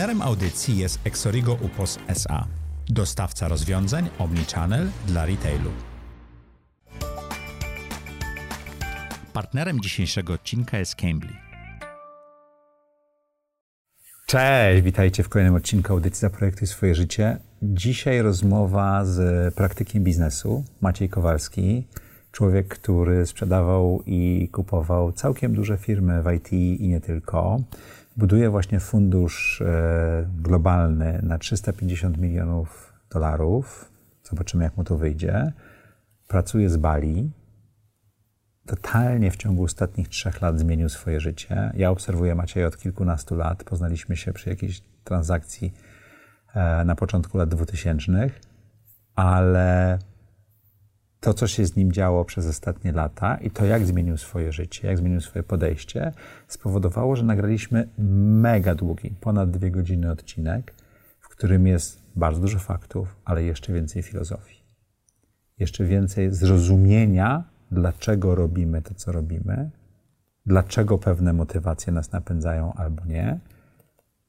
Partnerem audycji jest Exorigo Upos SA, dostawca rozwiązań Omnichannel dla retailu. Partnerem dzisiejszego odcinka jest Cambly. Cześć, witajcie w kolejnym odcinku audycji Zaprojektuj swoje życie. Dzisiaj rozmowa z praktykiem biznesu, Maciej Kowalski. Człowiek, który sprzedawał i kupował całkiem duże firmy w IT i nie tylko. Buduje właśnie fundusz e, globalny na 350 milionów dolarów. Zobaczymy, jak mu to wyjdzie. Pracuje z Bali. Totalnie w ciągu ostatnich trzech lat zmienił swoje życie. Ja obserwuję Macieja od kilkunastu lat. Poznaliśmy się przy jakiejś transakcji e, na początku lat 2000, ale to, co się z nim działo przez ostatnie lata i to, jak zmienił swoje życie, jak zmienił swoje podejście, spowodowało, że nagraliśmy mega długi, ponad dwie godziny odcinek, w którym jest bardzo dużo faktów, ale jeszcze więcej filozofii. Jeszcze więcej zrozumienia, dlaczego robimy to, co robimy, dlaczego pewne motywacje nas napędzają albo nie.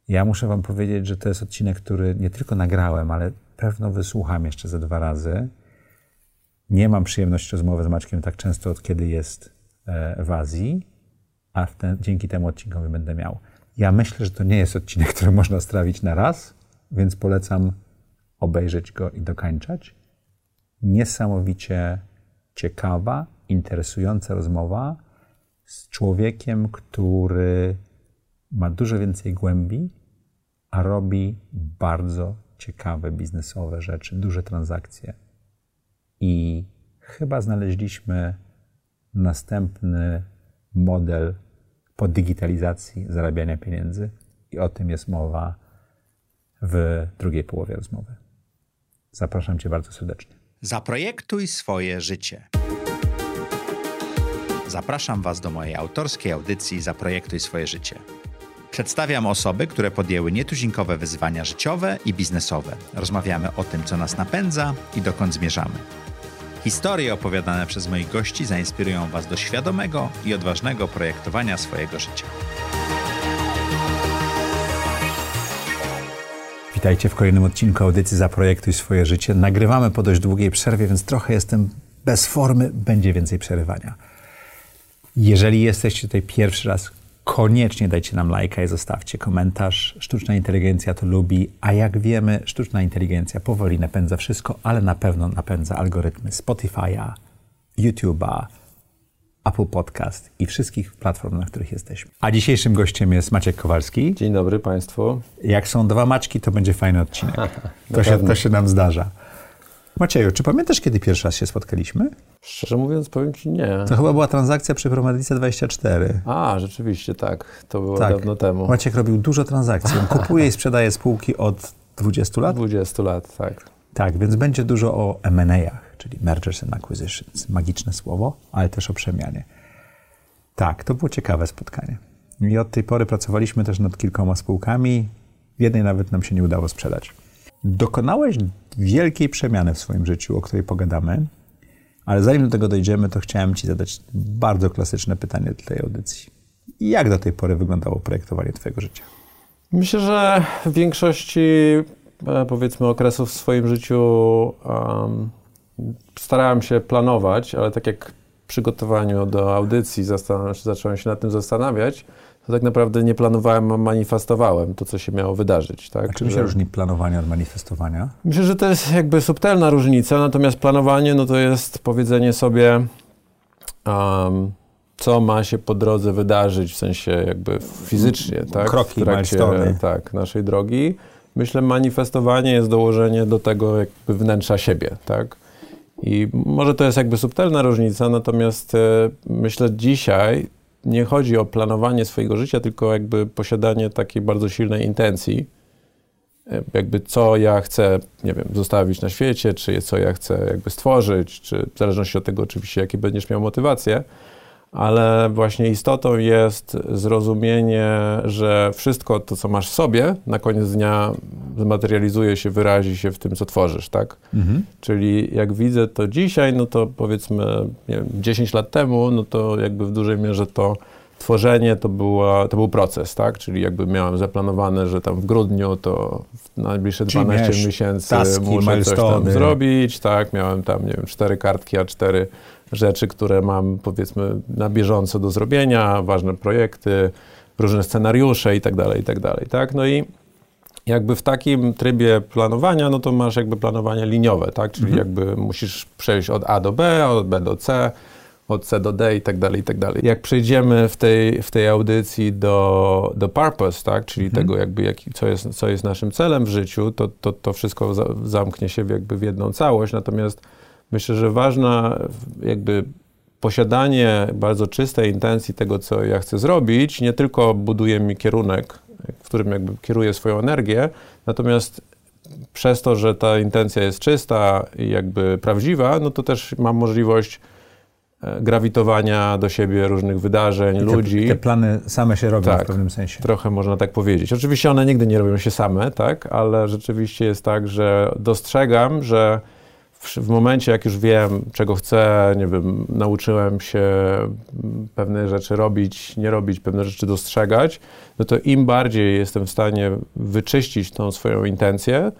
Ja muszę Wam powiedzieć, że to jest odcinek, który nie tylko nagrałem, ale pewno wysłucham jeszcze ze dwa razy nie mam przyjemności rozmowy z Maćkiem tak często, od kiedy jest e, w Azji, a ten, dzięki temu odcinkowi będę miał. Ja myślę, że to nie jest odcinek, który można strawić na raz, więc polecam obejrzeć go i dokańczać. Niesamowicie ciekawa, interesująca rozmowa z człowiekiem, który ma dużo więcej głębi, a robi bardzo ciekawe biznesowe rzeczy, duże transakcje i chyba znaleźliśmy następny model po digitalizacji zarabiania pieniędzy i o tym jest mowa w drugiej połowie rozmowy. Zapraszam Cię bardzo serdecznie. Zaprojektuj swoje życie. Zapraszam Was do mojej autorskiej audycji Zaprojektuj swoje życie. Przedstawiam osoby, które podjęły nietuzinkowe wyzwania życiowe i biznesowe. Rozmawiamy o tym, co nas napędza i dokąd zmierzamy. Historie opowiadane przez moich gości zainspirują Was do świadomego i odważnego projektowania swojego życia. Witajcie w kolejnym odcinku audycji Zaprojektuj swoje życie. Nagrywamy po dość długiej przerwie, więc trochę jestem bez formy, będzie więcej przerywania. Jeżeli jesteście tutaj pierwszy raz, koniecznie dajcie nam lajka i zostawcie komentarz. Sztuczna inteligencja to lubi, a jak wiemy, sztuczna inteligencja powoli napędza wszystko, ale na pewno napędza algorytmy Spotify'a, YouTube'a, Apple Podcast i wszystkich platform, na których jesteśmy. A dzisiejszym gościem jest Maciek Kowalski. Dzień dobry Państwu. Jak są dwa Maćki, to będzie fajny odcinek. to, się, to się nam zdarza. Macieju, czy pamiętasz, kiedy pierwszy raz się spotkaliśmy? Szczerze mówiąc, powiem Ci nie. To chyba była transakcja przy Promedice 24. A, rzeczywiście, tak. To było tak. dawno temu. Maciek robił dużo transakcji. On kupuje i sprzedaje spółki od 20 lat? 20 lat, tak. Tak, więc będzie dużo o M&A'ach, czyli Mergers and Acquisitions. Magiczne słowo, ale też o przemianie. Tak, to było ciekawe spotkanie. I od tej pory pracowaliśmy też nad kilkoma spółkami. Jednej nawet nam się nie udało sprzedać. Dokonałeś wielkiej przemiany w swoim życiu, o której pogadamy, ale zanim do tego dojdziemy, to chciałem Ci zadać bardzo klasyczne pytanie do tej audycji. Jak do tej pory wyglądało projektowanie Twojego życia? Myślę, że w większości e, powiedzmy okresów w swoim życiu um, starałem się planować, ale tak jak w przygotowaniu do audycji zacząłem się nad tym zastanawiać, to tak naprawdę nie planowałem, a manifestowałem to, co się miało wydarzyć. Tak? A czym się że... różni planowanie od manifestowania? Myślę, że to jest jakby subtelna różnica, natomiast planowanie no to jest powiedzenie sobie, um, co ma się po drodze wydarzyć, w sensie jakby fizycznie, tak? Kroki, w trakcie tak, naszej drogi. Myślę, manifestowanie jest dołożenie do tego jakby wnętrza siebie, tak? I może to jest jakby subtelna różnica, natomiast e, myślę dzisiaj nie chodzi o planowanie swojego życia, tylko jakby posiadanie takiej bardzo silnej intencji, e, jakby co ja chcę, nie wiem, zostawić na świecie, czy co ja chcę jakby stworzyć, czy w zależności od tego oczywiście, jakie będziesz miał motywację, ale właśnie istotą jest zrozumienie, że wszystko to, co masz w sobie, na koniec dnia zmaterializuje się, wyrazi się w tym, co tworzysz, tak? Mhm. Czyli jak widzę to dzisiaj, no to powiedzmy, nie wiem, 10 lat temu, no to jakby w dużej mierze to tworzenie to, była, to był proces, tak? Czyli jakby miałem zaplanowane, że tam w grudniu to w najbliższe Czyli 12 miałeś miesięcy taski, muszę coś tam zrobić, tak? Miałem tam, nie wiem, cztery kartki A4 rzeczy, które mam powiedzmy na bieżąco do zrobienia, ważne projekty, różne scenariusze i tak dalej, i tak dalej, tak? No i jakby w takim trybie planowania, no to masz jakby planowanie liniowe, tak? Czyli jakby musisz przejść od A do B, od B do C, od C do D i tak dalej, i tak dalej. Jak przejdziemy w tej, w tej audycji do, do purpose, tak? Czyli tego jakby, jaki, co, jest, co jest naszym celem w życiu, to, to, to wszystko za, zamknie się jakby w jedną całość. Natomiast myślę, że ważna jakby posiadanie bardzo czystej intencji tego, co ja chcę zrobić, nie tylko buduje mi kierunek, w którym jakby kieruję swoją energię, natomiast przez to, że ta intencja jest czysta i jakby prawdziwa, no to też mam możliwość e, grawitowania do siebie różnych wydarzeń, Te, ludzi. te plany same się robią Tak. w pewnym sensie. Trochę można tak powiedzieć. Oczywiście one nigdy nie robią się same, tak, ale rzeczywiście jest tak, że dostrzegam, że w, w momencie, jak już wiem, czego chcę, nie wiem, nauczyłem się pewne rzeczy robić, nie robić, pewne rzeczy dostrzegać, no to im bardziej jestem w stanie wyczyścić tą swoją intencję,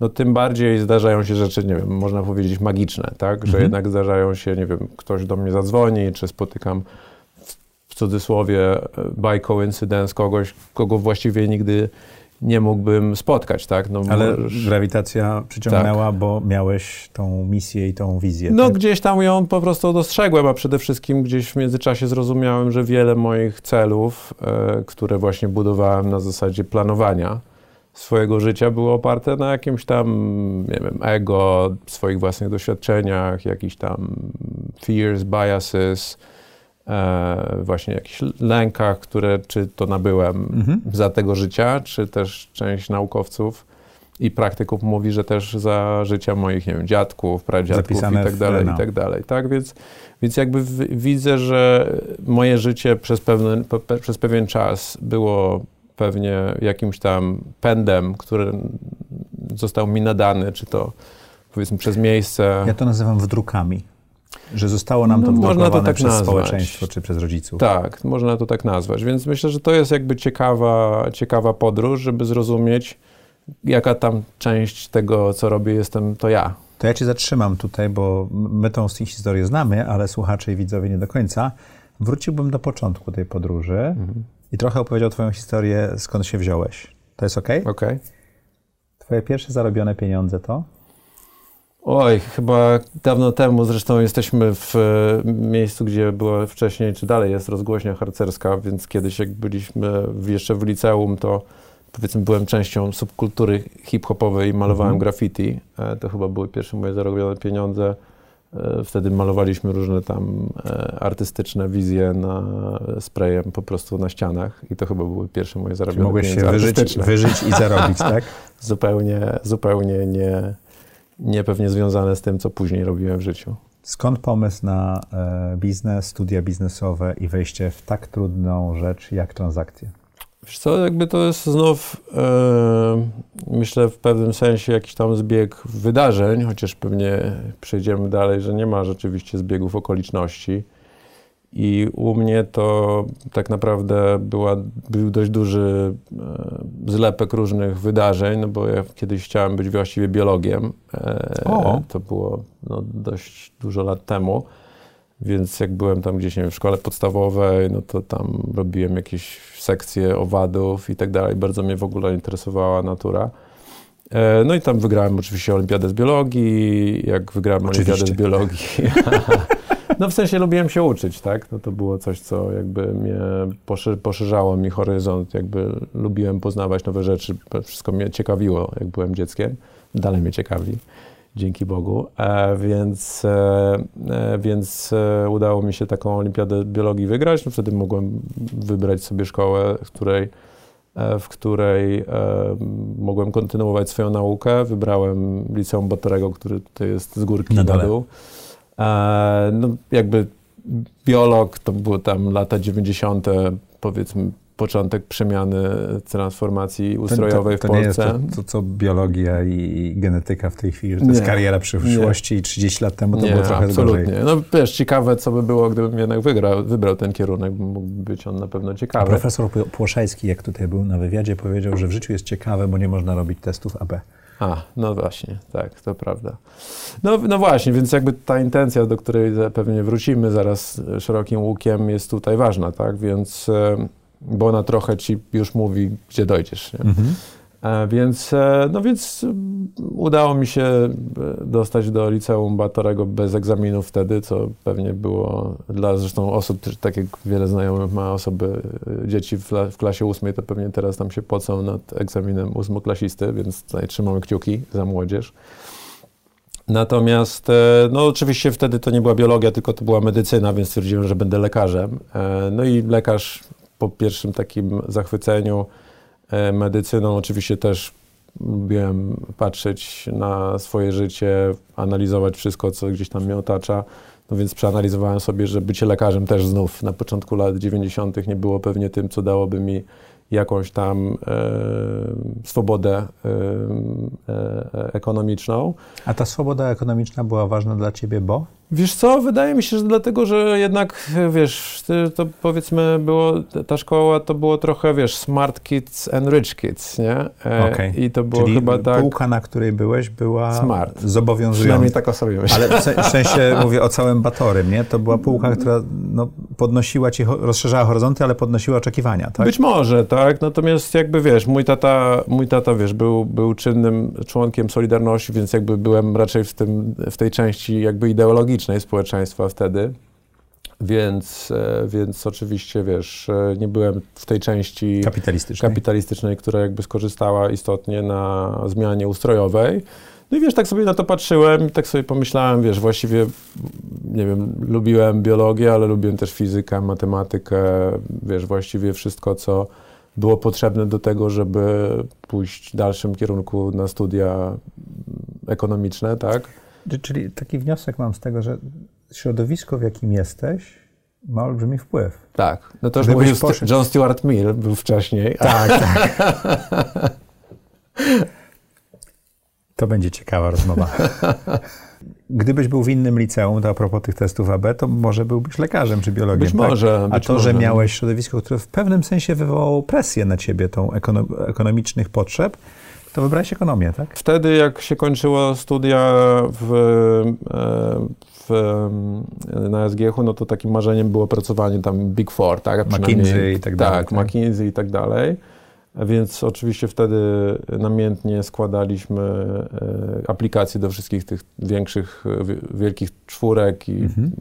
no tym bardziej zdarzają się rzeczy, nie wiem, można powiedzieć magiczne, tak, że Mhm. jednak zdarzają się, nie wiem, ktoś do mnie zadzwoni, czy spotykam w cudzysłowie e, by coincidence kogoś, kogo właściwie nigdy nie mógłbym spotkać, tak? No, Ale możesz- grawitacja przyciągnęła, bo miałeś tą misję i tą wizję. no tak? gdzieś tam ją po prostu dostrzegłem, a przede wszystkim gdzieś w międzyczasie zrozumiałem, że wiele moich celów, e, które właśnie budowałem na zasadzie planowania swojego życia, były oparte na jakimś tam, nie wiem, ego, swoich własnych doświadczeniach, jakichś tam fears, biases, e, właśnie jakichś lękach, które czy to nabyłem Mhm. za tego życia, czy też część naukowców i praktyków mówi, że też za życia moich, nie wiem, dziadków, pradziadków Zapisane i tak dalej, i tak dalej, tak? Więc, więc jakby w, widzę, że moje życie przez, pewien pe, pe, przez pewien czas było pewnie jakimś tam pędem, który został mi nadany, czy to powiedzmy przez miejsce. Ja to nazywam wdrukami. Że zostało nam to No, można to tak przez nazwać. społeczeństwo czy przez rodziców. Tak, można to tak nazwać. Więc myślę, że to jest jakby ciekawa, ciekawa podróż, żeby zrozumieć, jaka tam część tego, co robię, jestem to ja. To ja cię zatrzymam tutaj, bo my tą historię znamy, ale słuchacze i widzowie nie do końca. Wróciłbym do początku tej podróży Mhm. i trochę opowiedział twoją historię, skąd się wziąłeś. To jest ok? Okej. Twoje pierwsze zarobione pieniądze to? Oj, chyba dawno temu, zresztą jesteśmy w e, miejscu, gdzie była wcześniej, czy dalej jest rozgłośnia harcerska, więc kiedyś jak byliśmy jeszcze w liceum, to powiedzmy byłem częścią subkultury hip-hopowej i malowałem Mhm. graffiti. E, To chyba były pierwsze moje zarobione pieniądze. E, Wtedy malowaliśmy różne tam artystyczne wizje na sprayem po prostu na ścianach i to chyba były pierwsze moje zarobione mogłeś się pieniądze wyżyć, wyżyć i zarobić, tak? zupełnie, zupełnie nie, nie pewnie związane z tym, co później robiłem w życiu. Skąd pomysł na e, biznes, studia biznesowe i wejście w tak trudną rzecz jak transakcje? Wiesz co, jakby to jest znów, e, myślę, w pewnym sensie jakiś tam zbieg wydarzeń, chociaż pewnie przejdziemy dalej, że nie ma rzeczywiście zbiegów okoliczności. I u mnie to tak naprawdę była, był dość duży e, zlepek różnych wydarzeń, no bo ja kiedyś chciałem być właściwie biologiem. E, O. To było no, dość dużo lat temu. Więc jak byłem tam gdzieś nie wiem, w szkole podstawowej, no to tam robiłem jakieś sekcje owadów i tak dalej. Bardzo mnie w ogóle interesowała natura. E, No i tam wygrałem oczywiście olimpiadę z biologii. Jak wygrałem Oczywiście. olimpiadę z biologii. No w sensie lubiłem się uczyć, tak? No to było coś, co jakby mnie poszy- poszerzało mi horyzont, jakby lubiłem poznawać nowe rzeczy. Wszystko mnie ciekawiło, jak byłem dzieckiem. Dalej mnie ciekawi dzięki Bogu. E, więc e, e, więc e, udało mi się taką olimpiadę biologii wygrać. No, wtedy mogłem wybrać sobie szkołę, w której, e, w której e, mogłem kontynuować swoją naukę. Wybrałem liceum Batorego, który tutaj jest z górki Na dół. E, no, jakby biolog to były tam lata 90., powiedzmy początek przemiany, transformacji ustrojowej to, to, to w Polsce. Nie jest to, co biologia i genetyka w tej chwili, że to nie, jest kariera przyszłości i 30 lat temu to nie, było trochę absolutnie. gorzej. No wiesz, ciekawe co by było, gdybym jednak wygrał, wybrał ten kierunek, mógłby być on na pewno ciekawy. A profesor Płoszajski, jak tutaj był na wywiadzie, powiedział, że w życiu jest ciekawe, bo nie można robić testów AB. A, no właśnie, tak, to prawda. No, no właśnie, więc jakby ta intencja, do której pewnie wrócimy zaraz szerokim łukiem, jest tutaj ważna, tak? Więc, e, bo ona trochę ci już mówi, gdzie dojdziesz. Nie? Mhm. E, więc, e, no więc udało mi się dostać do liceum Batorego bez egzaminów wtedy, co pewnie było dla zresztą osób, tak jak wiele znajomych ma osoby, dzieci w, klasie ósmej, to pewnie teraz tam się pocą nad egzaminem ósmoklasisty, więc tutaj trzymamy kciuki za młodzież. Natomiast, no oczywiście wtedy to nie była biologia, tylko to była medycyna, więc stwierdziłem, że będę lekarzem. No i lekarz po pierwszym takim zachwyceniu E, medycyną. Oczywiście też lubiłem patrzeć na swoje życie, analizować wszystko, co gdzieś tam mnie otacza. No więc przeanalizowałem sobie, że bycie lekarzem też znów na początku lat 90. nie było pewnie tym, co dałoby mi jakąś tam e, swobodę e, e, ekonomiczną. A ta swoboda ekonomiczna była ważna dla ciebie, bo? Wiesz co, wydaje mi się, że dlatego, że jednak, wiesz, to powiedzmy było, ta szkoła to było trochę, wiesz, smart kids and rich kids, nie? E, okay. I to było Czyli chyba tak... półka, na której byłeś, była smart. zobowiązująca. Przynajmniej tak o sobie myślę. Ale w sensie, mówię o całym Batorym, nie? To była półka, która no, podnosiła ci, rozszerzała horyzonty, ale podnosiła oczekiwania, tak? Być może, tak. Natomiast jakby, wiesz, mój tata, mój tata, wiesz, był, był czynnym członkiem Solidarności, więc jakby byłem raczej w, tym, w tej części jakby ideologicznej społeczeństwa wtedy. Więc, e, więc oczywiście, wiesz, e, nie byłem w tej części kapitalistycznej. kapitalistycznej, która jakby skorzystała istotnie na zmianie ustrojowej. No i wiesz, tak sobie na to patrzyłem i tak sobie pomyślałem, wiesz, właściwie, nie wiem, lubiłem biologię, ale lubiłem też fizykę, matematykę, wiesz, właściwie wszystko, co było potrzebne do tego, żeby pójść w dalszym kierunku na studia ekonomiczne, tak? Czyli taki wniosek mam z tego, że środowisko, w jakim jesteś, ma olbrzymi wpływ. Tak. No to już mówił poszedł... John Stuart Mill, był wcześniej. Tak, tak. To będzie ciekawa rozmowa. Gdybyś był w innym liceum, to a propos tych testów AB, to może byłbyś lekarzem czy biologiem. Być tak? może. A to, może. że miałeś środowisko, które w pewnym sensie wywołało presję na ciebie, tą ekonomicznych potrzeb, to wybrałeś ekonomię, tak? Wtedy, jak się kończyło studia w, e, w, na SGH, no to takim marzeniem było pracowanie tam Big Four, tak? McKinsey i tak dalej. Tak, tak, McKinsey i tak dalej. Więc oczywiście wtedy namiętnie składaliśmy e, aplikacje do wszystkich tych większych, wielkich czwórek i mhm.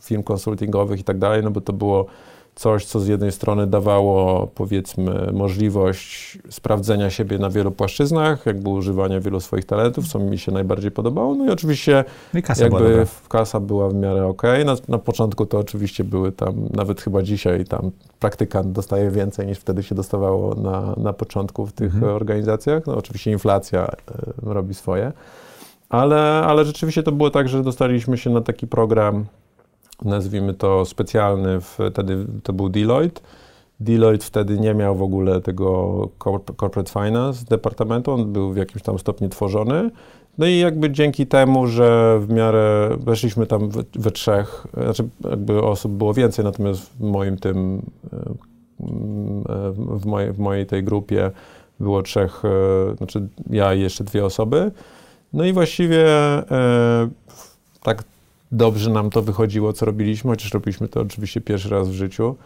firm konsultingowych i tak dalej, no bo to było coś, co z jednej strony dawało, powiedzmy, możliwość sprawdzenia siebie na wielu płaszczyznach, jakby używania wielu swoich talentów, co mi się najbardziej podobało. No i oczywiście no i kasa jakby była kasa była w miarę ok. Na, na początku to oczywiście były tam, nawet chyba dzisiaj tam praktykant dostaje więcej niż wtedy się dostawało na, na początku w tych mhm. organizacjach. No oczywiście inflacja y, robi swoje. Ale, ale rzeczywiście to było tak, że dostaliśmy się na taki program nazwijmy to specjalny, wtedy to był Deloitte. Deloitte wtedy nie miał w ogóle tego corporate finance departamentu, on był w jakimś tam stopniu tworzony. No i jakby dzięki temu, że w miarę weszliśmy tam we, we trzech, znaczy jakby osób było więcej, natomiast w moim tym, e, w mojej, w mojej tej grupie było trzech, e, znaczy ja i jeszcze dwie osoby. No i właściwie e, tak dobrze nam to wychodziło, co robiliśmy, chociaż robiliśmy to oczywiście pierwszy raz w życiu,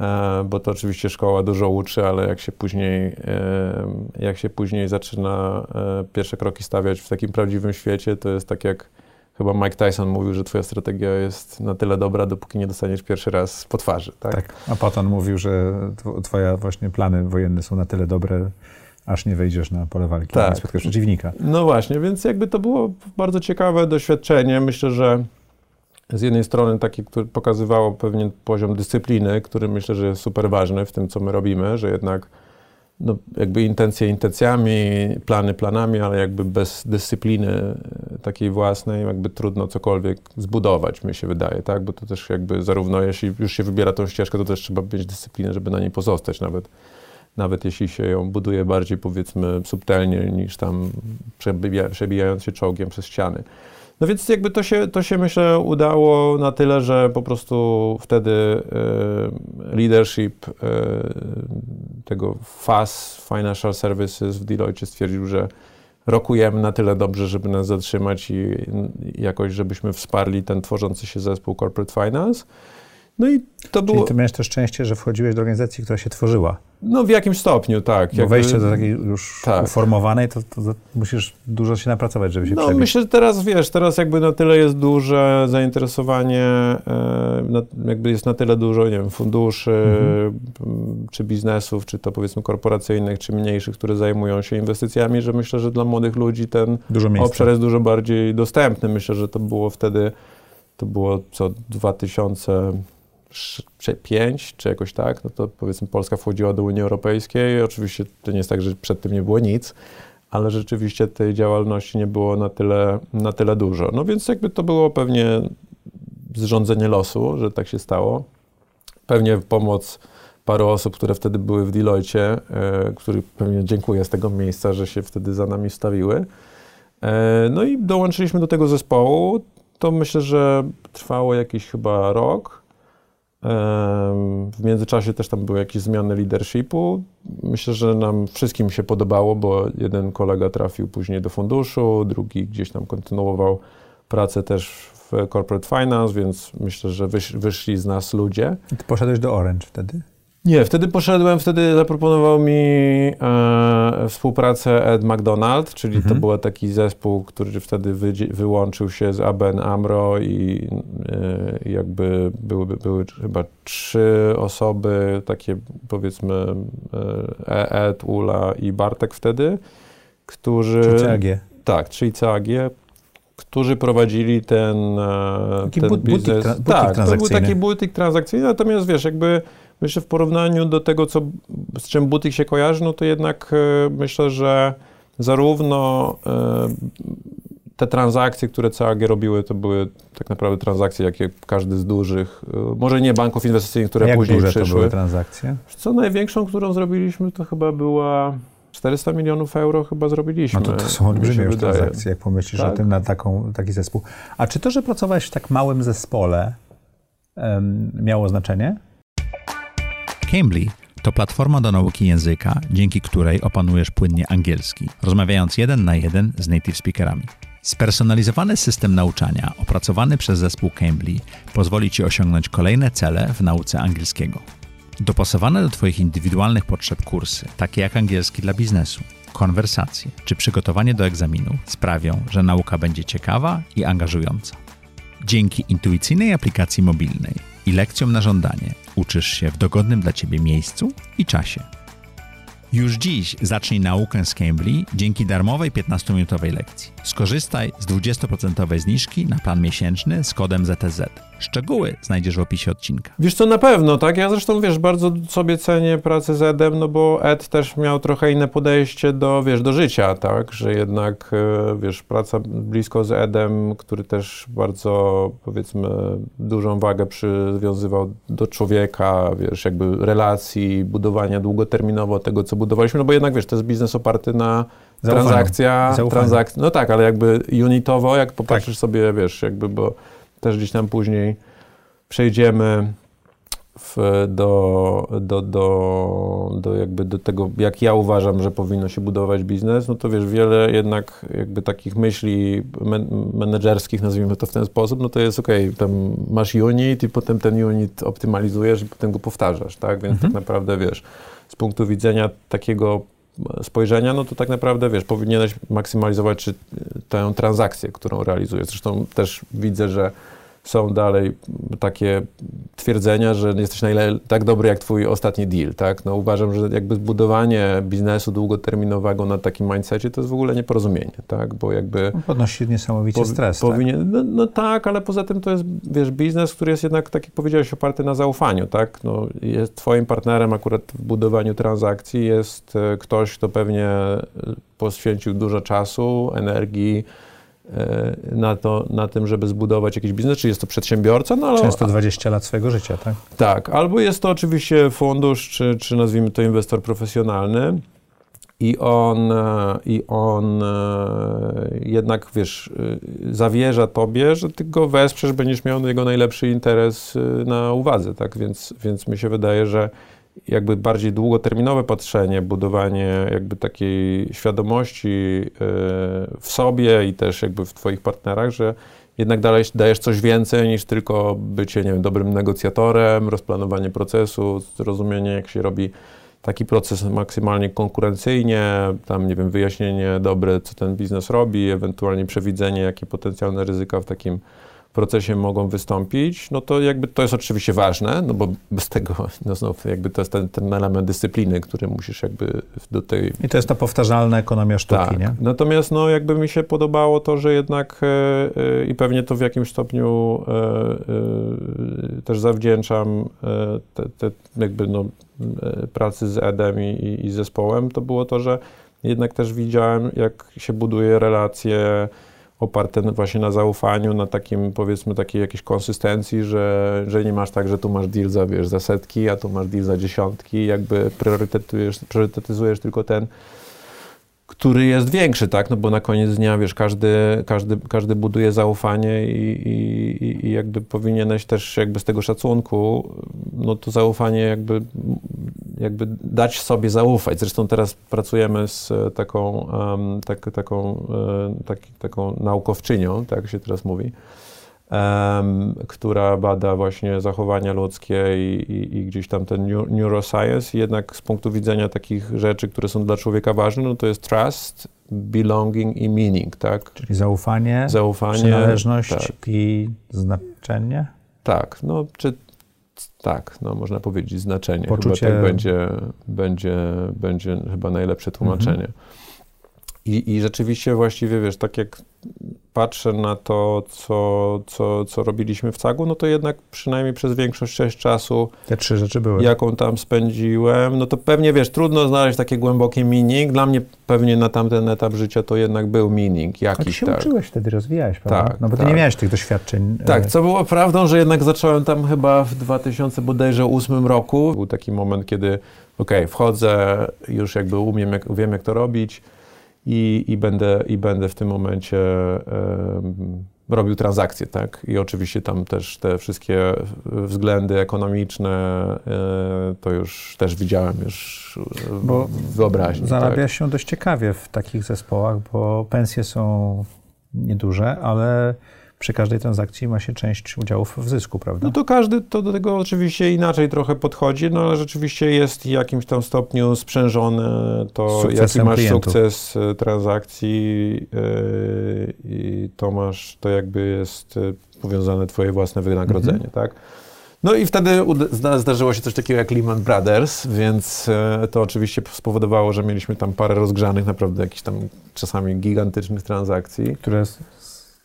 e, bo to oczywiście szkoła dużo uczy, ale jak się później, e, jak się później zaczyna e, pierwsze kroki stawiać w takim prawdziwym świecie, to jest tak jak chyba Mike Tyson mówił, że twoja strategia jest na tyle dobra, dopóki nie dostaniesz pierwszy raz po twarzy, tak? tak. A Patton mówił, że twoje właśnie plany wojenne są na tyle dobre, aż nie wejdziesz na pole walki, tak. nie spotkasz przeciwnika. No właśnie, więc jakby to było bardzo ciekawe doświadczenie. Myślę, że z jednej strony takie, które pokazywało pewien poziom dyscypliny, który myślę, że jest super ważny w tym, co my robimy, że jednak no, jakby intencje intencjami, plany planami, ale jakby bez dyscypliny e, takiej własnej, jakby trudno cokolwiek zbudować, mi się wydaje, tak? Bo to też jakby zarówno jeśli już się wybiera tą ścieżkę, to też trzeba mieć dyscyplinę, żeby na niej pozostać, nawet, nawet jeśli się ją buduje bardziej powiedzmy subtelnie niż tam przebija, przebijając się czołgiem przez ściany. No więc jakby to się, to się myślę udało na tyle, że po prostu wtedy y, leadership y, tego FAS, Financial Services w Deloitte stwierdził, że rokujemy na tyle dobrze, żeby nas zatrzymać i jakoś, żebyśmy wsparli ten tworzący się zespół Corporate Finance. No i to było... Czyli ty miałeś to szczęście, że wchodziłeś do organizacji, która się tworzyła. No w jakimś stopniu, tak. Bo wejście do takiej już tak. uformowanej, to, to, to, musisz dużo się napracować, żeby się No przebić. myślę, że teraz, wiesz, teraz jakby na tyle jest duże zainteresowanie, e, jakby jest na tyle dużo, nie wiem, funduszy, mhm. czy biznesów, czy to powiedzmy korporacyjnych, czy mniejszych, które zajmują się inwestycjami, że myślę, że dla młodych ludzi ten obszar jest dużo bardziej dostępny. Myślę, że to było wtedy, to było co 2000 5 czy jakoś tak, no to powiedzmy Polska wchodziła do Unii Europejskiej. Oczywiście to nie jest tak, że przed tym nie było nic, ale rzeczywiście tej działalności nie było na tyle, na tyle dużo. No więc jakby to było pewnie zrządzenie losu, że tak się stało. Pewnie pomoc paru osób, które wtedy były w Deloitte, e, których pewnie dziękuję z tego miejsca, że się wtedy za nami stawiły. E, no i dołączyliśmy do tego zespołu. To myślę, że trwało jakiś chyba rok. W międzyczasie też tam były jakieś zmiany leadershipu. Myślę, że nam wszystkim się podobało, bo jeden kolega trafił później do funduszu, drugi gdzieś tam kontynuował pracę też w corporate finance, więc myślę, że wysz, wyszli z nas ludzie. I ty poszedłeś do Orange wtedy? Nie, wtedy poszedłem, wtedy zaproponował mi e, współpracę Ed McDonald, czyli mhm. to był taki zespół, który wtedy wy, wyłączył się z ABN AMRO i e, jakby były, były chyba trzy osoby, takie powiedzmy e, Ed, Ula i Bartek wtedy, którzy... Czyli CAG. Tak, czyli CAG, którzy prowadzili ten, e, taki ten biznes. Butik, tra- butik tak, to był taki butik transakcyjny, natomiast wiesz, jakby Myślę, w porównaniu do tego, co, z czym butik się kojarzy, no to jednak e, myślę, że zarówno e, te transakcje, które CAG robiły, to były tak naprawdę transakcje, jakie każdy z dużych, e, może nie banków inwestycyjnych, które jak później duże przyszły. to były transakcje? Co największą, którą zrobiliśmy, to chyba była 400 milionów euro chyba zrobiliśmy. No to, to są olbrzymie już transakcje, jak pomyślisz tak? o tym na taką, taki zespół. A czy to, że pracowałeś w tak małym zespole, um, miało znaczenie? Cambly to platforma do nauki języka, dzięki której opanujesz płynnie angielski, rozmawiając jeden na jeden z native speakerami. Spersonalizowany system nauczania opracowany przez zespół Cambly pozwoli Ci osiągnąć kolejne cele w nauce angielskiego. Dopasowane do Twoich indywidualnych potrzeb kursy, takie jak angielski dla biznesu, konwersacje czy przygotowanie do egzaminu, sprawią, że nauka będzie ciekawa i angażująca. Dzięki intuicyjnej aplikacji mobilnej i lekcjom na żądanie uczysz się w dogodnym dla Ciebie miejscu i czasie. Już dziś zacznij naukę z Cambly dzięki darmowej 15-minutowej lekcji. Skorzystaj z 20% zniżki na plan miesięczny z kodem ZTZ. Szczegóły znajdziesz w opisie odcinka. Wiesz co, na pewno, tak? Ja zresztą, wiesz, bardzo sobie cenię pracę z Edem, no bo Ed też miał trochę inne podejście do, wiesz, do życia, tak? Że jednak, e, wiesz, praca blisko z Edem, który też bardzo, powiedzmy, dużą wagę przywiązywał do człowieka, wiesz, jakby relacji, budowania długoterminowo tego, co budowaliśmy, no bo jednak, wiesz, to jest biznes oparty na transakcja, transakcja, no tak, ale jakby unitowo, jak popatrzysz tak. sobie, wiesz, jakby, bo też gdzieś tam później przejdziemy w, do, do, do, do, jakby do tego, jak ja uważam, że powinno się budować biznes, no to wiesz, wiele jednak jakby takich myśli menedżerskich, nazwijmy to w ten sposób, no to jest ok, tam masz unit i potem ten unit optymalizujesz i potem go powtarzasz, tak? Więc mhm. tak naprawdę wiesz, z punktu widzenia takiego spojrzenia, no to tak naprawdę, wiesz, powinieneś maksymalizować czy, tę transakcję, którą realizujesz. Zresztą też widzę, że są dalej takie twierdzenia, że jesteś tak dobry jak twój ostatni deal, tak? No uważam, że jakby zbudowanie biznesu długoterminowego na takim mindsetie to jest w ogóle nieporozumienie, tak? Bo jakby... No, podnosi niesamowicie stres, powinien, tak? No, no, tak, ale poza tym to jest, wiesz, biznes, który jest jednak, tak jak powiedziałeś, oparty na zaufaniu, tak? No, jest twoim partnerem akurat w budowaniu transakcji jest e, ktoś, kto pewnie e, poświęcił dużo czasu, energii, na, to, na tym, żeby zbudować jakiś biznes, czy jest to przedsiębiorca. No, Często 20 lat swojego życia, tak? Tak, albo jest to oczywiście fundusz, czy, czy nazwijmy to inwestor profesjonalny. I on, e, I on e, jednak, wiesz, zawierza tobie, że ty go wesprzesz, będziesz miał jego najlepszy interes na uwadze, tak? Więc, więc mi się wydaje, że jakby bardziej długoterminowe patrzenie, budowanie jakby takiej świadomości e, w sobie i też jakby w twoich partnerach, że jednak dajesz, dajesz coś więcej niż tylko bycie, nie wiem, dobrym negocjatorem, rozplanowanie procesu, zrozumienie, jak się robi taki proces maksymalnie konkurencyjnie, tam, nie wiem, wyjaśnienie dobre, co ten biznes robi, ewentualnie przewidzenie, jakie potencjalne ryzyka w takim procesie mogą wystąpić, no to jakby to jest oczywiście ważne, no bo bez tego, no znów, jakby to jest ten, ten element dyscypliny, który musisz jakby do tej... I to jest ta powtarzalna ekonomia sztuki, tak. nie? Natomiast no jakby mi się podobało to, że jednak e, e, i pewnie to w jakimś stopniu e, też zawdzięczam te, te, jakby no pracy z Edem i, i, i zespołem, to było to, że jednak też widziałem, jak się buduje relacje oparte właśnie na zaufaniu, na takim powiedzmy takiej jakiejś konsystencji, że, że nie masz tak, że tu masz deal za, wiesz, za setki, a tu masz deal za dziesiątki, jakby priorytetyzujesz tylko ten, który jest większy, tak? No bo na koniec dnia, wiesz, każdy, każdy, każdy buduje zaufanie i, i, i jakby powinieneś też jakby z tego szacunku, no to zaufanie jakby, jakby dać sobie zaufać. Zresztą teraz pracujemy z taką, um, tak, taką, um, tak, taką naukowczynią, tak się teraz mówi, um, która bada właśnie zachowania ludzkie i, i, i, gdzieś tam ten neuroscience. jednak z punktu widzenia takich rzeczy, które są dla człowieka ważne, no to jest trust, belonging i meaning, tak? Czyli zaufanie, zaufanie przynależność tak. i znaczenie? Tak, no czy tak, no można powiedzieć znaczenie. Poczucie... Chyba tak będzie, będzie, będzie chyba najlepsze tłumaczenie. Mhm. I, I rzeczywiście właściwie, wiesz, tak jak patrzę na to, co, co, co robiliśmy w CAG-u, no to jednak przynajmniej przez większość część czasu, te trzy rzeczy były, jaką tam spędziłem, no to pewnie, wiesz, trudno znaleźć takie głębokie meaning. Dla mnie pewnie na tamten etap życia to jednak był meaning jakiś, A ty się tak. uczyłeś wtedy, rozwijałeś, prawda? Tak, no bo ty tak. nie miałeś tych doświadczeń. Tak, co było prawdą, że jednak zacząłem tam chyba w 2008 roku. Był taki moment, kiedy okej, okay, wchodzę, już jakby umiem, jak, wiem jak to robić, i, i, będę, i będę w tym momencie robił transakcje, tak? I oczywiście tam też te wszystkie względy ekonomiczne e, to już też widziałem już bo wyobraźni. Zarabia tak? się dość ciekawie w takich zespołach, bo pensje są nieduże, ale przy każdej transakcji ma się część udziałów w zysku, prawda? No to każdy to do tego oczywiście inaczej trochę podchodzi, no ale rzeczywiście jest w jakimś tam stopniu sprzężone to, jaki masz klientów. sukces e, transakcji yy, i to masz, to jakby jest e, powiązane twoje własne wynagrodzenie, mhm. tak? No i wtedy zdarzyło się coś takiego jak Lehman Brothers, więc to oczywiście spowodowało, że mieliśmy tam parę rozgrzanych, naprawdę jakichś tam czasami gigantycznych transakcji. Które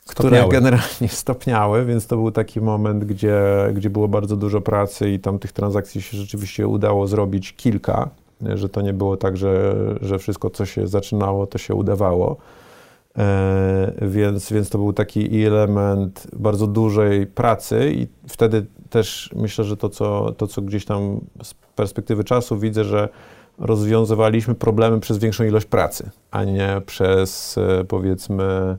które generalnie stopniały, więc to był taki moment, gdzie, gdzie było bardzo dużo pracy i tam tych transakcji się rzeczywiście udało zrobić kilka, że to nie było tak, że, że wszystko, co się zaczynało, to się udawało. E, więc, więc to był taki element bardzo dużej pracy i wtedy też myślę, że to co, to, co gdzieś tam z perspektywy czasu widzę, że rozwiązywaliśmy problemy przez większą ilość pracy, a nie przez e, powiedzmy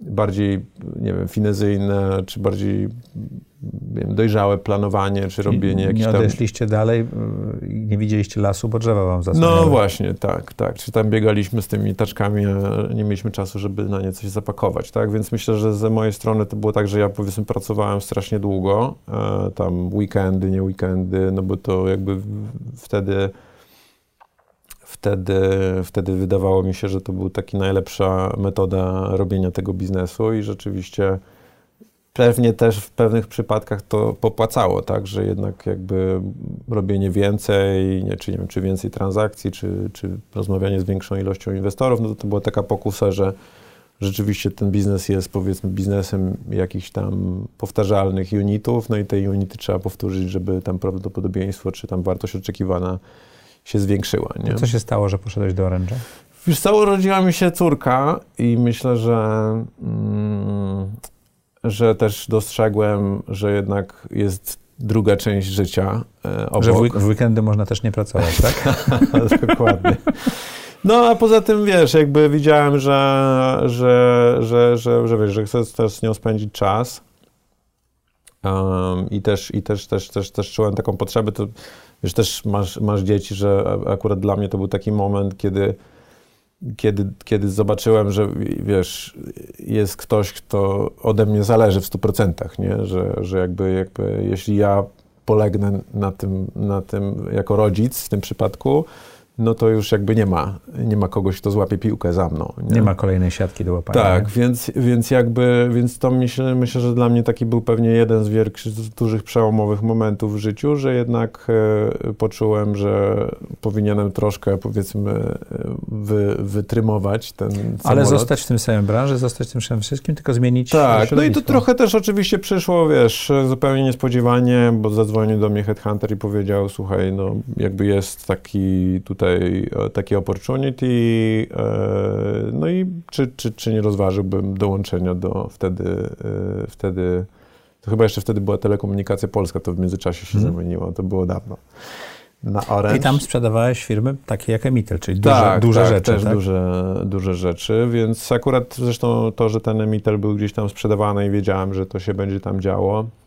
bardziej, nie wiem, finezyjne, czy bardziej wiem, dojrzałe planowanie, czy robienie jakichś tam... Nie odeszliście dalej i nie widzieliście lasu, bo drzewa wam zasłaniały. No właśnie, tak, tak. Czy tam biegaliśmy z tymi taczkami, a nie mieliśmy czasu, żeby na nie coś zapakować, tak? Więc myślę, że ze mojej strony to było tak, że ja powiedzmy pracowałem strasznie długo, e, tam weekendy, nie weekendy, no bo to jakby wtedy wtedy, wtedy wydawało mi się, że to była taka najlepsza metoda robienia tego biznesu i rzeczywiście pewnie też w pewnych przypadkach to popłacało, tak, że jednak jakby robienie więcej, nie, czy nie wiem, czy więcej transakcji, czy, czy rozmawianie z większą ilością inwestorów, no to, to była taka pokusa, że rzeczywiście ten biznes jest powiedzmy biznesem jakichś tam powtarzalnych unitów, no i te unity trzeba powtórzyć, żeby tam prawdopodobieństwo, czy tam wartość oczekiwana się zwiększyła. Nie? Co się stało, że poszedłeś do Orange'a? Już cało urodziła mi się córka i myślę, że, mm, że też dostrzegłem, że jednak jest druga część życia e, obok. Że w, w weekendy można też nie pracować, tak? Dokładnie. No a poza tym, wiesz, jakby widziałem, że, że, że, że, że, wiesz, że chcę też z nią spędzić czas um, i, też, i też, też, też, też czułem taką potrzebę, to wiesz, też masz, masz dzieci, że akurat dla mnie to był taki moment, kiedy kiedy, kiedy zobaczyłem, że wiesz, jest ktoś, kto ode mnie zależy w 100%, nie? Że, że jakby, jakby jeśli ja polegnę na tym, na tym jako rodzic w tym przypadku, no to już jakby nie ma, nie ma kogoś, kto złapie piłkę za mną. Nie, nie ma kolejnej siatki do łapania. Tak, więc, więc jakby, więc to myślę, myślę, że dla mnie taki był pewnie jeden z wielkich, dużych przełomowych momentów w życiu, że jednak e, poczułem, że powinienem troszkę, powiedzmy, e, wy, wytrymować ten samolot. Ale zostać w tym samym branży, zostać w tym samym wszystkim, tylko zmienić Tak, no i to trochę też oczywiście przyszło, wiesz, zupełnie niespodziewanie, bo zadzwonił do mnie headhunter i powiedział, słuchaj, no jakby jest taki tutaj tutaj takie opportunity, e, no i czy, czy, czy nie rozważyłbym dołączenia do wtedy, e, wtedy, to chyba jeszcze wtedy była telekomunikacja polska, to w międzyczasie się mm. zamieniło, to było dawno. Na Orange. I tam sprzedawałeś firmy takie jak Emitel, czyli duże, tak, duże tak, rzeczy. Też tak? duże, duże rzeczy, więc akurat zresztą to, że ten Emitel był gdzieś tam sprzedawany i wiedziałem, że to się będzie tam działo, E,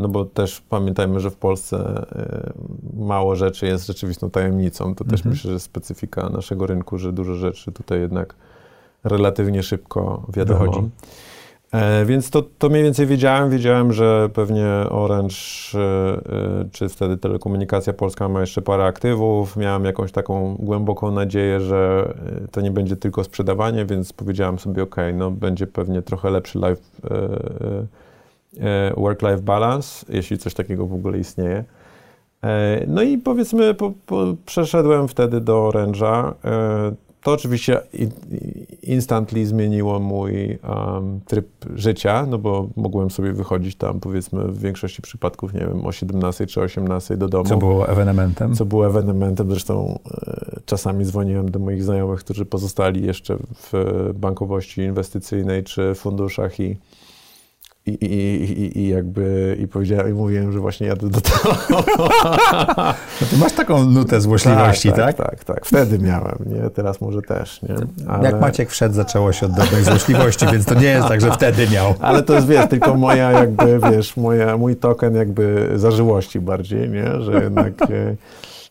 no bo też pamiętajmy, że w Polsce e, mało rzeczy jest rzeczywistą tajemnicą. To też mhm. myślę, że specyfika naszego rynku, że dużo rzeczy tutaj jednak relatywnie szybko wiadomo. Wychodzi. E, więc to, to mniej więcej wiedziałem. Wiedziałem, że pewnie Orange czy wtedy Telekomunikacja Polska ma jeszcze parę aktywów. Miałem jakąś taką głęboką nadzieję, że to nie będzie tylko sprzedawanie, więc powiedziałem sobie, ok, no będzie pewnie trochę lepszy live E, work-life balance, jeśli coś takiego w ogóle istnieje. E, no i powiedzmy, po, po, przeszedłem wtedy do Orange'a. E, to oczywiście instantly zmieniło mój um, tryb życia, no bo mogłem sobie wychodzić tam powiedzmy w większości przypadków, nie wiem, o 17 czy 18 do domu. Co było ewenementem? Co było ewenementem, zresztą e, czasami dzwoniłem do moich znajomych, którzy pozostali jeszcze w bankowości inwestycyjnej czy funduszach i i, i, i, jakby i powiedziałem i mówiłem, że właśnie jadę do tego. No ty masz taką nutę złośliwości, tak? Tak, tak, tak. tak. Wtedy miałem, nie? Teraz może też, nie? Ale... Jak Maciek wszedł, zaczęło się od dobrej złośliwości, więc to nie jest tak, że wtedy miał. Ale to jest, wiesz, tylko moja jakby, wiesz, moja, mój token jakby zażyłości bardziej, nie? Że jednak e,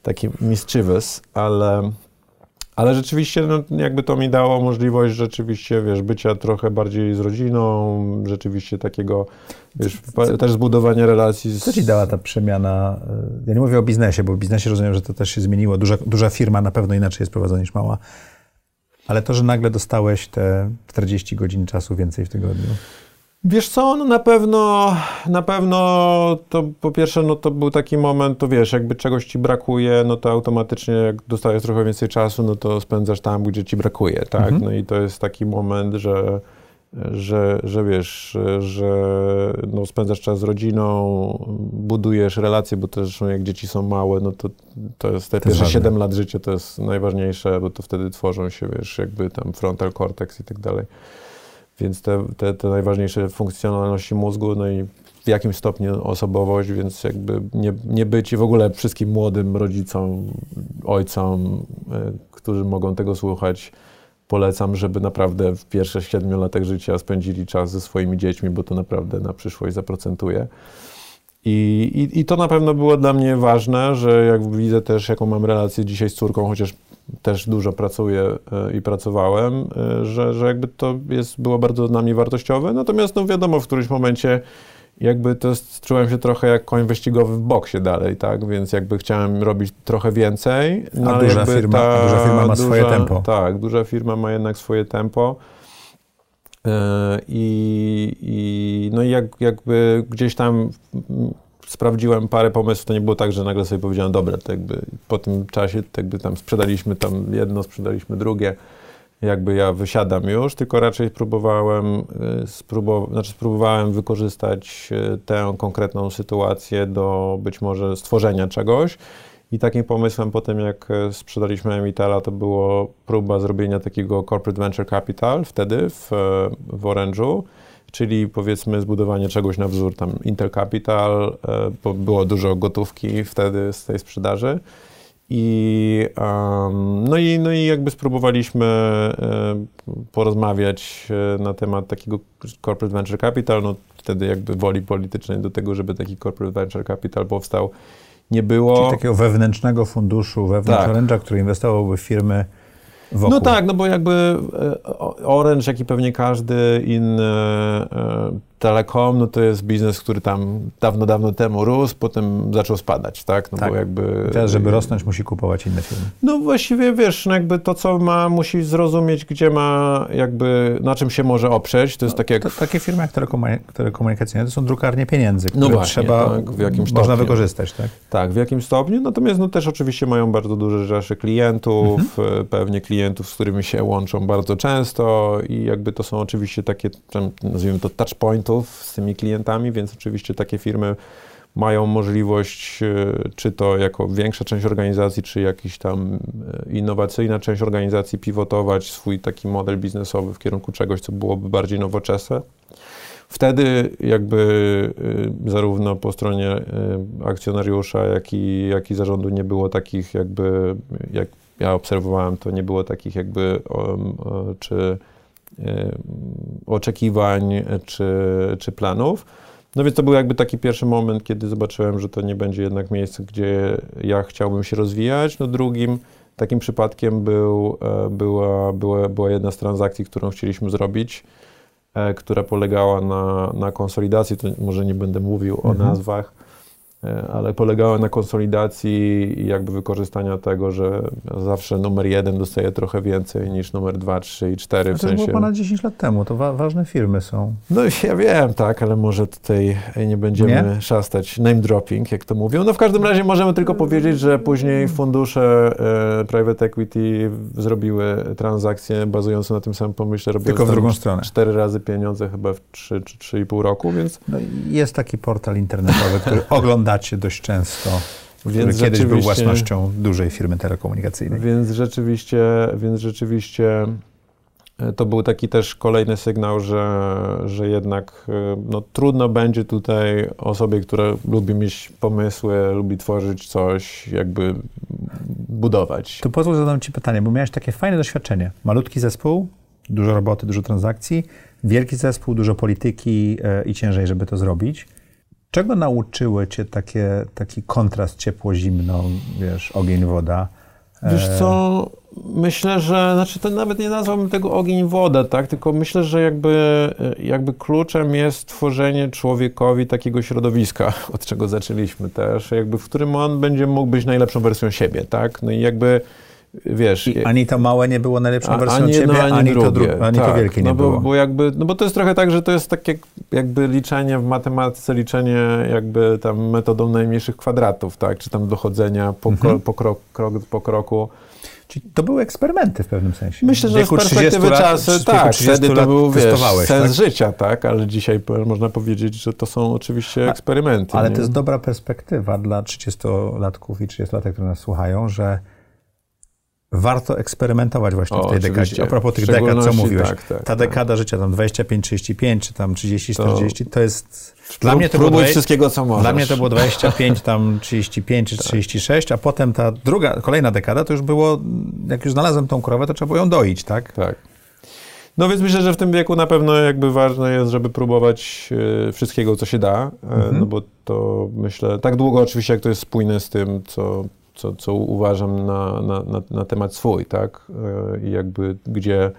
taki mischievous, ale ale rzeczywiście no, jakby to mi dało możliwość rzeczywiście, wiesz, bycia trochę bardziej z rodziną, rzeczywiście takiego, wiesz, co, też zbudowania relacji. Z... Co ci dała ta przemiana? Y, ja nie mówię o biznesie, bo w biznesie rozumiem, że to też się zmieniło. Duża, duża firma na pewno inaczej jest prowadzona niż mała. Ale to, że nagle dostałeś te 40 godzin czasu więcej w tygodniu. Wiesz co, no na pewno, na pewno to po pierwsze, no to był taki moment, to wiesz, jakby czegoś ci brakuje, no to automatycznie jak dostajesz trochę więcej czasu, no to spędzasz tam, gdzie ci brakuje, tak? Mhm. No i to jest taki moment, że, że, że wiesz, że no spędzasz czas z rodziną, budujesz relacje, bo też zresztą jak dzieci są małe, no to, to jest te to pierwsze 7 lat życia to jest najważniejsze, bo to wtedy tworzą się, wiesz, jakby tam frontal cortex i tak dalej. Więc te, te, te najważniejsze funkcjonalności mózgu, no i w jakimś stopniu osobowość, więc jakby nie, nie być i w ogóle wszystkim młodym rodzicom, ojcom, y, którzy mogą tego słuchać, polecam, żeby naprawdę w pierwszych siedmiu latach życia spędzili czas ze swoimi dziećmi, bo to naprawdę na przyszłość zaprocentuje. I, i, I to na pewno było dla mnie ważne, że jak widzę też, jaką mam relację dzisiaj z córką, chociaż też dużo pracuję e, i pracowałem, e, że, że jakby to jest, było bardzo dla mnie wartościowe. Natomiast no wiadomo, w którymś momencie jakby to czułem się trochę jak koń wyścigowy w boksie dalej, tak? Więc jakby chciałem robić trochę więcej. No, a duża firma, ta, duża firma ma duża, swoje tempo. Tak, duża firma ma jednak swoje tempo. I, i no i jak, jakby gdzieś tam sprawdziłem parę pomysłów, to nie było tak, że nagle sobie powiedziałem, dobra, to jakby po tym czasie to jakby tam sprzedaliśmy tam jedno, sprzedaliśmy drugie, jakby ja wysiadam już, tylko raczej spróbowałem, y, spróbow znaczy spróbowałem wykorzystać y, tę konkretną sytuację do być może stworzenia czegoś. I takim pomysłem po tym, jak y, sprzedaliśmy Emitala, to było próba zrobienia takiego corporate venture capital wtedy w, w Orange'u czyli powiedzmy zbudowanie czegoś na wzór tam Intel Capital, e, bo było dużo gotówki wtedy z tej sprzedaży. I, um, no, i, no i jakby spróbowaliśmy e, porozmawiać e, na temat takiego corporate venture capital. No, wtedy jakby woli politycznej do tego, żeby taki corporate venture capital powstał, nie było. Czyli takiego wewnętrznego funduszu, wewnątrz tak. Który inwestowałby w firmy Wokół. No tak, no bo jakby e, Orange, jak i pewnie każdy inny e, telekom, no to jest biznes, który tam dawno, dawno temu rósł, potem zaczął spadać, tak? No tak. bo jakby... teraz, żeby rosnąć, musi kupować inne firmy. No właściwie, wiesz, no jakby to, co ma, musi zrozumieć, gdzie ma jakby, na czym się może oprzeć, to jest no, tak jak... To, takie firmy jak telekomunikacyjne to są drukarnie pieniędzy, które no właśnie, trzeba, tak, w jakimś można stopniu. wykorzystać, tak? Tak, w jakim stopniu, natomiast no też oczywiście mają bardzo duże rzesze klientów, mhm. pewnie klientów, z którymi się łączą bardzo często i jakby to są oczywiście takie, nazwijmy to z tymi klientami, więc oczywiście takie firmy mają możliwość, e, czy to jako większa część organizacji, czy jakiś tam e, innowacyjna część organizacji, pivotować swój taki model biznesowy w kierunku czegoś, co byłoby bardziej nowoczesne. Wtedy jakby e, zarówno po stronie akcjonariusza, jak i, jak i zarządu nie było takich jakby, jak ja obserwowałem, to nie było takich jakby, czy oczekiwań czy, czy planów. No więc to był jakby taki pierwszy moment, kiedy zobaczyłem, że to nie będzie jednak miejsce, gdzie ja chciałbym się rozwijać. No drugim takim przypadkiem był, e, była, była, była jedna z transakcji, którą chcieliśmy zrobić, e, która polegała na, na konsolidacji, to może nie będę mówił mhm. o nazwach, ale polegały na konsolidacji i jakby wykorzystania tego, że zawsze numer jeden dostaje trochę więcej niż numer dwa, trzy i cztery. W to sensie... było ponad 10 lat temu, to wa ważne firmy są. No ja wiem, tak, ale może tutaj nie będziemy nie? szastać name dropping, jak to mówią. No w każdym razie możemy tylko powiedzieć, że później fundusze e, private equity zrobiły transakcje bazujące na tym samym pomyśle, tylko w drugą stronę. cztery razy pieniądze chyba w 3 czy 3,5 roku, więc... No, jest taki portal internetowy, który ogląda dacie dość często, więc który kiedyś był własnością dużej firmy telekomunikacyjnej. Więc rzeczywiście, więc rzeczywiście e, to był taki też kolejny sygnał, że, że jednak e, no, trudno będzie tutaj osobie, która lubi mieć pomysły, lubi tworzyć coś, jakby budować. To pozwól zadam Ci pytanie, bo miałeś takie fajne doświadczenie. Malutki zespół, dużo roboty, dużo transakcji, wielki zespół, dużo polityki e, i ciężej, żeby to zrobić. Czego nauczyły cię takie, taki kontrast ciepło-zimno, wiesz, ogień-woda? Wiesz co, myślę, że, znaczy to nawet nie nazwałbym tego ogień-woda, tak, tylko myślę, że jakby, jakby kluczem jest tworzenie człowiekowi takiego środowiska, od czego zaczęliśmy też, jakby w którym on będzie mógł być najlepszą wersją siebie, tak, no i jakby wiesz... I ani to małe nie było najlepszą wersją ani ciebie, ani, ani, to, dru- ani tak, to wielkie nie no bo, było. Bo, jakby, no bo to jest trochę tak, że to jest takie jakby liczenie w matematyce, liczenie jakby tam metodą najmniejszych kwadratów, tak? Czy tam dochodzenia po, mhm. po, krok, krok po kroku. Czyli to były eksperymenty w pewnym sensie. Myślę, że z perspektywy lat, czasu, tak, wtedy to był wiesz, sens tak? życia, tak, ale dzisiaj można powiedzieć, że to są oczywiście eksperymenty. Ale nie? to jest dobra perspektywa dla 30-latków i 30-latek, które nas słuchają, że warto eksperymentować właśnie o, w tej dekadzie. A propos tych dekad, co mówiłeś. Tak, tak, ta dekada tak. życia, tam 25-35, czy tam 30-40, to, to jest... Dla mnie to było 20, wszystkiego, co możesz. Dla mnie to było 25, tam 35 czy 36, tak. a potem ta druga, kolejna dekada to już było, jak już znalazłem tą krowę, to trzeba było ją doić, tak? Tak. No więc myślę, że w tym wieku na pewno jakby ważne jest, żeby próbować e, wszystkiego, co się da, e, mhm. no bo to myślę, tak długo oczywiście, jak to jest spójne z tym, co co, co uważam na, na, na, na temat swój, tak? E, I jakby gdzie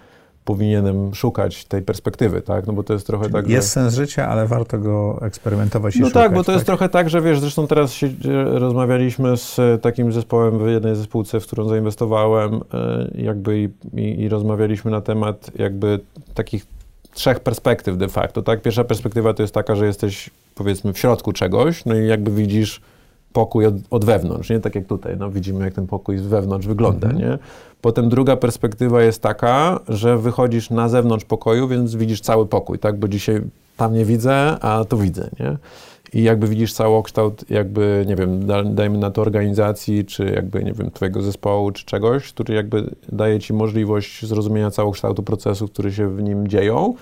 powinienem szukać tej perspektywy, tak? No bo to jest trochę Czyli tak, Jest że... sens życia, ale warto go eksperymentować i No szukać, tak, bo to tak? jest trochę tak, że wiesz, zresztą teraz się, rozmawialiśmy z takim zespołem w jednej zespółce, w którą zainwestowałem, e, jakby i, i, i rozmawialiśmy na temat jakby takich trzech perspektyw de facto, tak? Pierwsza perspektywa to jest taka, że jesteś powiedzmy w środku czegoś, no i jakby widzisz pokój od, od wewnątrz, nie? Tak jak tutaj, no widzimy jak ten pokój z wewnątrz wygląda, mhm. nie? Potem druga perspektywa jest taka, że wychodzisz na zewnątrz pokoju, więc widzisz cały pokój, tak? Bo dzisiaj tam nie widzę, a tu widzę, nie? I jakby widzisz całokształt, jakby, nie wiem, dajmy na to organizacji, czy jakby, nie wiem, twojego zespołu, czy czegoś, który jakby daje ci możliwość zrozumienia całokształtu procesów, które się w nim dzieją,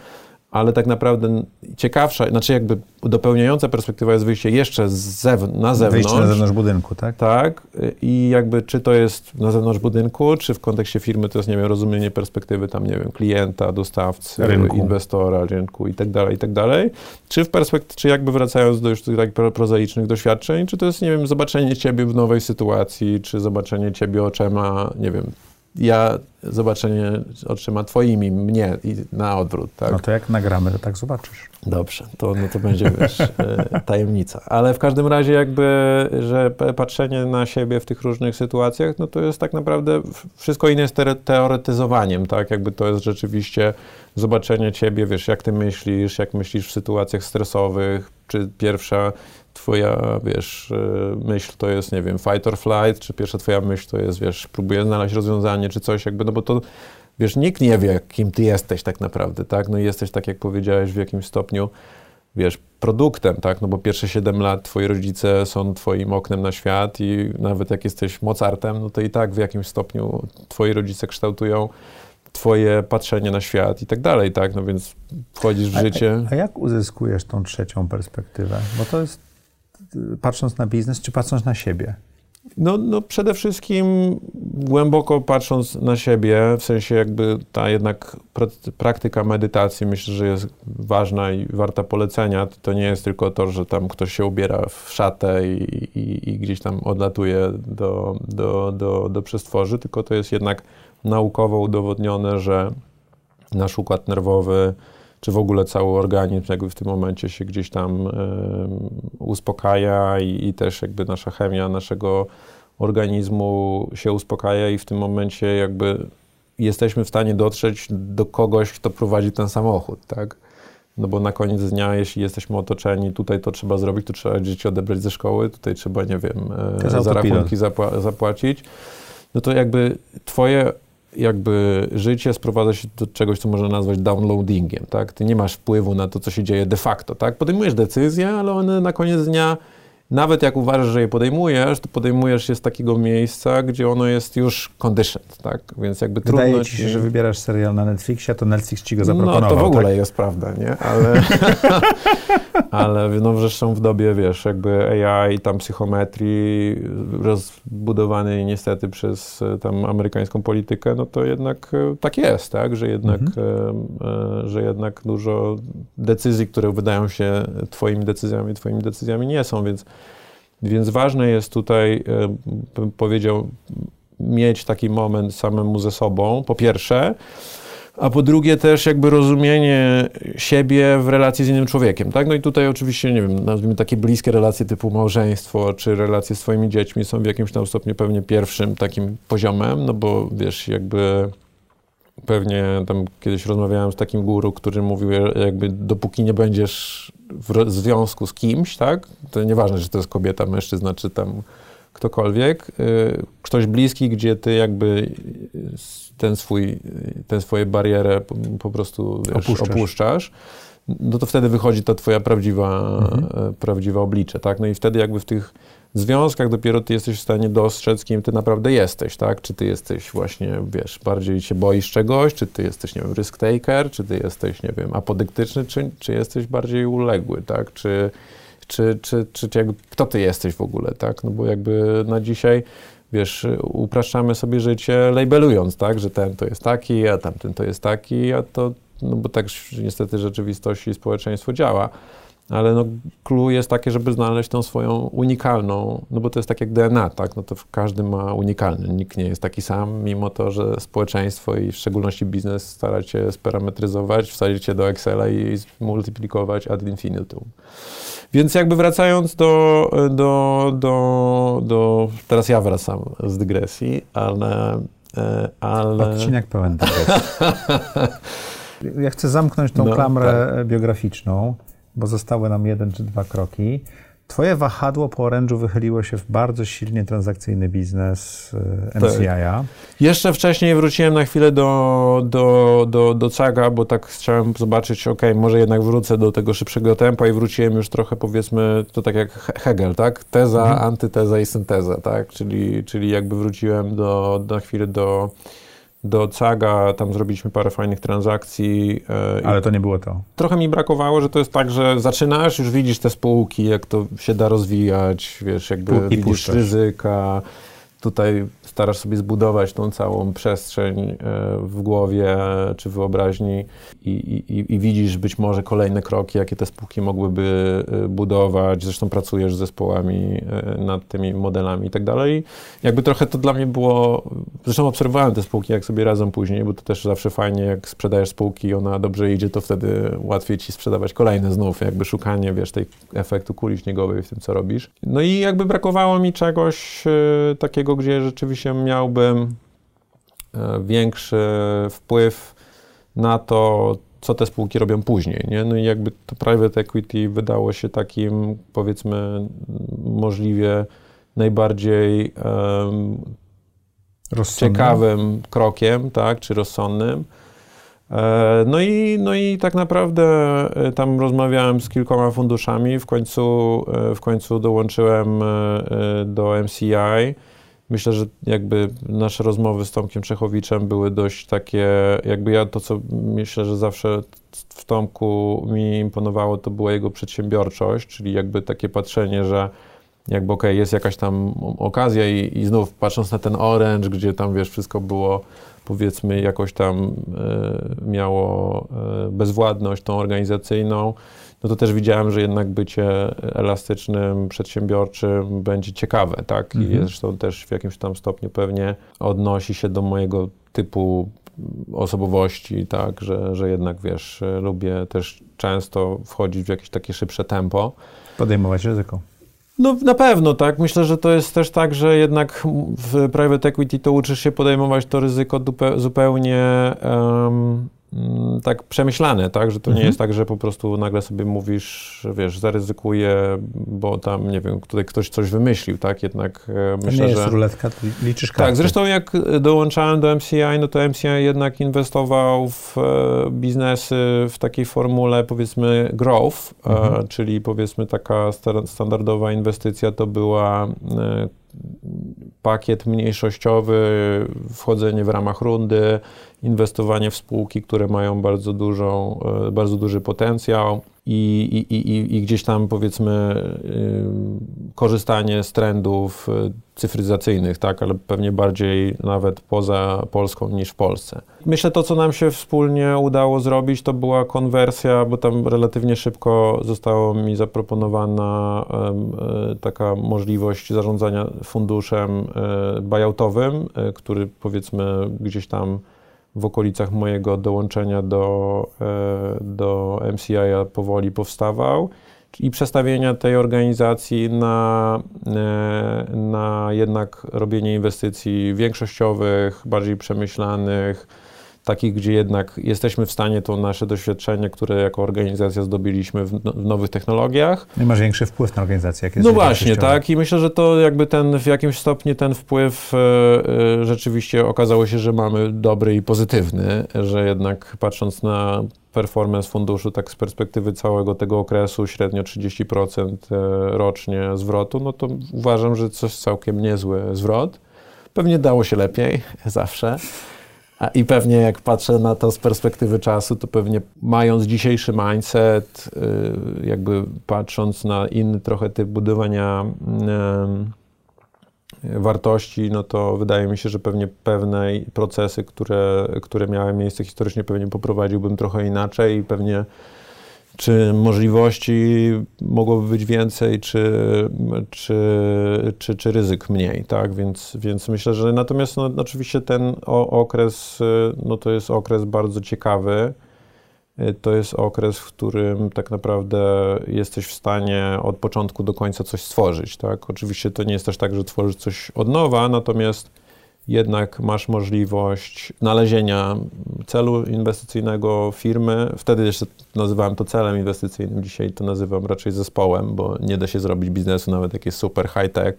ale tak naprawdę ciekawsza, znaczy jakby dopełniająca perspektywa jest wyjście jeszcze zewn- na zewnątrz. Wyjście na zewnątrz budynku, tak? Tak. I jakby czy to jest na zewnątrz budynku, czy w kontekście firmy to jest, nie wiem, rozumienie perspektywy tam, nie wiem, klienta, dostawcy, rynku. inwestora, rynku i tak dalej, i tak dalej. Czy w perspektywie, czy jakby wracając do już tych tak prozaicznych doświadczeń, czy to jest, nie wiem, zobaczenie ciebie w nowej sytuacji, czy zobaczenie ciebie oczema, nie wiem, ja zobaczenie oczyma twoimi, mnie i na odwrót, tak? No to jak nagramy, to tak zobaczysz. Dobrze, to, no to będzie, wiesz, e, tajemnica. Ale w każdym razie jakby, że patrzenie na siebie w tych różnych sytuacjach, no to jest tak naprawdę, wszystko inne jest teoretyzowaniem, tak? Jakby to jest rzeczywiście zobaczenie ciebie, wiesz, jak ty myślisz, jak myślisz w sytuacjach stresowych, czy pierwsza twoja, wiesz, e, myśl to jest, nie wiem, fight or flight, czy pierwsza twoja myśl to jest, wiesz, próbuję znaleźć rozwiązanie, czy coś jakby, no bo to, wiesz, nikt nie wie, kim ty jesteś tak naprawdę, tak? No i jesteś, tak jak powiedziałeś, w jakimś stopniu, wiesz, produktem, tak? No bo pierwsze 7 lat twoi rodzice są twoim oknem na świat i nawet jak jesteś Mozartem, no to i tak w jakimś stopniu twoi rodzice kształtują twoje patrzenie na świat i tak dalej, tak? No więc wchodzisz w życie. A, a, jak uzyskujesz tą trzecią perspektywę? Bo to jest patrząc na biznes, czy patrząc na siebie? No, no przede wszystkim głęboko patrząc na siebie, w sensie jakby ta jednak praktyka medytacji myślę, że jest ważna i warta polecenia. To nie jest tylko to, że tam ktoś się ubiera w szatę i, i, i gdzieś tam odlatuje do, do, do, do przestworzy, tylko to jest jednak naukowo udowodnione, że nasz układ nerwowy czy w ogóle cały organizm jakby w tym momencie się gdzieś tam y, uspokaja i, i, też jakby nasza chemia naszego organizmu się uspokaja i w tym momencie jakby jesteśmy w stanie dotrzeć do kogoś, kto prowadzi ten samochód, tak? No bo na koniec dnia, jeśli jesteśmy otoczeni, tutaj to trzeba zrobić, tu trzeba dzieci odebrać ze szkoły, tutaj trzeba, nie wiem, e, za rachunki zapła zapłacić, no to jakby twoje jakby życie sprowadza się do czegoś, co można nazwać downloadingiem, tak? Ty nie masz wpływu na to, co się dzieje de facto, tak? Podejmujesz decyzje, ale one na koniec dnia nawet jak uważasz, że je podejmujesz, to podejmujesz je z takiego miejsca, gdzie ono jest już conditioned, tak? Więc jakby Wydaje trudno... ci się, że wybierasz serial na Netflixie, to Netflix ci go zaproponował, No to w ogóle tak? jest prawda, nie? Ale, ale no zresztą w dobie, wiesz, jakby AI, tam psychometrii rozbudowanej niestety przez e, tam amerykańską politykę, no to jednak e, tak jest, tak? Że jednak, mhm. e, że jednak dużo decyzji, które wydają się twoimi decyzjami, twoimi decyzjami nie są, więc więc ważne jest tutaj, e, bym powiedział, mieć taki moment samemu ze sobą, po pierwsze, a po drugie też jakby rozumienie siebie w relacji z innym człowiekiem, tak? No i tutaj oczywiście, nie wiem, nazwijmy takie bliskie relacje typu małżeństwo, czy relacje z swoimi dziećmi są w jakimś tam stopniu pewnie pierwszym takim poziomem, no bo wiesz, jakby pewnie tam kiedyś rozmawiałem z takim guru, który mówił, jakby dopóki nie będziesz w związku z kimś, tak, to nieważne, czy to jest kobieta, mężczyzna, czy tam ktokolwiek, y, ktoś bliski, gdzie ty jakby ten swój, ten swoje barierę po, po prostu wiesz, opuszczasz. opuszczasz. no to wtedy wychodzi ta twoja prawdziwa, mhm. prawdziwa oblicze, tak, no i wtedy jakby w tych związkach dopiero ty jesteś w stanie dostrzec, kim ty naprawdę jesteś, tak? Czy ty jesteś właśnie, wiesz, bardziej się boisz czegoś, czy ty jesteś, nie wiem, risk taker, czy ty jesteś, nie wiem, apodyktyczny, czy, czy jesteś bardziej uległy, tak? Czy, czy, czy, czy, czy jakby, kto ty jesteś w ogóle, tak? No bo jakby na dzisiaj wiesz, upraszczamy sobie życie labelując, tak, że ten to jest taki, a tamten to jest taki, a to, no bo tak niestety rzeczywistość i społeczeństwo działa ale no, clue jest takie, żeby znaleźć tą swoją unikalną, no bo to jest tak jak DNA, tak? No to każdy ma unikalny, nikt nie jest taki sam, mimo to, że społeczeństwo i w szczególności biznes stara się sparametryzować, wsadzić się do Excela i multiplikować ad infinitum. Więc jakby wracając do, do, do, do teraz ja wracam z dygresji, ale... E, ale... Odcinek pełen dygresji. Ja chcę zamknąć tą No, klamrę biograficzną, bo zostały nam jeden czy dwa kroki. Twoje wahadło po orężu wychyliło się w bardzo silnie transakcyjny biznes e, MCI-a. Jeszcze wcześniej wróciłem na chwilę do, do, do, do CAGA, bo tak chciałem zobaczyć, ok, może jednak wrócę do tego szybszego tempa i wróciłem już trochę powiedzmy, to tak jak He- Hegel, tak? Teza, Mhm. antyteza i synteza, tak? Czyli, czyli jakby wróciłem do, na chwilę do, do CAGA, tam zrobiliśmy parę fajnych transakcji. e, Ale to nie było to. trochę mi brakowało, że to jest tak, że zaczynasz, już widzisz te spółki, jak to się da rozwijać, wiesz, jakby Pu- i widzisz puszczasz. ryzyka. Tutaj starasz sobie zbudować tą całą przestrzeń e, w głowie czy wyobraźni i, i, i widzisz być może kolejne kroki, jakie te spółki mogłyby e, budować. Zresztą pracujesz z zespołami e, nad tymi modelami i tak dalej. Jakby trochę to dla mnie było, zresztą obserwowałem te spółki, jak sobie radzą później, bo to też zawsze fajnie, jak sprzedajesz spółki i ona dobrze idzie, to wtedy łatwiej ci sprzedawać kolejne znów, jakby szukanie, wiesz, tej efektu kuli śniegowej w tym, co robisz. No i jakby brakowało mi czegoś takiego, gdzie rzeczywiście miałbym e, większy wpływ na to, co te spółki robią później, nie? No i jakby to private equity wydało się takim, powiedzmy, możliwie najbardziej Rozsądne. ciekawym krokiem, tak, czy rozsądnym. E, No i, no i tak naprawdę e, tam rozmawiałem z kilkoma funduszami, w końcu, w końcu dołączyłem do MCI. Myślę, że jakby nasze rozmowy z Tomkiem Czechowiczem były dość takie, jakby ja to, co myślę, że zawsze w Tomku mi imponowało, to była jego przedsiębiorczość, czyli jakby takie patrzenie, że jakby okej, jest jakaś tam okazja i, i znów patrząc na ten Orange, gdzie tam wiesz, wszystko było powiedzmy jakoś tam e, miało e, bezwładność tą organizacyjną, no to też widziałem, że jednak bycie elastycznym, przedsiębiorczym będzie ciekawe, tak? I Mhm. zresztą też w jakimś tam stopniu pewnie odnosi się do mojego typu osobowości, tak? Że, że jednak wiesz, lubię też często wchodzić w jakieś takie szybsze tempo. Podejmować ryzyko. No na pewno, tak. Myślę, że to jest też tak, że jednak w private equity to uczysz się podejmować to ryzyko dupe- zupełnie mm, tak przemyślane, tak, że to nie Mhm. jest tak, że po prostu nagle sobie mówisz, wiesz, zaryzykuję, bo tam, nie wiem, tutaj ktoś coś wymyślił, tak, jednak e, To myślę, nie jest że... ruletka, liczysz karty. Tak, zresztą jak dołączałem do MCI, no to MCI jednak inwestował w e, biznesy w takiej formule powiedzmy growth, e, Mhm. czyli powiedzmy taka sta- standardowa inwestycja to była pakiet mniejszościowy, wchodzenie w ramach rundy, inwestowanie w spółki, które mają bardzo dużą, e, bardzo duży potencjał i, i, i, i gdzieś tam powiedzmy y, korzystanie z trendów y, cyfryzacyjnych, tak, ale pewnie bardziej nawet poza Polską niż w Polsce. Myślę, to co nam się wspólnie udało zrobić, to była konwersja, bo tam relatywnie szybko zostało mi zaproponowana e, taka możliwość zarządzania funduszem e, buyoutowym, e, który powiedzmy gdzieś tam w okolicach mojego dołączenia do, e, do MCI powoli powstawał i przestawienia tej organizacji na, e, na jednak robienie inwestycji większościowych, bardziej przemyślanych, takich, gdzie jednak jesteśmy w stanie to nasze doświadczenie, które jako organizacja zdobyliśmy w, no- w nowych technologiach, No i masz większy wpływ na organizację. Jak no właśnie, tak. I myślę, że to jakby ten w jakimś stopniu ten wpływ e, e, rzeczywiście okazało się, że mamy dobry i pozytywny, że jednak patrząc na performance funduszu, tak z perspektywy całego tego okresu, średnio 30% e, rocznie zwrotu, no to uważam, że coś całkiem niezły zwrot. Pewnie dało się lepiej, zawsze. I pewnie jak patrzę na to z perspektywy czasu, to pewnie mając dzisiejszy mindset, y, jakby patrząc na inny trochę typ budowania wartości, no to wydaje mi się, że pewnie pewne procesy, które, które miały miejsce historycznie, pewnie poprowadziłbym trochę inaczej i pewnie czy możliwości mogłoby być więcej, czy, czy, czy, czy ryzyk mniej, tak? Więc, więc myślę, że natomiast no, oczywiście ten okres, no to jest okres bardzo ciekawy. To jest okres, w którym tak naprawdę jesteś w stanie od początku do końca coś stworzyć, tak? Oczywiście to nie jest też tak, że tworzysz coś od nowa, natomiast jednak masz możliwość znalezienia celu inwestycyjnego firmy. Wtedy jeszcze nazywałem to celem inwestycyjnym, dzisiaj to nazywam raczej zespołem, bo nie da się zrobić biznesu nawet jest super high-tech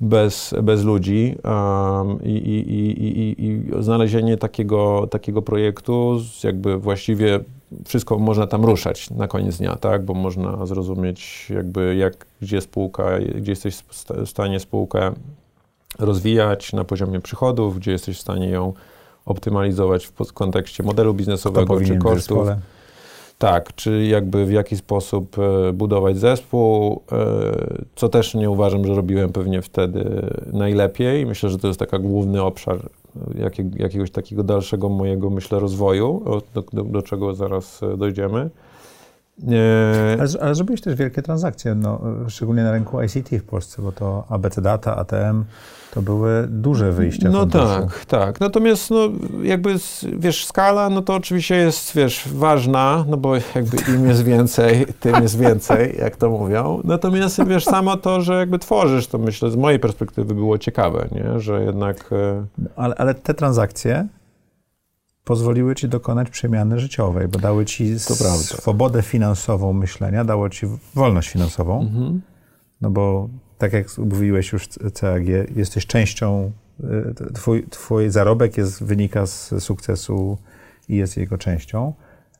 bez, bez ludzi um, i, i, i, i, znalezienie takiego, takiego projektu, jakby właściwie wszystko można tam ruszać na koniec dnia, tak? Bo można zrozumieć jakby jak, gdzie spółka, gdzie jesteś w stanie spółkę rozwijać na poziomie przychodów, gdzie jesteś w stanie ją optymalizować w kontekście modelu biznesowego czy kosztów. Tak, czy jakby w jaki sposób e, budować zespół, e, co też nie uważam, że robiłem pewnie wtedy najlepiej. Myślę, że to jest taki główny obszar jakiegoś takiego dalszego mojego, myślę, rozwoju, do, do, do czego zaraz e, dojdziemy. Ale, ale zrobiłeś też wielkie transakcje, no, szczególnie na rynku ICT w Polsce, bo to ABC Data, ATM, to były duże wyjścia. No tak, tak. Natomiast no, jakby, wiesz, skala, no to oczywiście jest, wiesz, ważna, no bo jakby im jest więcej, tym jest więcej, jak to mówią. Natomiast, wiesz, samo to, że jakby tworzysz, to myślę, z mojej perspektywy było ciekawe, nie? Że jednak... E, ale, ale te transakcje pozwoliły ci dokonać przemiany życiowej, bo dały ci swobodę finansową myślenia, dało ci wolność finansową, mhm. no bo tak jak mówiłeś już CAG, jesteś częścią, y, twój, twój zarobek jest, wynika z sukcesu i jest jego częścią.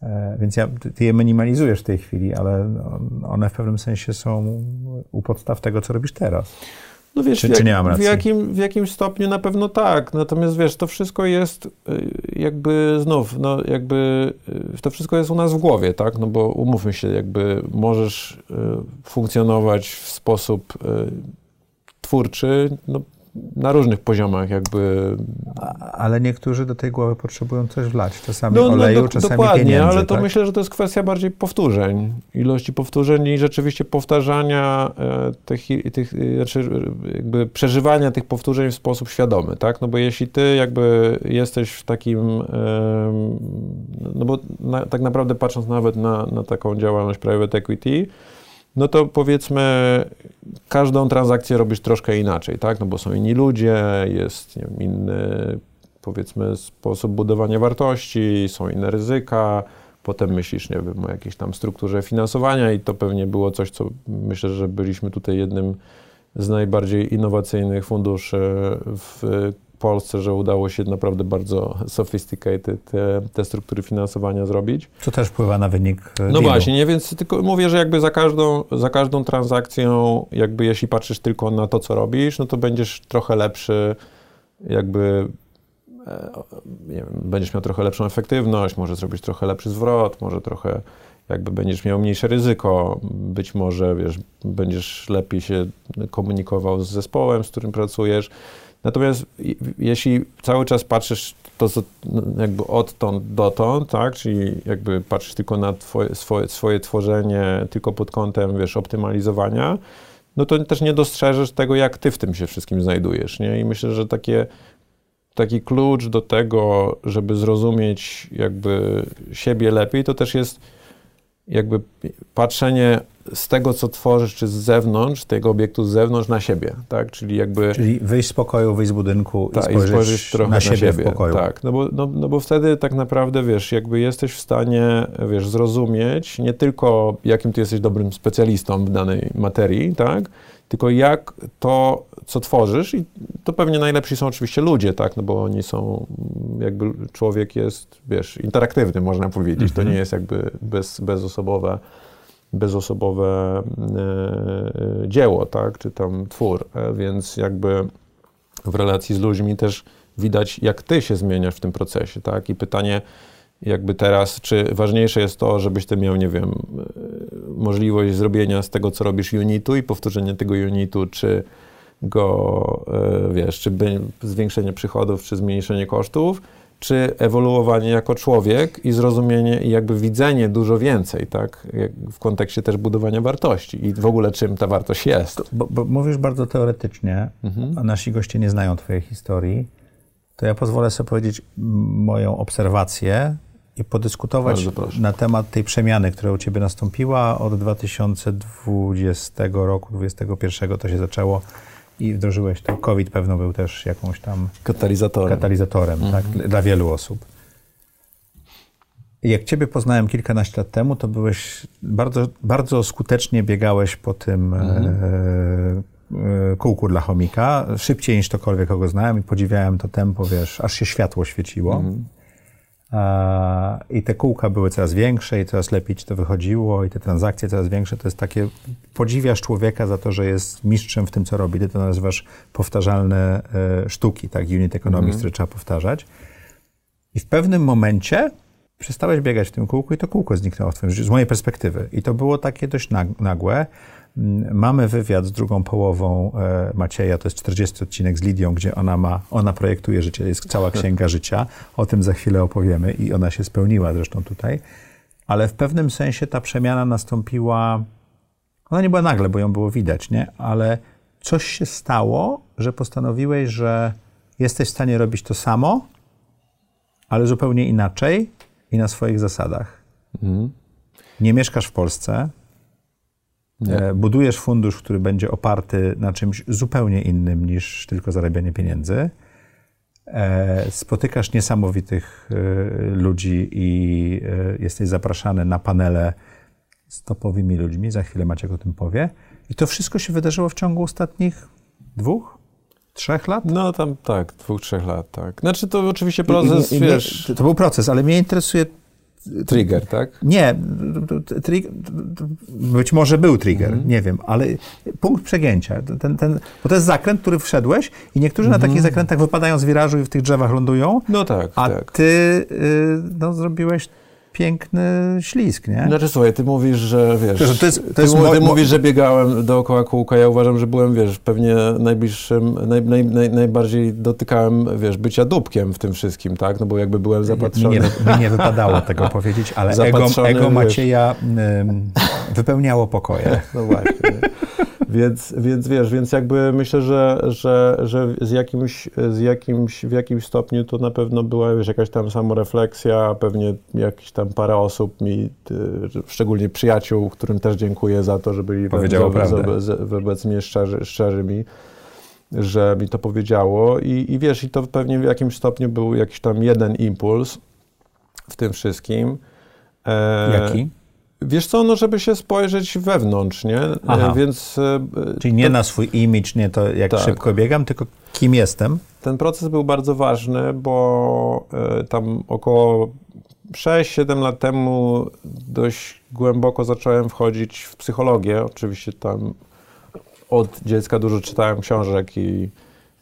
E, więc ja, ty je minimalizujesz w tej chwili, ale one w pewnym sensie są u podstaw tego, co robisz teraz. No wiesz, czy, czy nie mam racji? W, jakim, w jakimś stopniu na pewno tak. Natomiast wiesz, to wszystko jest y, jakby znów, no jakby y, to wszystko jest u nas w głowie, tak? No bo umówmy się, jakby możesz y, funkcjonować w sposób twórczy, no na różnych poziomach jakby. ale niektórzy do tej głowy potrzebują coś wlać, czasami no, no oleju, do, czasami dokładnie, pieniędzy. ale to tak? myślę, że to jest kwestia bardziej powtórzeń, ilości powtórzeń i rzeczywiście powtarzania e, tych, tych znaczy jakby przeżywania tych powtórzeń w sposób świadomy, tak? No bo jeśli ty jakby jesteś w takim, no bo na, tak naprawdę patrząc nawet na, na taką działalność private equity, no to powiedzmy każdą transakcję robisz troszkę inaczej, tak? No bo są inni ludzie, jest wiem, inny powiedzmy sposób budowania wartości, są inne ryzyka, potem myślisz, nie wiem, o jakiejś tam strukturze finansowania i to pewnie było coś, co myślę, że byliśmy tutaj jednym z najbardziej innowacyjnych funduszy w Polsce, że udało się naprawdę bardzo sophisticated te, te struktury finansowania zrobić. Co też wpływa na wynik e, No właśnie, nie, więc tylko mówię, że jakby za każdą, za każdą transakcją, jakby jeśli patrzysz tylko na to, co robisz, no to będziesz trochę lepszy, jakby e, nie wiem, będziesz miał trochę lepszą efektywność, może zrobić trochę lepszy zwrot, może trochę jakby będziesz miał mniejsze ryzyko, być może, wiesz, będziesz lepiej się komunikował z zespołem, z którym pracujesz. Natomiast jeśli cały czas patrzysz to no, jakby odtąd dotąd, tak, czyli jakby patrzysz tylko na twoje, swoje, swoje tworzenie tylko pod kątem, wiesz, optymalizowania, no to też nie dostrzeżesz tego, jak ty w tym się wszystkim znajdujesz, nie? I myślę, że takie, taki klucz do tego, żeby zrozumieć jakby siebie lepiej, to też jest jakby patrzenie z tego, co tworzysz, czy z zewnątrz, tego obiektu z zewnątrz na siebie, tak? Czyli jakby... Czyli wyjść z pokoju, wyjść z budynku ta, i, spojrzeć i spojrzeć trochę na, siebie, na siebie w pokoju. Tak, no bo, no, no bo wtedy tak naprawdę, wiesz, jakby jesteś w stanie, wiesz, zrozumieć nie tylko, jakim ty jesteś dobrym specjalistą w danej materii, tak? Tylko jak to, co tworzysz i to pewnie najlepsi są oczywiście ludzie, tak? No bo oni są, jakby człowiek jest, wiesz, interaktywny, można powiedzieć. To mhm. nie jest jakby bez, bezosobowe bezosobowe e, dzieło, tak, czy tam twór, e, więc jakby w relacji z ludźmi też widać, jak ty się zmieniasz w tym procesie, tak, i pytanie jakby teraz, czy ważniejsze jest to, żebyś ty miał, nie wiem, e, możliwość zrobienia z tego, co robisz unitu i powtórzenie tego unitu, czy go, wiesz, czy zwiększenie przychodów, czy zmniejszenie kosztów, czy ewoluowanie jako człowiek i zrozumienie i jakby widzenie dużo więcej, tak? w kontekście też budowania wartości i w ogóle czym ta wartość jest. Bo, bo mówisz bardzo teoretycznie, mhm. a nasi goście nie znają twojej historii, to ja pozwolę sobie powiedzieć moją obserwację i podyskutować na temat tej przemiany, która u ciebie nastąpiła od 2020 roku, 2021 to się zaczęło i wdrożyłeś to. COVID pewno był też jakąś tam Katalizatorem. katalizatorem tak, dla wielu osób. Jak Ciebie poznałem kilkanaście lat temu, to byłeś bardzo, bardzo skutecznie biegałeś po tym e, e, kółku dla chomika, szybciej niż ktokolwiek, kogo znałem i podziwiałem to tempo, wiesz, aż się światło świeciło. A, I te kółka były coraz większe i coraz lepiej ci to wychodziło i te transakcje coraz większe. To jest takie, podziwiasz człowieka za to, że jest mistrzem w tym, co robi. Ty to nazywasz powtarzalne e, sztuki, tak, unit economics, które trzeba powtarzać. I w pewnym momencie przestałeś biegać w tym kółku i to kółko zniknęło w twoim życiu, z mojej perspektywy. I to było takie dość nag- nagłe. Mm, Mamy wywiad z drugą połową e, Macieja, to jest 40 odcinek z Lidią, gdzie ona ma, ona projektuje życie, jest cała księga życia, o tym za chwilę opowiemy i ona się spełniła zresztą tutaj. Ale w pewnym sensie ta przemiana nastąpiła, ona nie była nagle, bo ją było widać, nie? Ale coś się stało, że postanowiłeś, że jesteś w stanie robić to samo, ale zupełnie inaczej i na swoich zasadach. Nie mieszkasz w Polsce, e, budujesz fundusz, który będzie oparty na czymś zupełnie innym niż tylko zarabianie pieniędzy. E, Spotykasz niesamowitych e, ludzi i jesteś zapraszany na panele z topowymi ludźmi. Za chwilę Maciek o tym powie. I to wszystko się wydarzyło w ciągu ostatnich dwóch, trzech lat? No tam tak, dwóch, trzech lat, tak. Znaczy to oczywiście proces, I- i- i- wiesz, nie- To był proces, ale mnie interesuje trigger, tak? Nie, tri- być może był trigger, Mhm. nie wiem, ale punkt przegięcia, ten, ten, bo to jest zakręt, który wszedłeś i niektórzy na takich zakrętach wypadają z wirażu i w tych drzewach lądują, No tak, a Mhm. tak. ty y, no, zrobiłeś piękny ślizg, nie? Znaczy słuchaj, ty mówisz, że wiesz, To- to jest- to ty, jest mo- ty mo- mówisz, że biegałem dookoła kółka, ja uważam, że byłem, wiesz, pewnie najbliższym, naj, naj, naj, najbardziej dotykałem, wiesz, bycia dupkiem w tym wszystkim, tak, no bo jakby byłem Mi zapatrzony. nie, mi nie wypadało tego powiedzieć, ale ego, ego. Macieja ym, wypełniało pokoje. No właśnie. Więc, więc wiesz, więc jakby myślę, że, że, że z jakimś, z jakimś, w jakimś stopniu to na pewno była wiesz, jakaś tam samorefleksja, pewnie jakieś tam parę osób mi, y, szczególnie przyjaciół, którym też dziękuję za to, że byli Powiedziało wobec, prawdę. wobec, wobec mnie szczerzy, szczerzy mi że mi to powiedziało I, i wiesz, i to pewnie w jakimś stopniu był jakiś tam jeden impuls w tym wszystkim. E, Jaki? Wiesz co, no żeby się spojrzeć wewnątrz, nie? E, Aha. Więc e, Czyli nie na swój image, nie to jak Tak. szybko biegam, tylko kim jestem. ten proces był bardzo ważny, bo e, tam około 6-7 lat temu dość głęboko zacząłem wchodzić w psychologię. Oczywiście tam od dziecka dużo czytałem książek i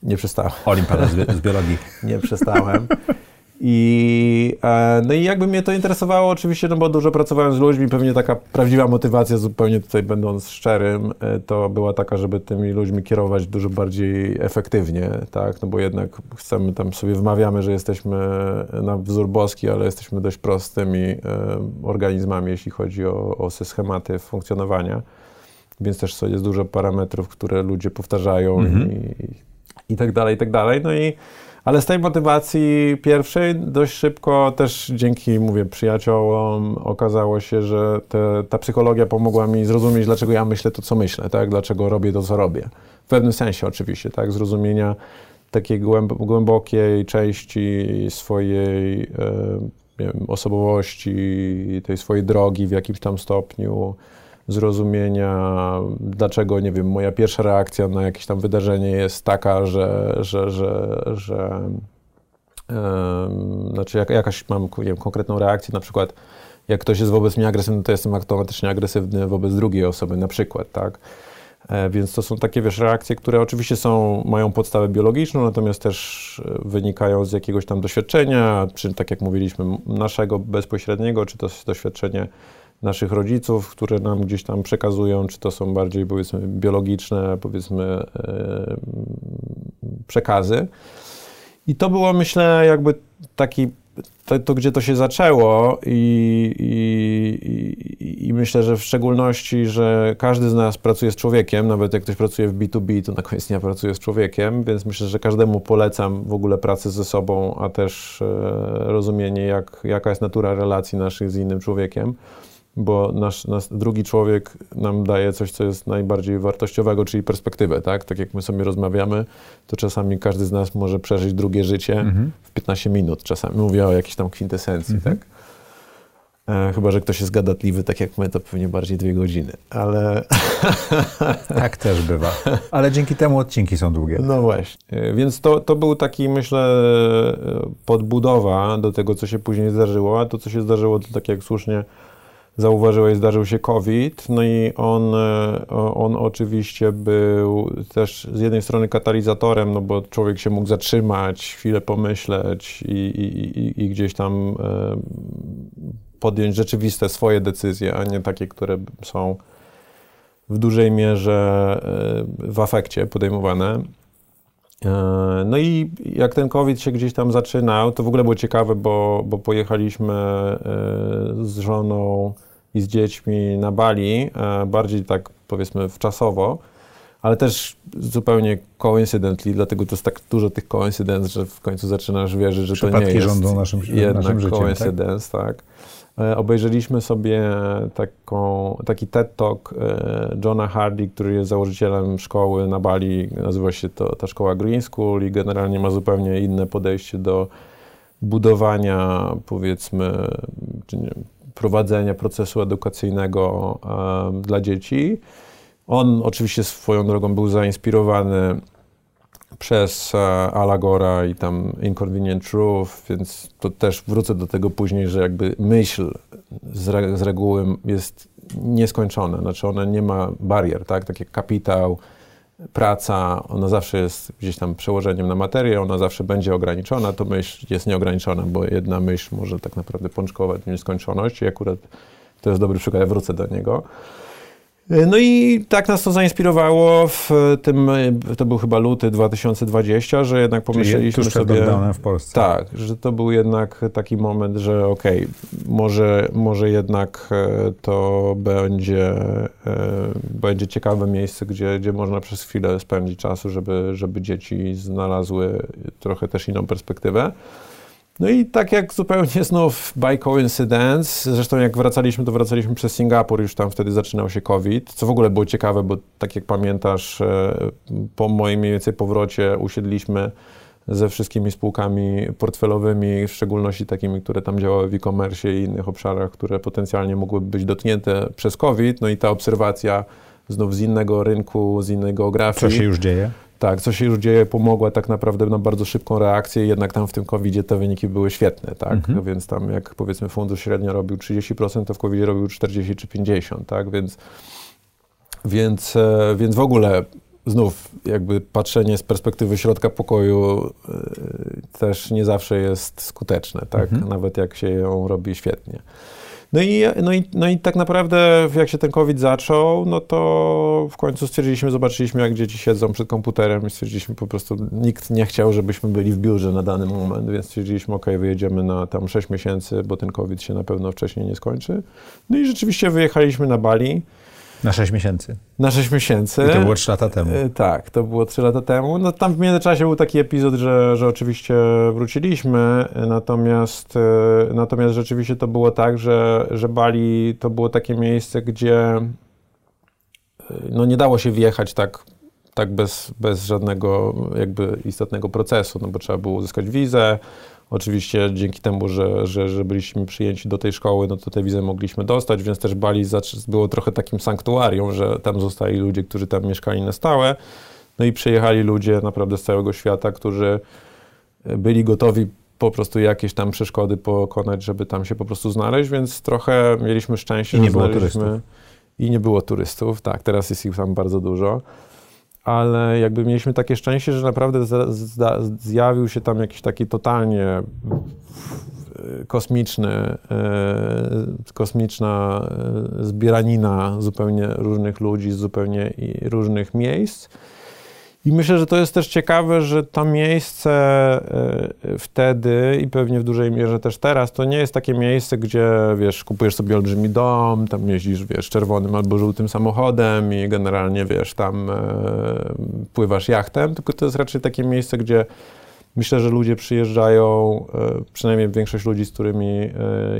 nie przestałem. Olimpiada z, bi- z biologii. nie przestałem. I, e, no i jakby mnie to interesowało oczywiście, no bo dużo pracowałem z ludźmi, pewnie taka prawdziwa motywacja, zupełnie tutaj będąc szczerym, e, to była taka, żeby tymi ludźmi kierować dużo bardziej efektywnie, tak, no bo jednak chcemy tam sobie wmawiamy, że jesteśmy na wzór boski, ale jesteśmy dość prostymi e, organizmami, jeśli chodzi o, o schematy funkcjonowania, więc też jest dużo parametrów, które ludzie powtarzają i, i tak dalej, i tak dalej, no i ale z tej motywacji pierwszej dość szybko też dzięki, mówię, przyjaciołom okazało się, że te, ta psychologia pomogła mi zrozumieć, dlaczego ja myślę to, co myślę, tak? Dlaczego robię to, co robię. W pewnym sensie oczywiście, tak? Zrozumienia takiej głęb głębokiej części swojej e, wiem, osobowości, tej swojej drogi w jakimś tam stopniu, zrozumienia, dlaczego, nie wiem, moja pierwsza reakcja na jakieś tam wydarzenie jest taka, że, że, że, że znaczy jak, jakaś mam wiem, konkretną reakcję, na przykład jak ktoś jest wobec mnie agresywny, to jestem automatycznie agresywny wobec drugiej osoby, na przykład, tak? E, Więc to są takie, wiesz, reakcje, które oczywiście są, mają podstawę biologiczną, natomiast też e, wynikają z jakiegoś tam doświadczenia, czy tak jak mówiliśmy, naszego bezpośredniego, czy to doświadczenie naszych rodziców, które nam gdzieś tam przekazują, czy to są bardziej, powiedzmy, biologiczne, powiedzmy, e, przekazy. I to było, myślę, jakby taki, to, to gdzie to się zaczęło i, i, i, myślę, że w szczególności, że każdy z nas pracuje z człowiekiem, nawet jak ktoś pracuje w B2B, to na koniec dnia pracuje z człowiekiem, więc myślę, że każdemu polecam w ogóle pracę ze sobą, a też e, rozumienie, jak, jaka jest natura relacji naszych z innym człowiekiem. Bo nasz, nasz drugi człowiek nam daje coś, co jest najbardziej wartościowego, czyli perspektywę, tak? Tak jak my sobie rozmawiamy, to czasami każdy z nas może przeżyć drugie życie mhm. w 15 minut czasami. Mówię o jakiejś tam kwintesencji, mhm. tak? E, chyba, że ktoś jest gadatliwy, tak jak my, to pewnie bardziej dwie godziny, ale... tak też bywa. Ale dzięki temu odcinki są długie. No właśnie. E, więc to, to był taki, myślę, podbudowa do tego, co się później zdarzyło, a to, co się zdarzyło, to tak jak słusznie zauważyłeś, zdarzył się COVID, no i on, e, on oczywiście był też z jednej strony katalizatorem, no bo człowiek się mógł zatrzymać, chwilę pomyśleć i, i, i, i gdzieś tam podjąć rzeczywiste swoje decyzje, a nie takie, które są w dużej mierze e, w afekcie podejmowane. E, no i jak ten COVID się gdzieś tam zaczynał, to w ogóle było ciekawe, bo, bo pojechaliśmy e, z żoną i z dziećmi na Bali, bardziej tak powiedzmy wczasowo, ale też zupełnie coincidentally, dlatego to jest tak dużo tych coincidence, że w końcu zaczynasz wierzyć, że Przypadki to nie jest rządzą naszym, jednak naszym życiem, coincidence, tak? tak. E, obejrzeliśmy sobie taką, taki TED Talk e, Johna Hardy, który jest założycielem szkoły na Bali. Nazywa się to ta szkoła Green School i generalnie ma zupełnie inne podejście do budowania, powiedzmy, czy nie, prowadzenia procesu edukacyjnego dla dzieci. On oczywiście swoją drogą był zainspirowany przez e, Alagora i tam Inconvenient Truth, więc to też wrócę do tego później, że jakby myśl z, re, z reguły jest nieskończona, znaczy ona nie ma barier, tak, tak jak kapitał, praca, ona zawsze jest gdzieś tam przełożeniem na materię, ona zawsze będzie ograniczona, to myśl jest nieograniczona, bo jedna myśl może tak naprawdę pączkować nieskończoność i akurat to jest dobry przykład, ja wrócę do niego. No i tak nas to zainspirowało w tym, to był chyba luty 2020, że jednak pomyśleliśmy tuż sobie... w Polsce. Tak, że to był jednak taki moment, że okej, okay, może, może jednak e, to będzie, e, będzie ciekawe miejsce, gdzie, gdzie można przez chwilę spędzić czasu, żeby, żeby dzieci znalazły trochę też inną perspektywę. No i tak jak zupełnie znów by coincidence, zresztą jak wracaliśmy, to wracaliśmy przez Singapur, już tam wtedy zaczynał się COVID, co w ogóle było ciekawe, bo tak jak pamiętasz, e, po moim mniej więcej powrocie usiedliśmy ze wszystkimi spółkami portfelowymi, w szczególności takimi, które tam działały w e-commerce i innych obszarach, które potencjalnie mogłyby być dotknięte przez COVID. No i ta obserwacja znów z innego rynku, z innej geografii. Co się już dzieje? Tak, co się już dzieje, pomogła tak naprawdę na bardzo szybką reakcję, jednak tam w tym covid te wyniki były świetne, tak? Mhm. Więc tam jak powiedzmy fundusz średnio robił 30%, to w covid robił 40 czy 50, tak? Więc, więc, e, więc w ogóle znów jakby patrzenie z perspektywy środka pokoju e, też nie zawsze jest skuteczne, tak? Mhm. Nawet jak się ją robi świetnie. No i, no, i, no i tak naprawdę, jak się ten COVID zaczął, no to w końcu stwierdziliśmy, zobaczyliśmy, jak dzieci siedzą przed komputerem i stwierdziliśmy po prostu, nikt nie chciał, żebyśmy byli w biurze na dany moment, więc stwierdziliśmy, ok, wyjedziemy na tam 6 miesięcy, bo ten COVID się na pewno wcześniej nie skończy. No i rzeczywiście wyjechaliśmy na Bali. Na 6 miesięcy. Na 6 miesięcy. I to było 3 lata temu. E, tak, to było 3 lata temu. No tam w międzyczasie był taki epizod, że, że oczywiście wróciliśmy, natomiast, e, natomiast rzeczywiście to było tak, że, że Bali to było takie miejsce, gdzie e, no nie dało się wjechać tak, tak bez, bez żadnego jakby istotnego procesu, no bo trzeba było uzyskać wizę, Oczywiście dzięki temu, że, że, że byliśmy przyjęci do tej szkoły, no to tę wizę mogliśmy dostać, więc też Bali było trochę takim sanktuarium, że tam zostali ludzie, którzy tam mieszkali na stałe. No i przyjechali ludzie naprawdę z całego świata, którzy byli gotowi po prostu jakieś tam przeszkody pokonać, żeby tam się po prostu znaleźć, więc trochę mieliśmy szczęście, I nie że było turystów. I nie było turystów, tak, teraz jest ich tam bardzo dużo ale jakby mieliśmy takie szczęście, że naprawdę zjawił się tam jakiś taki totalnie kosmiczny, e, kosmiczna e, zbieranina zupełnie różnych ludzi z zupełnie różnych miejsc. I myślę, że to jest też ciekawe, że to miejsce e, wtedy i pewnie w dużej mierze też teraz, to nie jest takie miejsce, gdzie, wiesz, kupujesz sobie olbrzymi dom, tam jeździsz, wiesz, czerwonym albo żółtym samochodem i generalnie, wiesz, tam e, pływasz jachtem, tylko to jest raczej takie miejsce, gdzie Myślę, że ludzie przyjeżdżają, e, przynajmniej większość ludzi, z którymi e,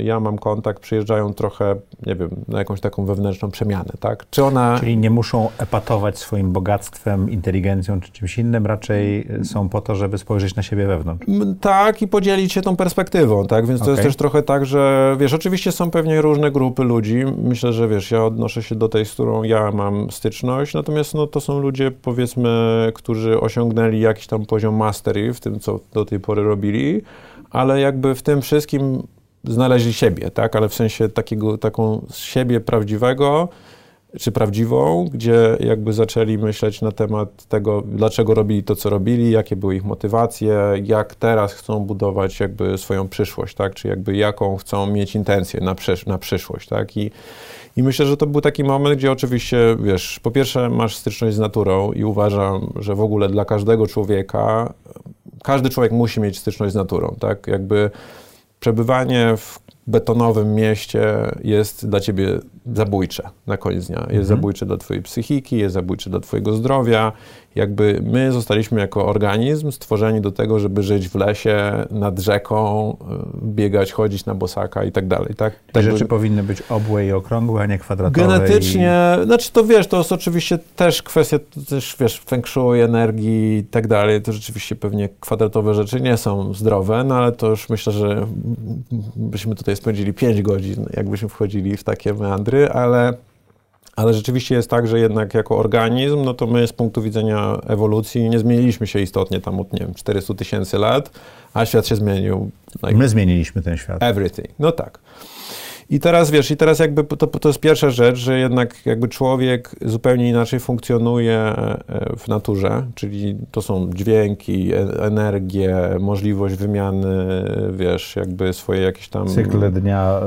ja mam kontakt, przyjeżdżają trochę, nie wiem, na jakąś taką wewnętrzną przemianę, tak? Czy ona... Czyli nie muszą epatować swoim bogactwem, inteligencją czy czymś innym, raczej są po to, żeby spojrzeć na siebie wewnątrz. Tak i podzielić się tą perspektywą, tak? Więc to okay. jest też trochę tak, że wiesz, oczywiście są pewnie różne grupy ludzi. Myślę, że wiesz, ja odnoszę się do tej, z którą ja mam styczność, natomiast no, to są ludzie, powiedzmy, którzy osiągnęli jakiś tam poziom mastery w tym, co do tej pory robili, ale jakby w tym wszystkim znaleźli siebie, tak? Ale w sensie takiego, taką siebie prawdziwego, czy prawdziwą, gdzie jakby zaczęli myśleć na temat tego, dlaczego robili to, co robili, jakie były ich motywacje, jak teraz chcą budować jakby swoją przyszłość, tak? Czy jakby jaką chcą mieć intencję na, przysz na przyszłość, tak? I, I myślę, że to był taki moment, gdzie oczywiście, wiesz, po pierwsze masz styczność z naturą i uważam, że w ogóle dla każdego człowieka każdy człowiek musi mieć styczność z naturą, tak? Jakby przebywanie w betonowym mieście jest dla ciebie zabójcze na koniec dnia. Jest mhm. zabójcze dla twojej psychiki, jest zabójcze dla twojego zdrowia. Jakby my zostaliśmy jako organizm stworzeni do tego, żeby żyć w lesie, nad rzeką, y, biegać, chodzić na bosaka i tak dalej. Tak? Te rzeczy powinny być obłe i okrągłe, a nie kwadratowe. Genetycznie, i... znaczy to wiesz, to jest oczywiście też kwestia, też wiesz, feng shui, energii i tak dalej. To rzeczywiście pewnie kwadratowe rzeczy nie są zdrowe, no ale to już myślę, że byśmy tutaj spędzili 5 godzin, jakbyśmy wchodzili w takie meandry, ale, ale rzeczywiście jest tak, że jednak jako organizm, no to my z punktu widzenia ewolucji nie zmieniliśmy się istotnie tam od, nie wiem, 400 tysięcy lat, a świat się zmienił. Like, my zmieniliśmy ten świat. Everything. No tak. I teraz wiesz, i teraz jakby to, to jest pierwsza rzecz, że jednak jakby człowiek zupełnie inaczej funkcjonuje e, w naturze, czyli to są dźwięki, e, energie, możliwość wymiany, wiesz, jakby swoje jakieś tam... Cykle dnia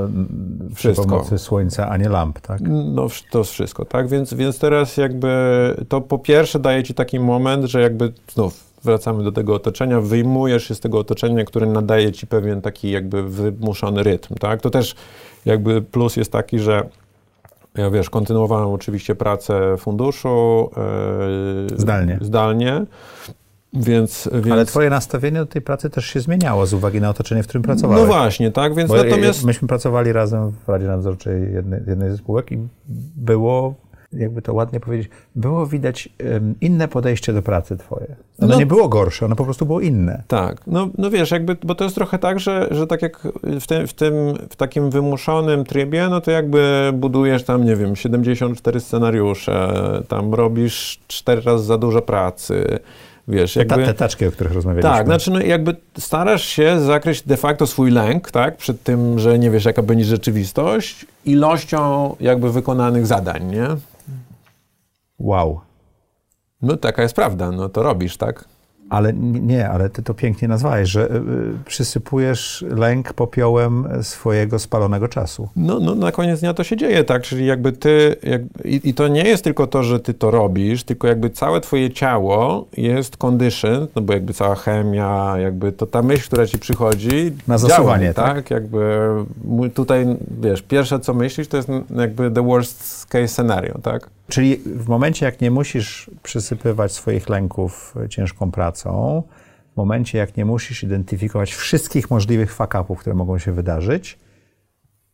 wszystko. przy pomocy słońca, a nie lamp, tak? No to jest wszystko, tak? Więc, więc teraz jakby to po pierwsze daje ci taki moment, że jakby znów wracamy do tego otoczenia, wyjmujesz się z tego otoczenia, które nadaje ci pewien taki jakby wymuszony rytm, tak? To też jakby plus jest taki, że ja wiesz, kontynuowałem oczywiście pracę funduszu. Yy, zdalnie. Zdalnie. Więc, więc, Ale twoje nastawienie do tej pracy też się zmieniało z uwagi na otoczenie, w którym pracowałeś. No właśnie, tak, więc Bo natomiast... Myśmy pracowali razem w Radzie Nadzorczej jednej, jednej ze spółek i było jakby to ładnie powiedzieć, było widać inne podejście do pracy twoje. Ono no, nie było gorsze, ono po prostu było inne. Tak, no, no wiesz, jakby, bo to jest trochę tak, że, że tak jak w tym, w tym, w takim wymuszonym trybie, no to jakby budujesz tam, nie wiem, 74 scenariusze, tam robisz cztery razy za dużo pracy, wiesz, jakby... Te, te taczki, o których rozmawialiśmy. Tak, znaczy no, jakby starasz się zakryć de facto swój lęk, tak, przed tym, że nie wiesz, jaka będzie rzeczywistość, ilością jakby wykonanych zadań, nie? Wow. No taka jest prawda, no to robisz, tak? Ale nie, ale ty to pięknie nazwałeś, że y, y, przysypujesz lęk popiołem swojego spalonego czasu. No, no na koniec dnia to się dzieje, tak? Czyli jakby ty, jak, i, i, to nie jest tylko to, że ty to robisz, tylko jakby całe twoje ciało jest condition, no bo jakby cała chemia, jakby to ta myśl, która ci przychodzi, na zasuwanie, tak? tak? Jakby tutaj, wiesz, pierwsze co myślisz, to jest jakby the worst case scenario, tak? Czyli w momencie, jak nie musisz przysypywać swoich lęków ciężką pracą, w momencie, jak nie musisz identyfikować wszystkich możliwych fakapów, które mogą się wydarzyć,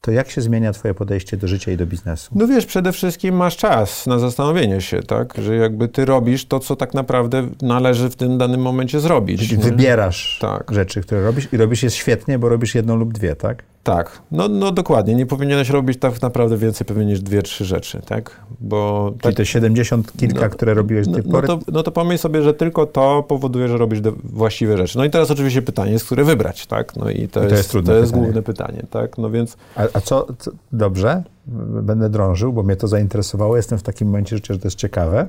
to jak się zmienia twoje podejście do życia i do biznesu? No wiesz, przede wszystkim masz czas na zastanowienie się, tak? Że jakby ty robisz to, co tak naprawdę należy w tym danym momencie zrobić. Czyli wybierasz tak. rzeczy, które robisz i robisz je świetnie, bo robisz jedną lub dwie, tak? Tak, no, no dokładnie. Nie powinieneś robić tak naprawdę więcej pewnie niż dwie, trzy rzeczy, tak? Bo Czyli tak, te 70 kilka, no, które robiłeś do tej no, pory? No to, no to pomyśl sobie, że tylko to powoduje, że robisz właściwe rzeczy. No i teraz oczywiście pytanie jest, które wybrać, tak? No i to, I to jest, jest, to jest główne pytanie, tak? No więc... A, a co, co, dobrze, będę drążył, bo mnie to zainteresowało. Jestem w takim momencie życia, że to jest ciekawe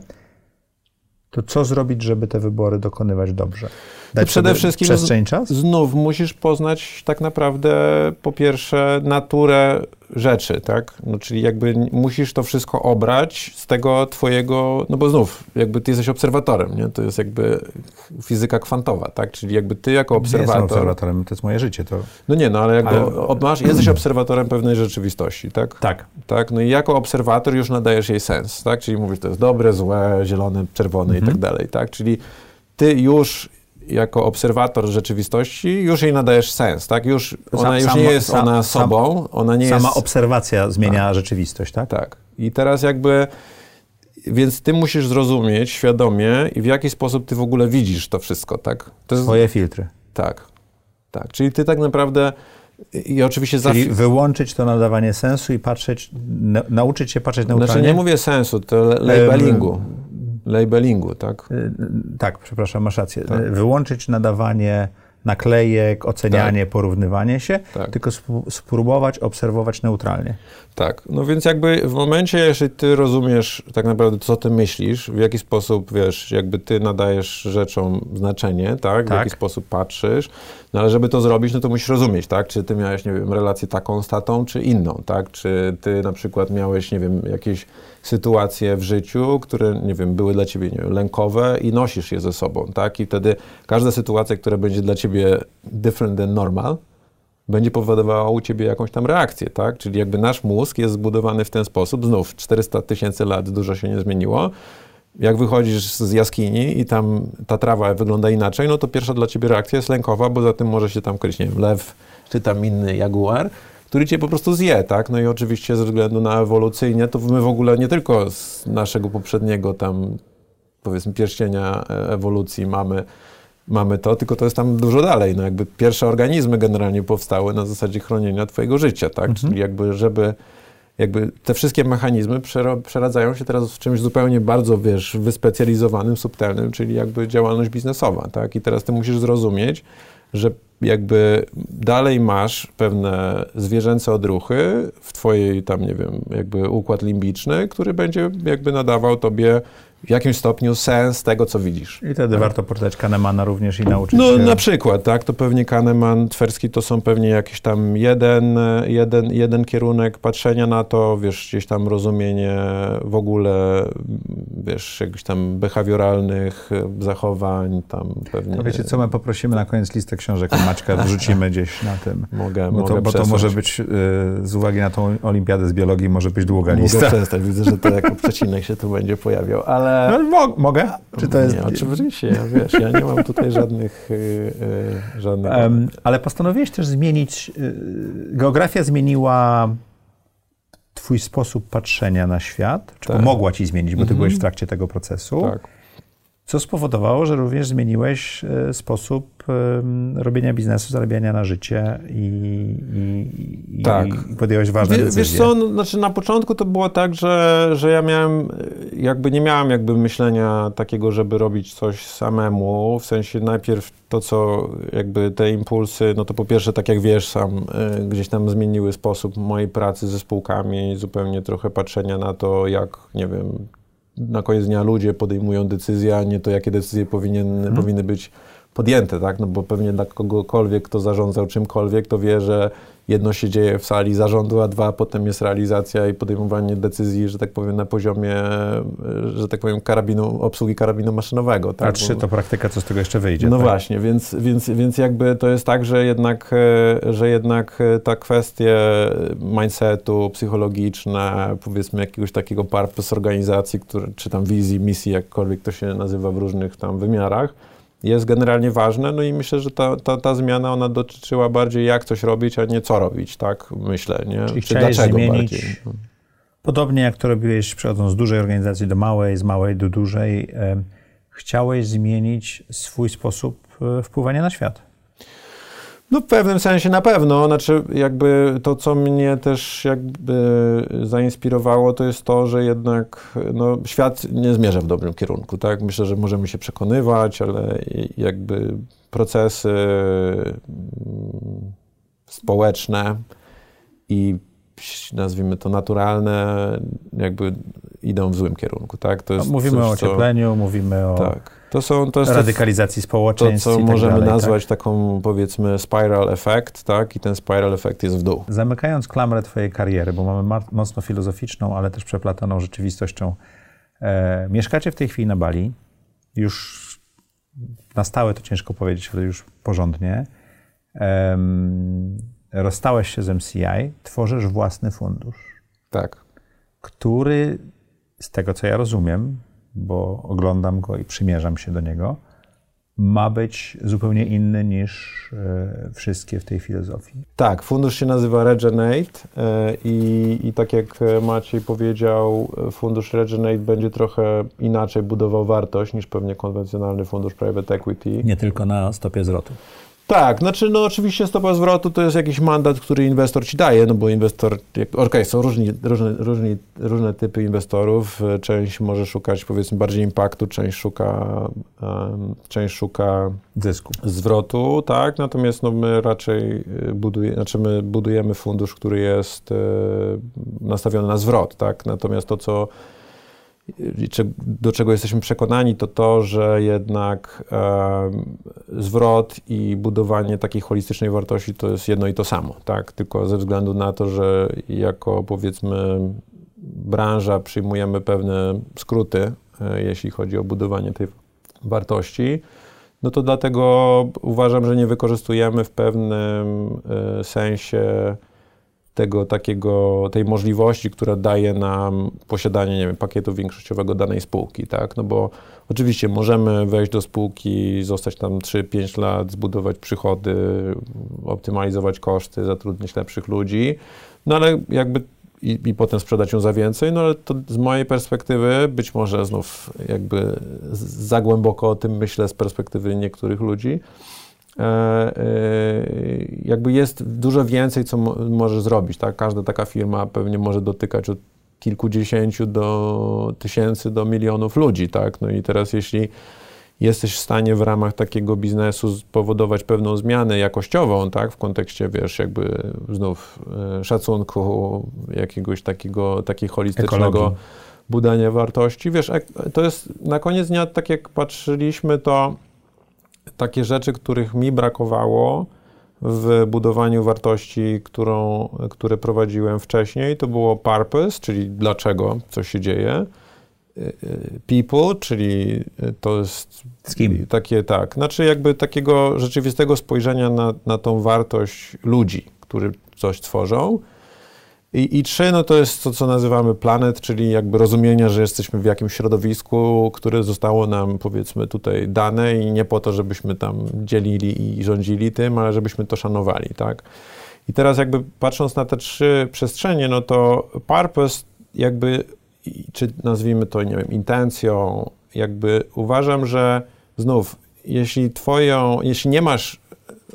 to co zrobić, żeby te wybory dokonywać dobrze? Dać przede wszystkim przestrzeń czas? Znów musisz poznać tak naprawdę po pierwsze naturę rzeczy, tak? No, czyli jakby musisz to wszystko obrać z tego twojego, no bo znów, jakby ty jesteś obserwatorem, nie? To jest jakby fizyka kwantowa, tak? Czyli jakby ty jako obserwator... Nie jestem obserwatorem, to jest moje życie, to... No nie, no ale jakby ale... masz, jesteś obserwatorem pewnej rzeczywistości, tak? Tak. Tak, no i jako obserwator już nadajesz jej sens, tak? Czyli mówisz, to jest dobre, złe, zielone, czerwone mhm. i tak dalej, tak? Czyli ty już jako obserwator rzeczywistości już jej nadajesz sens, tak? Już, Sam- ona już sama- nie jest sam- ona sam- sobą, ona nie Sama jest... obserwacja zmienia rzeczywistość, tak? Tak. I teraz jakby... Więc ty musisz zrozumieć świadomie i w jaki sposób ty w ogóle widzisz to wszystko, tak? To jest, Swoje filtry. Tak. Tak. Czyli ty tak naprawdę... I oczywiście zawsze... Czyli wyłączyć to nadawanie sensu i patrzeć, na, nauczyć się patrzeć neutralnie. Znaczy nie mówię sensu, to labelingu. Labelingu, tak? Y, Tak, przepraszam, masz rację. Tak. Y, Wyłączyć nadawanie naklejek, ocenianie, porównywanie się, Tak. tylko spró- spróbować obserwować neutralnie. Tak, no więc jakby w momencie, jeśli ty rozumiesz tak naprawdę, co ty myślisz, w jaki sposób, wiesz, jakby ty nadajesz rzeczom znaczenie, tak, w Tak. jaki sposób patrzysz, no ale żeby to zrobić, no to musisz rozumieć, tak, czy ty miałeś, nie wiem, relację taką z tatą, czy inną, tak, czy ty na przykład miałeś, nie wiem, jakieś sytuacje w życiu, które, nie wiem, były dla ciebie nie wiem, lękowe i nosisz je ze sobą, tak, i wtedy każda sytuacja, która będzie dla ciebie different than normal, będzie powodowała u ciebie jakąś tam reakcję, tak? Czyli jakby nasz mózg jest zbudowany w ten sposób, znów 400 tysięcy lat dużo się nie zmieniło. Jak wychodzisz z jaskini i tam ta trawa wygląda inaczej, no to pierwsza dla ciebie reakcja jest lękowa, bo za tym może się tam kryć, nie wiem, lew czy tam inny jaguar, który cię po prostu zje, tak? No i oczywiście ze względu na ewolucyjnie, to my w ogóle nie tylko z naszego poprzedniego tam powiedzmy pierścienia e, ewolucji mamy mamy to, tylko to jest tam dużo dalej. No jakby pierwsze organizmy generalnie powstały na zasadzie chronienia twojego życia, tak? Czyli jakby, żeby jakby te wszystkie mechanizmy przeradzają się teraz w czymś zupełnie bardzo, wiesz, wyspecjalizowanym, subtelnym, czyli jakby działalność biznesowa, tak? I teraz ty musisz zrozumieć, że jakby dalej masz pewne zwierzęce odruchy w twojej tam, nie wiem, jakby układ limbiczny, który będzie jakby nadawał tobie w jakimś stopniu sens tego, co widzisz. I wtedy warto poczytać Kahnemana również i nauczyć No się... na przykład, tak, to pewnie Kahneman, Twerski to są pewnie jakiś tam jeden, jeden, jeden kierunek patrzenia na to, wiesz, gdzieś tam rozumienie w ogóle, wiesz, jakichś tam behawioralnych zachowań, tam pewnie... To wiecie co, my poprosimy na koniec listę książek Maćka, wrzucimy gdzieś na tym. Mogę, Bo mogę to, bo to przesłać. może być, y, z uwagi na tą olimpiadę z biologii, może być długa Mogę lista. przestać, widzę, że to jako przecinek się tu będzie pojawiał, ale... No, mo- mogę? Czy to jest... Nie, oczywiście, ja wiesz, ja nie mam tutaj żadnych, y, y, żadnych... Em, ale postanowiłeś też zmienić, y, geografia zmieniła twój sposób patrzenia na świat, czy Tak. pomogła ci zmienić, bo ty Mhm. byłeś w trakcie tego procesu, tak. co spowodowało, że również zmieniłeś e, sposób robienia biznesu, zarabiania na życie i, i, Tak. i podjąłeś ważne Wie, decyzje. wiesz co, no, znaczy na początku to było tak, że, że ja miałem, jakby nie miałem jakby myślenia takiego, żeby robić coś samemu, w sensie najpierw to, co jakby te impulsy, no to po pierwsze, tak jak wiesz sam, y, gdzieś tam zmieniły sposób mojej pracy ze spółkami, zupełnie trochę patrzenia na to, jak, nie wiem, na koniec dnia ludzie podejmują decyzje, a nie to, jakie decyzje powinien, Mhm. powinny być podjęte, tak? No bo pewnie dla kogokolwiek, kto zarządzał czymkolwiek, to wie, że jedno się dzieje w sali zarządu, a dwa potem jest realizacja i podejmowanie decyzji, że tak powiem, na poziomie, że tak powiem, karabinu, obsługi karabinu maszynowego. Tak? A trzy to praktyka, co z tego jeszcze wyjdzie. no tak? właśnie, więc, więc, więc jakby to jest tak, że jednak, że jednak ta kwestie mindsetu, psychologiczne, powiedzmy jakiegoś takiego purpose organizacji, który, czy tam wizji, misji, jakkolwiek to się nazywa w różnych tam wymiarach, jest generalnie ważne, no i myślę, że ta, ta, ta zmiana, ona dotyczyła bardziej jak coś robić, a nie co robić, tak myślę, nie? Czyli Czy dlaczego zmienić bardziej. Podobnie jak to robiłeś przechodząc z dużej organizacji do małej, z małej do dużej, chciałeś zmienić swój sposób e, wpływania na świat. No w pewnym sensie na pewno, znaczy jakby to, co mnie też jakby zainspirowało, to jest to, że jednak no, świat nie zmierza w dobrym kierunku, tak? Myślę, że możemy się przekonywać, ale jakby procesy mm, społeczne i nazwijmy to naturalne, jakby idą w złym kierunku, tak? To jest Mówimy coś, o ociepleniu, mówimy o Co, tak. To, są, to jest to, radykalizacji to, społeczeństw co tak możemy dalej, nazwać taką, powiedzmy, spiral effect, tak? I ten spiral effect jest w dół. Tak? Zamykając klamrę twojej kariery, bo mamy ma- mocno filozoficzną, ale też przeplataną rzeczywistością. E, mieszkacie w tej chwili na Bali. Już na stałe to ciężko powiedzieć, ale już porządnie. Em, rozstałeś się z MCI, tworzysz własny fundusz. Tak. który z tego co ja rozumiem, bo oglądam go i przymierzam się do niego, ma być zupełnie inny niż e, wszystkie w tej filozofii. Tak, fundusz się nazywa Regenerate e, i, i tak jak Maciej powiedział, fundusz Regenerate będzie trochę inaczej budował wartość niż pewnie konwencjonalny fundusz private equity. Nie tylko na stopie zwrotu. Tak, znaczy no oczywiście stopa zwrotu to jest jakiś mandat, który inwestor ci daje, no bo inwestor, okej, okay, są różni, różne, różni, różne typy inwestorów, część może szukać powiedzmy bardziej impaktu, część szuka, um, część szuka zysku, zwrotu, tak, natomiast no my raczej y, buduje, znaczy my budujemy fundusz, który jest e, nastawiony na zwrot, tak, natomiast to, co do czego jesteśmy przekonani, to to, że jednak e, zwrot i budowanie takiej holistycznej wartości to jest jedno i to samo, tak? Tylko ze względu na to, że jako powiedzmy branża przyjmujemy pewne skróty, e, jeśli chodzi o budowanie tej wartości, no to dlatego uważam, że nie wykorzystujemy w pewnym e, sensie tego takiego, tej możliwości, która daje nam posiadanie, nie wiem, pakietu większościowego danej spółki, tak? No bo oczywiście możemy wejść do spółki, zostać tam 3-5 lat, zbudować przychody, optymalizować koszty, zatrudnić lepszych ludzi, no ale jakby i, i, potem sprzedać ją za więcej, no ale to z mojej perspektywy, być może znów jakby za głęboko o tym myślę z perspektywy niektórych ludzi, jakby jest dużo więcej, co może zrobić. Tak? Każda taka firma pewnie może dotykać od kilkudziesięciu do tysięcy, do milionów ludzi. Tak? No i teraz jeśli jesteś w stanie w ramach takiego biznesu spowodować pewną zmianę jakościową, tak, w kontekście, wiesz, jakby znów e, szacunku, jakiegoś takiego, takiego holistycznego Ekologii. budania wartości, wiesz, to jest na koniec dnia, tak jak patrzyliśmy, to takie rzeczy, których mi brakowało w budowaniu wartości, którą, które prowadziłem wcześniej, to było purpose, czyli dlaczego coś się dzieje. People, czyli to jest Z kim? takie, tak, znaczy jakby takiego rzeczywistego spojrzenia na, na tą wartość ludzi, którzy coś tworzą i, I trzy, no to jest to, co nazywamy planet, czyli jakby rozumienia, że jesteśmy w jakimś środowisku, które zostało nam, powiedzmy, tutaj dane i nie po to, żebyśmy tam dzielili i rządzili tym, ale żebyśmy to szanowali, tak? I teraz jakby patrząc na te trzy przestrzenie, no to purpose jakby, czy nazwijmy to, nie wiem, intencją, jakby uważam, że znów, jeśli twoją, jeśli nie masz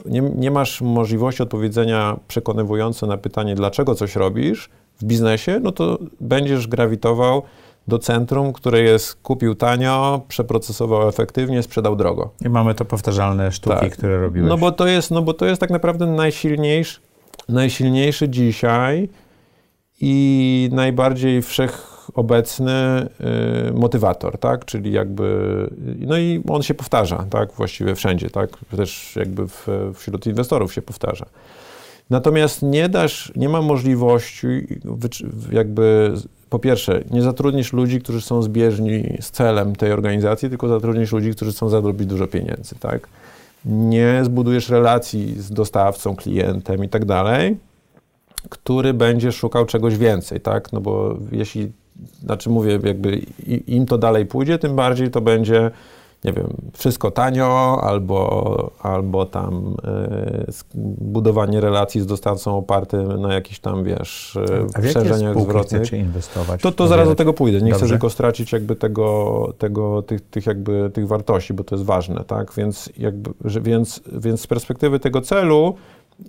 nie, nie masz możliwości odpowiedzenia przekonywująco na pytanie, dlaczego coś robisz w biznesie, no to będziesz grawitował do centrum, które jest kupił tanio, przeprocesował efektywnie, sprzedał drogo. I mamy to powtarzalne sztuki, tak. które robiłeś. No bo to jest, no bo to jest tak naprawdę najsilniejszy, najsilniejszy dzisiaj i najbardziej wszech obecny y, motywator, tak? Czyli jakby, no i on się powtarza, tak? Właściwie wszędzie, tak? Też jakby w, wśród inwestorów się powtarza. Natomiast nie dasz, nie ma możliwości jakby po pierwsze, nie zatrudnisz ludzi, którzy są zbieżni z celem tej organizacji, tylko zatrudnisz ludzi, którzy chcą zarobić dużo pieniędzy, tak? Nie zbudujesz relacji z dostawcą, klientem i tak dalej, który będzie szukał czegoś więcej, tak? No bo jeśli znaczy mówię, jakby im to dalej pójdzie, tym bardziej to będzie, nie wiem, wszystko tanio, albo, albo tam y, budowanie relacji z dostawcą oparte na jakichś tam, wiesz, e, A przeżeniach zwrotnych. inwestować? To, to zaraz do tego pójdę. Nie Dobrze. chcę tylko stracić jakby tego, tego tych, tych jakby tych wartości, bo to jest ważne, tak? Więc jakby, że, więc, więc z perspektywy tego celu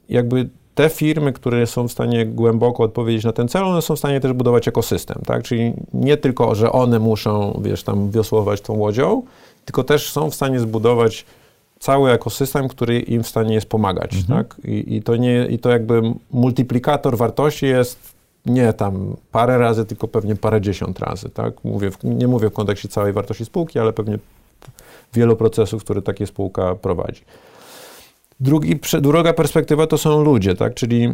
jakby te firmy, które są w stanie głęboko odpowiedzieć na ten cel, one są w stanie też budować ekosystem, tak? Czyli nie tylko, że one muszą, wiesz, tam wiosłować tą łodzią, tylko też są w stanie zbudować cały ekosystem, który im w stanie jest pomagać, mhm. tak? I, I, to nie, I to jakby multiplikator wartości jest nie tam parę razy, tylko pewnie parę dziesiąt razy, tak? Mówię w, nie mówię w kontekście całej wartości spółki, ale pewnie wielu procesów, które takie spółka prowadzi. Drugi, druga perspektywa to są ludzie, tak? Czyli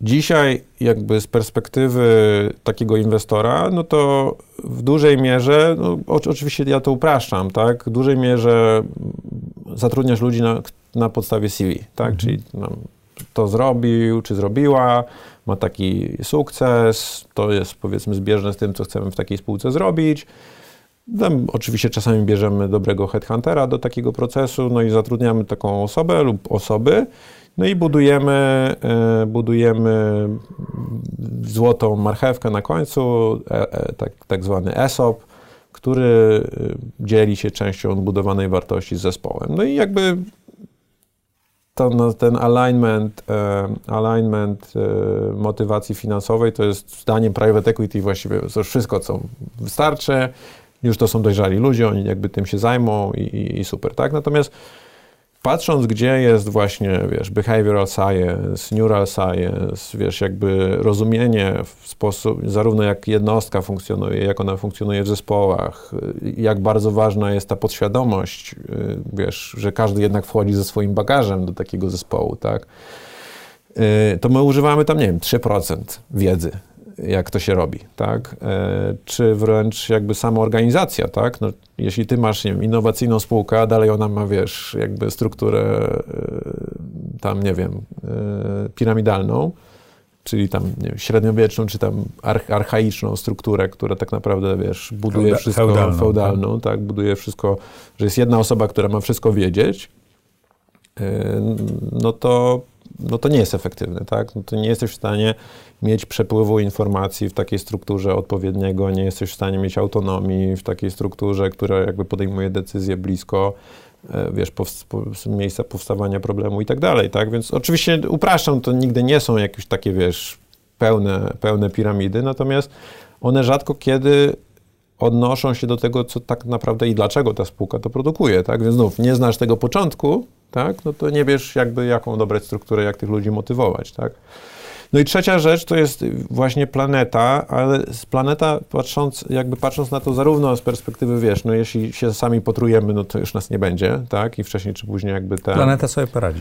dzisiaj jakby z perspektywy takiego inwestora, no to w dużej mierze, no oczywiście ja to upraszczam, tak? W dużej mierze zatrudniasz ludzi na, na podstawie CV, tak? Mhm. Czyli no, to zrobił, czy zrobiła, ma taki sukces, to jest powiedzmy zbieżne z tym, co chcemy w takiej spółce zrobić Tam oczywiście czasami bierzemy dobrego headhuntera do takiego procesu, no i zatrudniamy taką osobę lub osoby, no i budujemy, e, budujemy złotą marchewkę na końcu, e, e, tak, tak zwany ESOP, który dzieli się częścią odbudowanej wartości z zespołem. No i jakby to, ten alignment, alignment motywacji finansowej to jest zdaniem private equity właściwie to wszystko, co wystarczy. Już to są dojrzali ludzie, oni jakby tym się zajmą i, i, i super, tak? Natomiast patrząc, gdzie jest właśnie, wiesz, behavioral science, neural science, wiesz, jakby rozumienie w sposób, zarówno jak jednostka funkcjonuje, jak ona funkcjonuje w zespołach, jak bardzo ważna jest ta podświadomość, y, wiesz, że każdy jednak wchodzi ze swoim bagażem do takiego zespołu, tak, y, to my używamy tam, nie wiem, 3% wiedzy jak to się robi, tak? E, czy wręcz jakby sama organizacja, tak? No, jeśli ty masz, nie wiem, innowacyjną spółkę, a dalej ona ma, wiesz, jakby strukturę e, tam, nie wiem, e, piramidalną, czyli tam wiem, średniowieczną, czy tam archaiczną strukturę, która tak naprawdę, wiesz, buduje Feuda wszystko feudalną, feudalną tak? tak? Buduje wszystko, że jest jedna osoba, która ma wszystko wiedzieć, no to, no to nie jest efektywne, tak? No to nie jesteś w stanie mieć przepływu informacji w takiej strukturze odpowiedniego, nie jesteś w stanie mieć autonomii w takiej strukturze, która jakby podejmuje decyzje blisko e, wiesz, miejsca powstawania problemu i tak dalej, tak? Więc oczywiście upraszczam, to nigdy nie są jakieś takie, wiesz, pełne, pełne piramidy, natomiast one rzadko kiedy odnoszą się do tego, co tak naprawdę i dlaczego ta spółka to produkuje, tak? Więc znów, nie znasz tego początku, tak? No to nie wiesz jakby jaką dobrać strukturę, jak tych ludzi motywować, tak? No i trzecia rzecz to jest właśnie planeta, ale planeta patrząc, jakby patrząc na to zarówno z perspektywy, wiesz, no jeśli się sami potrujemy, no to już nas nie będzie, tak? I wcześniej czy później jakby te... Planeta sobie poradzi.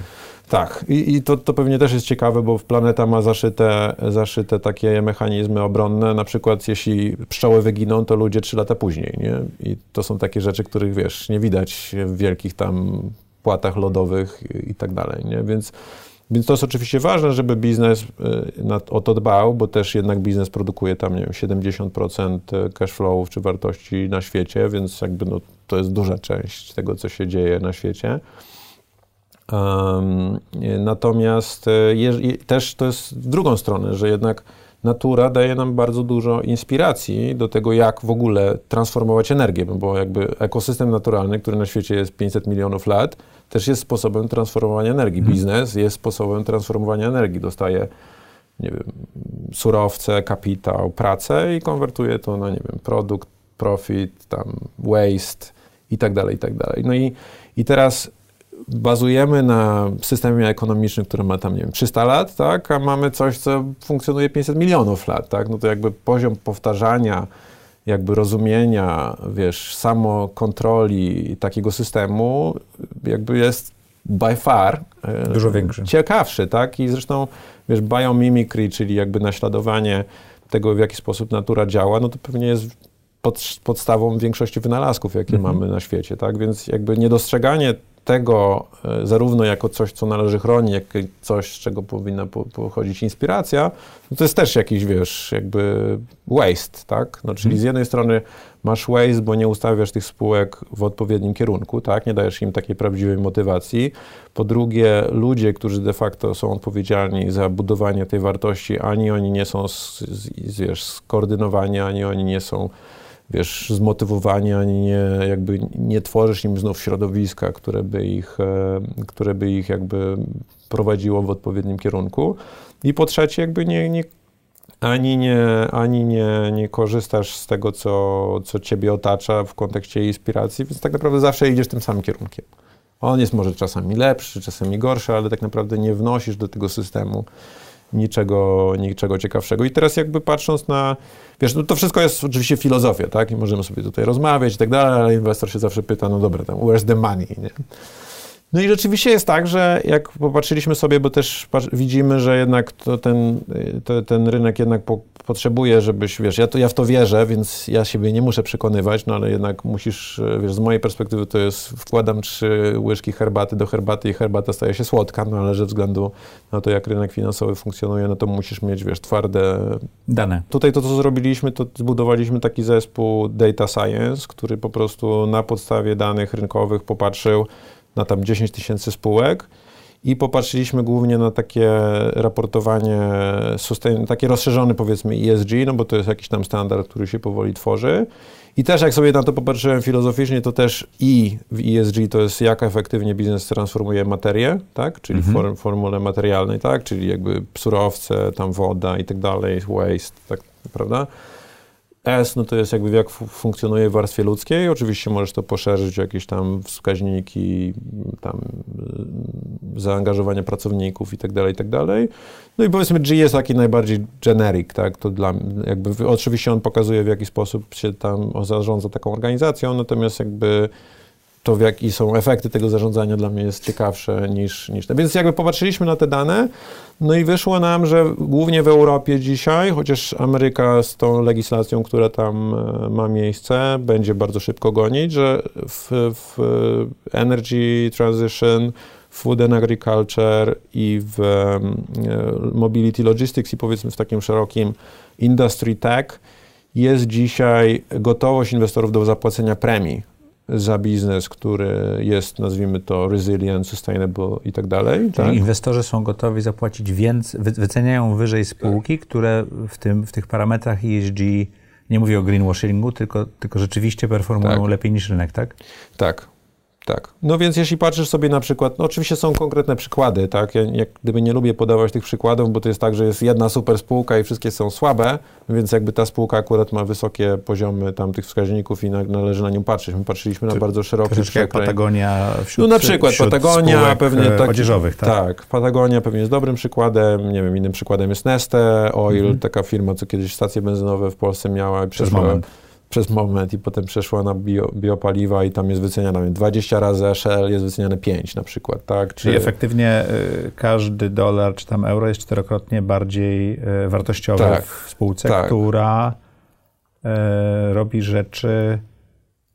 Tak. I, i to, to pewnie też jest ciekawe, bo planeta ma zaszyte, zaszyte takie mechanizmy obronne, na przykład jeśli pszczoły wyginą, to ludzie trzy lata później, nie? I to są takie rzeczy, których, wiesz, nie widać w wielkich tam płatach lodowych i tak dalej, nie? Więc więc to jest oczywiście ważne, żeby biznes y, o to dbał, bo też jednak biznes produkuje tam, nie wiem, 70% cash flowów czy wartości na świecie, więc jakby no, to jest duża część tego, co się dzieje na świecie. Um, natomiast y, je, też to jest w drugą stronę, że jednak natura daje nam bardzo dużo inspiracji do tego, jak w ogóle transformować energię, bo jakby ekosystem naturalny, który na świecie jest 500 milionów lat, też jest sposobem transformowania energii. Mhm. Biznes jest sposobem transformowania energii. Dostaje, nie wiem, surowce, kapitał, pracę i konwertuje to na, nie wiem, produkt, profit, tam waste i tak dalej, i tak dalej. No i, i teraz bazujemy na systemie ekonomicznym, który ma tam, nie wiem, 300 lat, tak, a mamy coś, co funkcjonuje 500 milionów lat, tak, no to jakby poziom powtarzania, jakby rozumienia, wiesz, samokontroli takiego systemu jakby jest by far e, dużo większy. Ciekawszy, tak? I zresztą, wiesz, biomimicry, czyli jakby naśladowanie tego, w jaki sposób natura działa, no to pewnie jest pod, podstawą większości wynalazków, jakie mhm. mamy na świecie, tak? Więc jakby niedostrzeganie tego e, zarówno jako coś, co należy chronić, jak i coś, z czego powinna pochodzić inspiracja, no to jest też jakiś, wiesz, jakby waste, tak? No, czyli z jednej strony masz waste, bo nie ustawiasz tych spółek w odpowiednim kierunku, tak? Nie dajesz im takiej prawdziwej motywacji. Po drugie, ludzie, którzy de facto są odpowiedzialni za budowanie tej wartości, ani oni nie są, z, z, wiesz, skoordynowani, ani oni nie są wiesz, zmotywowani, ani nie, jakby nie tworzysz im znów środowiska, które by ich, e, które by ich jakby prowadziło w odpowiednim kierunku. I po trzecie, jakby nie, nie ani, nie, ani nie, nie korzystasz z tego, co, co ciebie otacza w kontekście inspiracji, więc tak naprawdę zawsze idziesz tym samym kierunkiem. On jest może czasami lepszy, czasami gorszy, ale tak naprawdę nie wnosisz do tego systemu niczego, niczego ciekawszego. I teraz jakby patrząc na, wiesz, no to wszystko jest oczywiście filozofia, tak? I możemy sobie tutaj rozmawiać i tak dalej, ale inwestor się zawsze pyta, no dobra, tam where's the money, nie? No i rzeczywiście jest tak, że jak popatrzyliśmy sobie, bo też widzimy, że jednak to ten, to, ten rynek jednak po, potrzebuje, żebyś, wiesz, ja, to, ja w to wierzę, więc ja siebie nie muszę przekonywać, no ale jednak musisz, wiesz, z mojej perspektywy to jest, wkładam trzy łyżki herbaty do herbaty i herbata staje się słodka, no ale ze względu na to, jak rynek finansowy funkcjonuje, no to musisz mieć, wiesz, twarde dane. Tutaj to, co zrobiliśmy, to zbudowaliśmy taki zespół Data Science, który po prostu na podstawie danych rynkowych popatrzył, na tam 10 tysięcy spółek i popatrzyliśmy głównie na takie raportowanie, sustain, takie rozszerzone powiedzmy ESG, no bo to jest jakiś tam standard, który się powoli tworzy. I też jak sobie na to popatrzyłem filozoficznie, to też i w ESG to jest jak efektywnie biznes transformuje materię, tak, czyli mhm. form, formule materialnej, tak, czyli jakby surowce, tam woda i tak dalej, waste, tak, prawda? S, no to jest jakby jak funkcjonuje w warstwie ludzkiej. Oczywiście możesz to poszerzyć o jakieś tam wskaźniki, tam y, zaangażowania pracowników i tak dalej, i tak dalej. No i powiedzmy G jest taki najbardziej generic, tak, to dla jakby, oczywiście on pokazuje w jaki sposób się tam zarządza taką organizacją, natomiast jakby to w jaki są efekty tego zarządzania dla mnie jest ciekawsze niż, niż te. Więc jakby popatrzyliśmy na te dane, no i wyszło nam, że głównie w Europie dzisiaj, chociaż Ameryka z tą legislacją, która tam e, ma miejsce, będzie bardzo szybko gonić, że w, w energy transition, food and agriculture i w e, mobility logistics i powiedzmy w takim szerokim industry tech jest dzisiaj gotowość inwestorów do zapłacenia premii za biznes, który jest, nazwijmy to, resilient, sustainable i tak dalej. Czyli tak? inwestorzy są gotowi zapłacić więcej, wyceniają wyżej spółki, które w, tym, w tych parametrach ESG, nie mówię o greenwashingu, tylko, tylko rzeczywiście performują tak. lepiej niż rynek, tak? Tak, tak. No więc jeśli patrzysz sobie na przykład, no oczywiście są konkretne przykłady, tak? Ja jak gdyby nie lubię podawać tych przykładów, bo to jest tak, że jest jedna super spółka i wszystkie są słabe, więc jakby ta spółka akurat ma wysokie poziomy tam tych wskaźników i na, należy na nią patrzeć. My patrzyliśmy na bardzo szeroki przekrój. Patagonia wśród, No na przykład Patagonia pewnie tak, odzieżowych, tak? Tak, Patagonia pewnie jest dobrym przykładem, nie wiem, innym przykładem jest Neste Oil, mhm. taka firma, co kiedyś stacje benzynowe w Polsce miała. Przez moment przez moment i potem przeszła na bio, biopaliwa i tam jest wyceniana 20 razy Shell, jest wyceniane 5 na przykład, tak? Czy... Czyli efektywnie y, każdy dolar czy tam euro jest czterokrotnie bardziej y, wartościowy tak, w spółce, tak. która y, robi rzeczy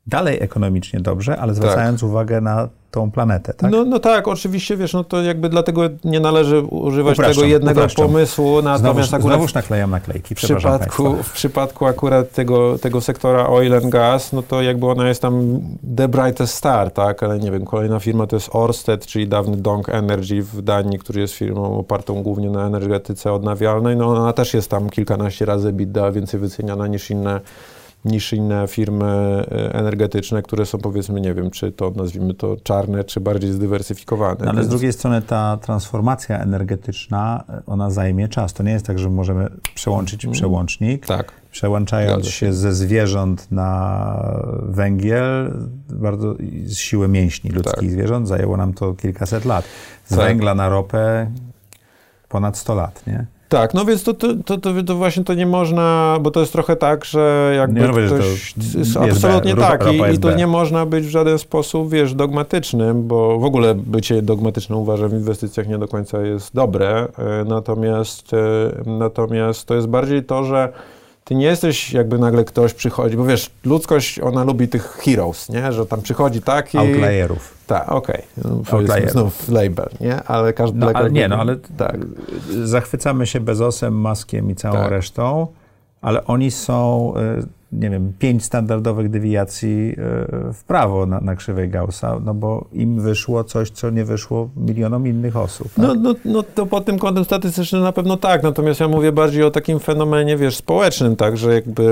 dalej ekonomicznie dobrze, ale zwracając tak. uwagę na tą planetę, tak? No, no tak, oczywiście, wiesz, no to jakby dlatego nie należy używać upraszczam, tego jednego upraszczam. pomysłu, natomiast znowuż, akurat... Znowuż naklejam naklejki, w przypadku, w przypadku akurat tego, tego sektora oil and gas, no to jakby ona jest tam the brightest star, tak, ale nie wiem, kolejna firma to jest Orsted, czyli dawny Dong Energy w Danii, który jest firmą opartą głównie na energetyce odnawialnej, no ona też jest tam kilkanaście razy bidda więcej wyceniana niż inne niż inne firmy e, energetyczne, które są powiedzmy, nie wiem, czy to nazwijmy to czarne, czy bardziej zdywersyfikowane. No, ale Więc... z drugiej strony ta transformacja energetyczna, e, ona zajmie czas. To nie jest tak, że możemy przełączyć mm. przełącznik. Tak. Przełączając się ze zwierząt na węgiel, bardzo z siły mięśni ludzkich tak. zwierząt, zajęło nam to kilkaset lat. Z tak. węgla na ropę ponad 100 lat, nie? Tak, no więc to, to, to, to, właśnie to nie można, bo to jest trochę tak, że jakby nie ktoś... To absolutnie B, tak i, i to nie można być w żaden sposób, wiesz, dogmatycznym, bo w ogóle bycie dogmatycznym uważam w inwestycjach nie do końca jest dobre, e, natomiast, e, natomiast to jest bardziej to, że ty nie jesteś jakby nagle ktoś przychodzi, bo wiesz, ludzkość, ona lubi tych heroes, nie? Że tam przychodzi taki... Outlierów. Tak, okej. Okay. No, znów label, nie? Ale każdy... No, ale nie, no ale tak. zachwycamy się Bezosem, Maskiem i całą tak. resztą, ale oni są y, nie wiem, pięć standardowych dewiacji e, w prawo na, na krzywej Gaussa, no bo im wyszło coś, co nie wyszło milionom innych osób. Tak? No, no, no to pod tym kątem statystycznym na pewno tak, natomiast ja mówię bardziej o takim fenomenie, wiesz, społecznym, tak, że jakby,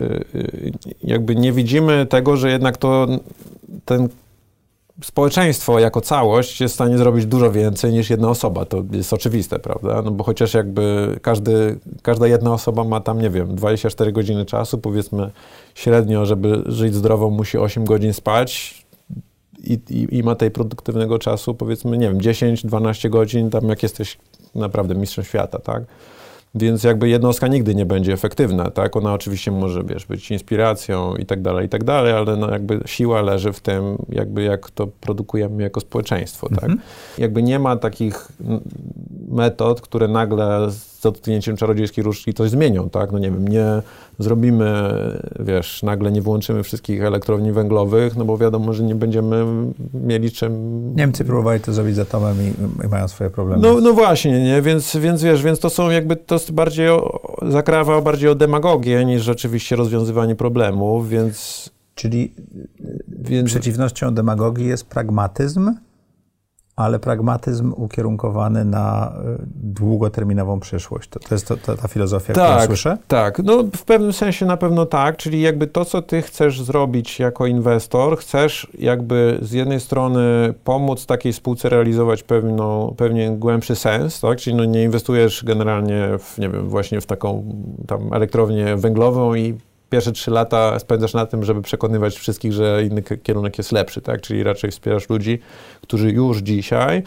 e, e, jakby nie widzimy tego, że jednak to ten społeczeństwo jako całość jest w stanie zrobić dużo więcej niż jedna osoba. To jest oczywiste, prawda? No bo chociaż jakby każdy, każda jedna osoba ma tam, nie wiem, 24 godziny czasu, powiedzmy średnio, żeby żyć zdrowo, musi 8 godzin spać i, i, i ma tej produktywnego czasu, powiedzmy, nie wiem, 10-12 godzin, tam jak jesteś naprawdę mistrzem świata, tak? Więc jakby jednostka nigdy nie będzie efektywna, tak? Ona oczywiście może, wiesz, być inspiracją i tak dalej, i tak dalej, ale no jakby siła leży w tym, jakby jak to produkujemy jako społeczeństwo, tak? Mhm. Jakby nie ma takich metod, które nagle z dotknięciem czarodziejskiej różdżki coś zmienią, tak? No nie wiem, nie zrobimy, wiesz, nagle nie wyłączymy wszystkich elektrowni węglowych, no bo wiadomo, że nie będziemy mieli czym... Niemcy próbowali to zrobić z atomem i, i mają swoje problemy. No, no właśnie, nie? Więc, więc wiesz, więc to są jakby, to jest bardziej, o, zakrawa bardziej o demagogię niż rzeczywiście rozwiązywanie problemów, więc... Czyli więc... przeciwnością demagogii jest pragmatyzm, ale pragmatyzm ukierunkowany na y, długoterminową przyszłość. To, to jest to, to, ta filozofia, tak, którą słyszę? Tak, no w pewnym sensie na pewno tak, czyli jakby to, co ty chcesz zrobić jako inwestor, chcesz jakby z jednej strony pomóc takiej spółce realizować pewną, pewien głębszy sens, tak, czyli no nie inwestujesz generalnie w, nie wiem, właśnie w taką tam elektrownię węglową i pierwsze trzy lata spędzasz na tym, żeby przekonywać wszystkich, że inny kierunek jest lepszy, tak? Czyli raczej wspierasz ludzi, którzy już dzisiaj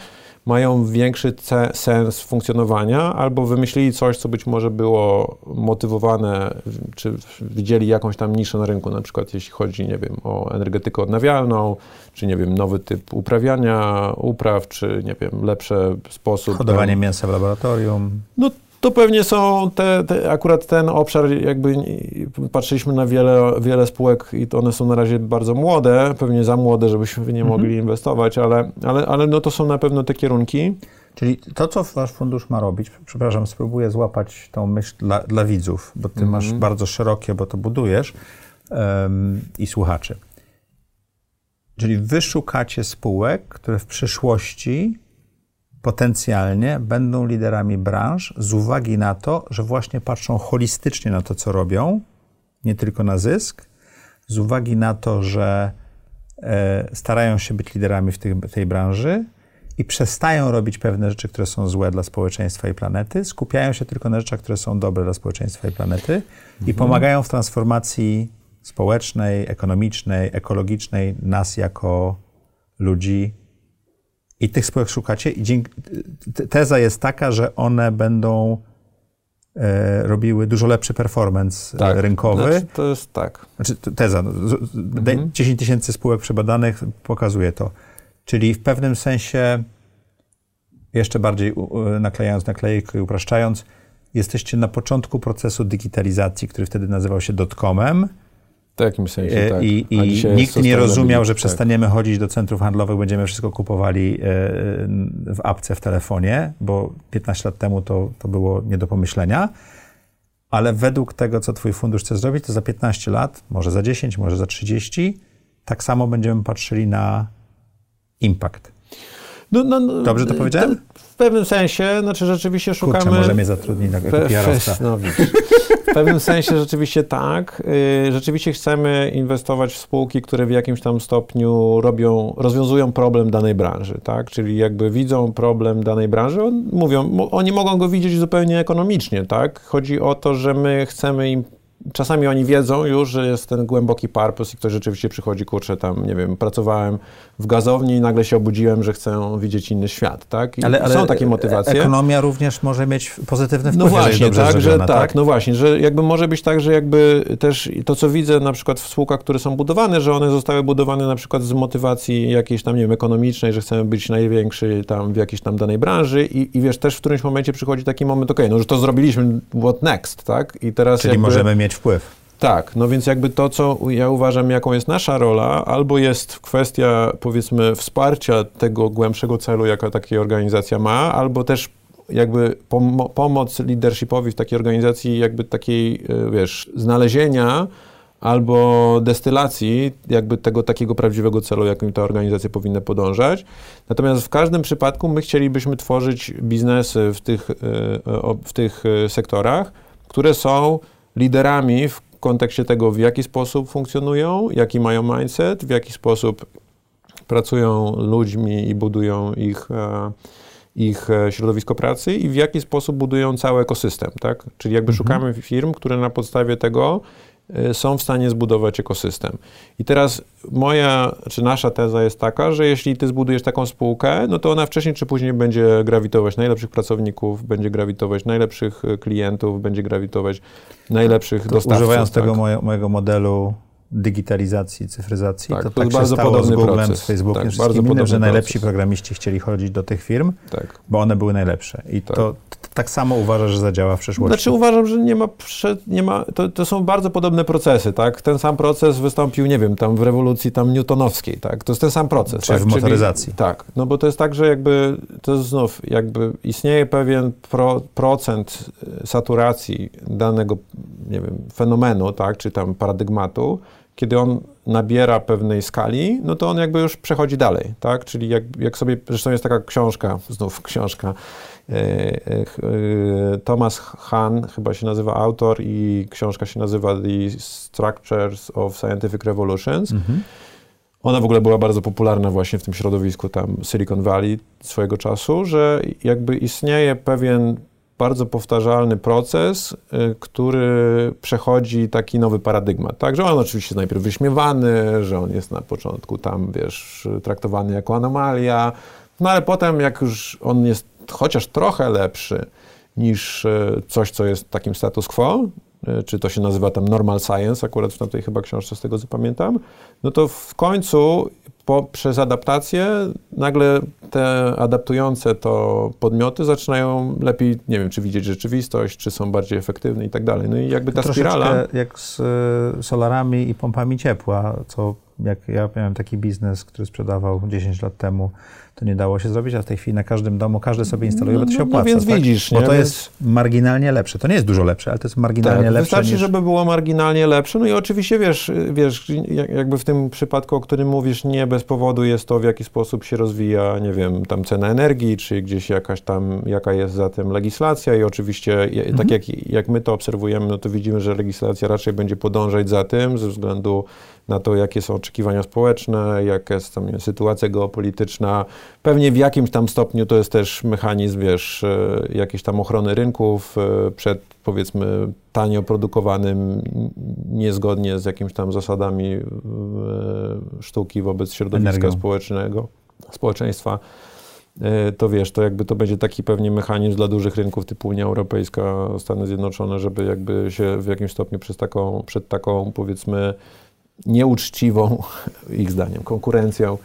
mają większy sens funkcjonowania albo wymyślili coś, co być może było motywowane, czy widzieli jakąś tam niszę na rynku, na przykład jeśli chodzi, nie wiem, o energetykę odnawialną, czy nie wiem, nowy typ uprawiania upraw, czy nie wiem, lepszy sposób. Hodowanie tam, mięsa w laboratorium. No to pewnie są te, te, akurat ten obszar, jakby patrzyliśmy na wiele, wiele spółek i to one są na razie bardzo młode, pewnie za młode, żebyśmy nie mhm. mogli inwestować, ale, ale, ale no to są na pewno te kierunki. Czyli to, co wasz fundusz ma robić, przepraszam, spróbuję złapać tą myśl dla, dla widzów, bo ty mhm. masz bardzo szerokie, bo to budujesz um, i słuchaczy. Czyli wy szukacie spółek, które w przyszłości potencjalnie będą liderami branż z uwagi na to, że właśnie patrzą holistycznie na to, co robią, nie tylko na zysk, z uwagi na to, że e, starają się być liderami w tej, tej branży i przestają robić pewne rzeczy, które są złe dla społeczeństwa i planety, skupiają się tylko na rzeczach, które są dobre dla społeczeństwa i planety mhm. i pomagają w transformacji społecznej, ekonomicznej, ekologicznej nas jako ludzi i tych spółek szukacie i dzięki, teza jest taka, że one będą e, robiły dużo lepszy performance tak. rynkowy. Znaczy, to jest tak. Znaczy, teza. No, mhm. 10 tysięcy spółek przebadanych pokazuje to. Czyli w pewnym sensie, jeszcze bardziej naklejając naklejkę i upraszczając, jesteście na początku procesu digitalizacji, który wtedy nazywał się dotcomem, w takim sensie, e, tak. I, i nikt nie rozumiał, że tak. przestaniemy chodzić do centrów handlowych, będziemy wszystko kupowali e, w apce w telefonie, bo 15 lat temu to, to było nie do pomyślenia. Ale według tego, co twój fundusz chce zrobić, to za 15 lat, może za 10, może za 30, tak samo będziemy patrzyli na impact. No, no, no, Dobrze to powiedziałem? W pewnym sensie, znaczy rzeczywiście szukamy... Kurczę, może mnie zatrudnić jako Pe no, W pewnym sensie rzeczywiście tak. Y, rzeczywiście chcemy inwestować w spółki, które w jakimś tam stopniu robią, rozwiązują problem danej branży, tak? Czyli jakby widzą problem danej branży, on, mówią, oni mogą go widzieć zupełnie ekonomicznie, tak? Chodzi o to, że my chcemy im czasami oni wiedzą już, że jest ten głęboki purpose i ktoś rzeczywiście przychodzi, kurczę, tam, nie wiem, pracowałem w gazowni i nagle się obudziłem, że chcę widzieć inny świat, tak? I ale, ale są takie motywacje. Ekonomia również może mieć pozytywny wpływ, No właśnie, tak, że tak, tak, no właśnie, że jakby może być tak, że jakby też to, co widzę na przykład w spółkach, które są budowane, że one zostały budowane na przykład z motywacji jakiejś tam, nie wiem, ekonomicznej, że chcemy być największy tam w jakiejś tam danej branży i, i wiesz, też w którymś momencie przychodzi taki moment, okej, okay, no już to zrobiliśmy, what next, tak? I teraz Czyli jakby, możemy mieć wpływ. Tak, no więc jakby to, co ja uważam, jaką jest nasza rola, albo jest kwestia, powiedzmy, wsparcia tego głębszego celu, jaka taka organizacja ma, albo też jakby pom pomoc leadershipowi w takiej organizacji, jakby takiej, e, wiesz, znalezienia albo destylacji jakby tego takiego prawdziwego celu, jakim ta organizacja powinna podążać. Natomiast w każdym przypadku my chcielibyśmy tworzyć biznesy w tych, e, w tych e, sektorach, które są liderami w kontekście tego, w jaki sposób funkcjonują, jaki mają mindset, w jaki sposób pracują ludźmi i budują ich, e, ich e, środowisko pracy i w jaki sposób budują cały ekosystem, tak? Czyli jakby mhm. szukamy firm, które na podstawie tego są w stanie zbudować ekosystem. I teraz moja, czy nasza teza jest taka, że jeśli ty zbudujesz taką spółkę, no to ona wcześniej czy później będzie grawitować najlepszych pracowników, będzie grawitować najlepszych y, klientów, będzie grawitować najlepszych To dostawców. Używając tak. tego moje, mojego modelu digitalizacji, cyfryzacji, Tak, to, to tak jest się bardzo stało z podobny Googlem, proces. z Facebookiem, Tak, wszystkim innym, że najlepsi proces. programiści chcieli chodzić do tych firm, Tak. bo one były najlepsze. I Tak. to, tak samo uważasz, że zadziała w przyszłości. Znaczy uważam, że nie ma, nie ma to, to są bardzo podobne procesy, tak? Ten sam proces wystąpił, nie wiem, tam w rewolucji tam newtonowskiej, tak? To jest ten sam proces. Czy tak? w motoryzacji. tak, no bo to jest tak, że jakby, to jest znów, jakby istnieje pewien pro, procent y, saturacji danego, nie wiem, fenomenu, tak? Czy tam paradygmatu, kiedy on nabiera pewnej skali, no to on jakby już przechodzi dalej, tak? Czyli jak, jak sobie, zresztą jest taka książka, znów książka, e, e, e, Thomas Hahn chyba się nazywa autor i książka się nazywa The Structures of Scientific Revolutions. Mhm. Ona w ogóle była bardzo popularna właśnie w tym środowisku tam Silicon Valley swojego czasu, że jakby istnieje pewien bardzo powtarzalny proces, który przechodzi taki nowy paradygmat, tak? Że on oczywiście jest najpierw wyśmiewany, że on jest na początku tam, wiesz, traktowany jako anomalia, no ale potem jak już on jest chociaż trochę lepszy niż y, coś, co jest takim status quo, y, czy to się nazywa tam normal science, akurat w tamtej chyba książce z tego co pamiętam, no to w końcu po, przez adaptację nagle te adaptujące to podmioty zaczynają lepiej, nie wiem, czy widzieć rzeczywistość, czy są bardziej efektywne i tak dalej. No i jakby ta Troszeczkę spirala... jak z y, solarami i pompami ciepła, co jak ja miałem taki biznes, który sprzedawał 10 lat temu, to nie dało się zrobić, a w tej chwili na każdym domu każdy sobie instaluje, No, bo to się no, no opłaca. więc tak? widzisz, Bo nie? to Więc- jest marginalnie lepsze. To nie jest dużo lepsze, ale to jest marginalnie Tak, lepsze wystarczy, niż... żeby było marginalnie lepsze. No i oczywiście wiesz, wiesz, jak- jakby w tym przypadku, o którym mówisz, nie bez powodu jest to, w jaki sposób się rozwija, nie wiem, tam cena energii, czy gdzieś jakaś tam, jaka jest za tym legislacja i oczywiście, je- Mhm. tak jak, jak my to obserwujemy, no to widzimy, że legislacja raczej będzie podążać za tym, ze względu na to, jakie są oczekiwania społeczne, jaka jest tam nie sytuacja geopolityczna. Pewnie w jakimś tam stopniu to jest też mechanizm, wiesz, e, jakiejś tam ochrony rynków e, przed, powiedzmy, tanio produkowanym, niezgodnie z jakimiś tam zasadami e, sztuki wobec środowiska Energią. społecznego, społeczeństwa. To wiesz, to jakby to będzie taki pewnie mechanizm dla dużych rynków typu Unia Europejska, Stany Zjednoczone, żeby jakby się w jakimś stopniu przez taką, przed taką powiedzmy nieuczciwą, ich zdaniem, konkurencją,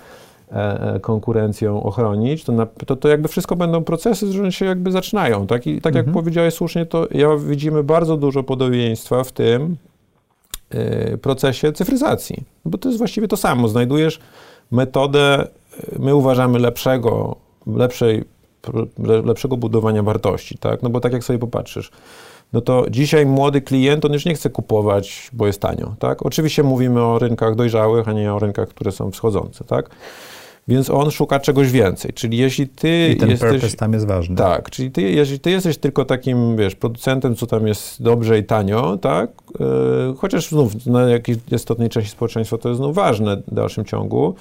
e, e, konkurencją ochronić, to, na, to, to jakby wszystko będą procesy, które się jakby zaczynają. Tak, I tak jak Mhm. powiedziałeś słusznie, to ja widzimy bardzo dużo podobieństwa w tym e, procesie cyfryzacji. Bo to jest właściwie to samo. Znajdujesz metodę, my uważamy lepszego, lepszej, le- lepszego budowania wartości, tak? No bo tak jak sobie popatrzysz, no to dzisiaj młody klient, on już nie chce kupować, bo jest tanio, tak? Oczywiście mówimy o rynkach dojrzałych, a nie o rynkach, które są wschodzące, tak? Więc on szuka czegoś więcej, czyli jeśli ty I ten jesteś... tam jest ważny. Tak, czyli ty, jeżeli ty jesteś tylko takim, wiesz, producentem, co tam jest dobrze i tanio, tak, yy, chociaż znów na jakiejś istotnej części społeczeństwa to jest znów ważne w dalszym ciągu,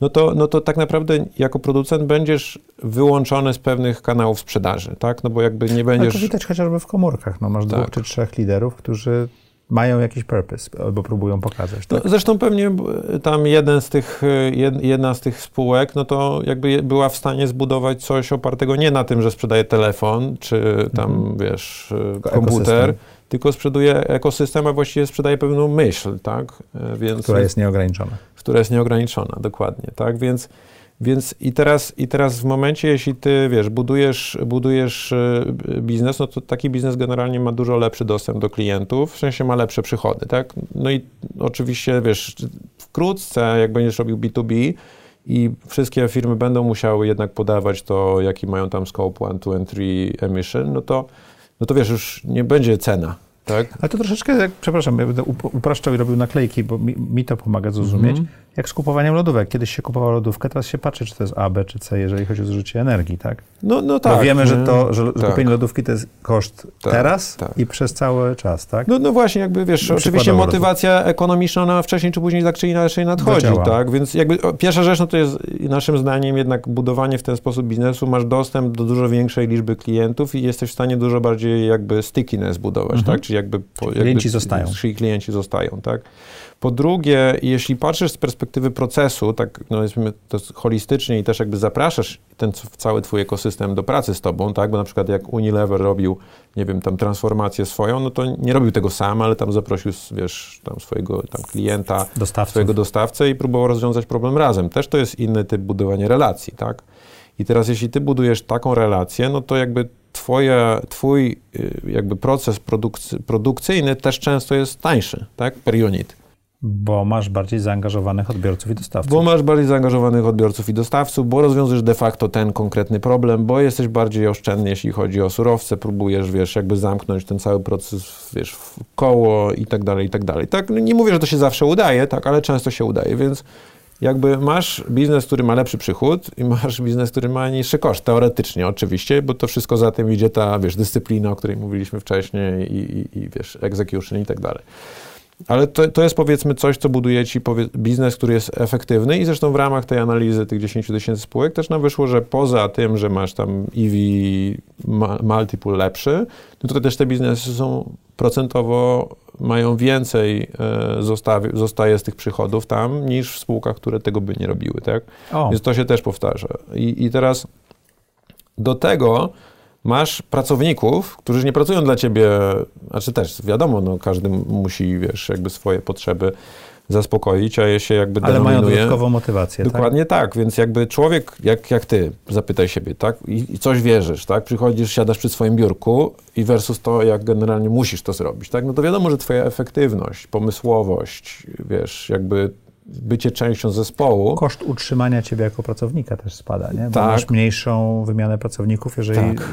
no to, no to tak naprawdę jako producent będziesz wyłączony z pewnych kanałów sprzedaży, tak, no bo jakby nie Ale to będziesz... widać chociażby w komórkach. No, masz Tak. dwóch czy trzech liderów, którzy mają jakiś purpose albo próbują pokazać. No, Tak? zresztą pewnie b- tam jeden z tych, jed- jedna z tych spółek, no to jakby była w stanie zbudować coś opartego nie na tym, że sprzedaje telefon, czy tam, wiesz, y, Tylko komputer, ekosystem. Tylko sprzeduje ekosystem, a właściwie sprzedaje pewną myśl, tak? Y, Więc, która jest nieograniczona. która jest nieograniczona, dokładnie, tak? Więc, więc i, teraz, i teraz w momencie, jeśli ty, wiesz, budujesz, budujesz y, biznes, no to taki biznes generalnie ma dużo lepszy dostęp do klientów, w sensie ma lepsze przychody, tak? No i oczywiście, wiesz, wkrótce, jak będziesz robił B2B i wszystkie firmy będą musiały jednak podawać to, jaki mają tam scope 1, 2 and 3 emission, no to, no to wiesz, już nie będzie cena, tak? Ale to troszeczkę, jak, przepraszam, ja będę up- upraszczał i robił naklejki, bo mi, mi to pomaga zrozumieć. Mhm. Jak z kupowaniem lodówek. Kiedyś się kupowało lodówkę, teraz się patrzy, czy to jest A, B czy C, jeżeli chodzi o zużycie energii, tak? No, no tak. Bo wiemy, że, to, że, tak. kupienie lodówki to jest koszt Tak, teraz tak. i przez cały czas, tak? No, no właśnie, jakby wiesz, Przykładowo oczywiście motywacja ekonomiczna, ona wcześniej czy później tak czy inaczej nadchodzi, Zadziała. tak? Więc jakby pierwsza rzecz, no to jest naszym zdaniem jednak budowanie w ten sposób biznesu, masz dostęp do dużo większej liczby klientów i jesteś w stanie dużo bardziej jakby stickiness budować, Mhm. tak? Czyli jakby... Jakby klienci zostają. Czyli klienci zostają, tak? Po drugie, jeśli patrzysz z perspektywy procesu, tak no to holistycznie i też jakby zapraszasz ten cały twój ekosystem do pracy z tobą, tak? Bo na przykład jak Unilever robił, nie wiem, tam transformację swoją, no to nie robił tego sam, ale tam zaprosił, wiesz, tam swojego tam klienta, Dostawców. swojego dostawcę i próbował rozwiązać problem razem. Też to jest inny typ budowania relacji, tak? I teraz jeśli ty budujesz taką relację, no to jakby twoja, twój y, jakby proces produkcy, produkcyjny też często jest tańszy, tak? Per unit. Bo masz bardziej zaangażowanych odbiorców i dostawców. Bo masz bardziej zaangażowanych odbiorców i dostawców, bo rozwiązujesz de facto ten konkretny problem, bo jesteś bardziej oszczędny, jeśli chodzi o surowce, próbujesz, wiesz, jakby zamknąć ten cały proces, wiesz, w koło i tak dalej, i tak dalej. Tak, no nie mówię, że to się zawsze udaje, tak, ale często się udaje, więc jakby masz biznes, który ma lepszy przychód i masz biznes, który ma niższy koszt, teoretycznie oczywiście, bo to wszystko za tym idzie ta, wiesz, dyscyplina, o której mówiliśmy wcześniej i, i, i wiesz, execution i tak dalej. Ale to, to jest powiedzmy coś, co buduje ci biznes, który jest efektywny i zresztą w ramach tej analizy tych 10 tysięcy spółek też nam wyszło, że poza tym, że masz tam EV multiple lepszy, no to też te biznesy są procentowo mają więcej e, zostawi, zostaje z tych przychodów tam niż w spółkach, które tego by nie robiły, tak? O, Więc to się też powtarza. I, I teraz do tego masz pracowników, którzy nie pracują dla ciebie, znaczy też wiadomo, no każdy musi, wiesz, jakby swoje potrzeby zaspokoić, a je się jakby ale mają dodatkową motywację, tak? Dokładnie tak? więc jakby człowiek, jak, jak ty, zapytaj siebie, tak, I, i coś wierzysz, tak, przychodzisz, siadasz przy swoim biurku i versus to, jak generalnie musisz to zrobić, tak, no to wiadomo, że twoja efektywność, pomysłowość, wiesz, jakby bycie częścią zespołu, Koszt utrzymania ciebie jako pracownika też spada, nie? Bo Tak. masz mniejszą wymianę pracowników, jeżeli Tak.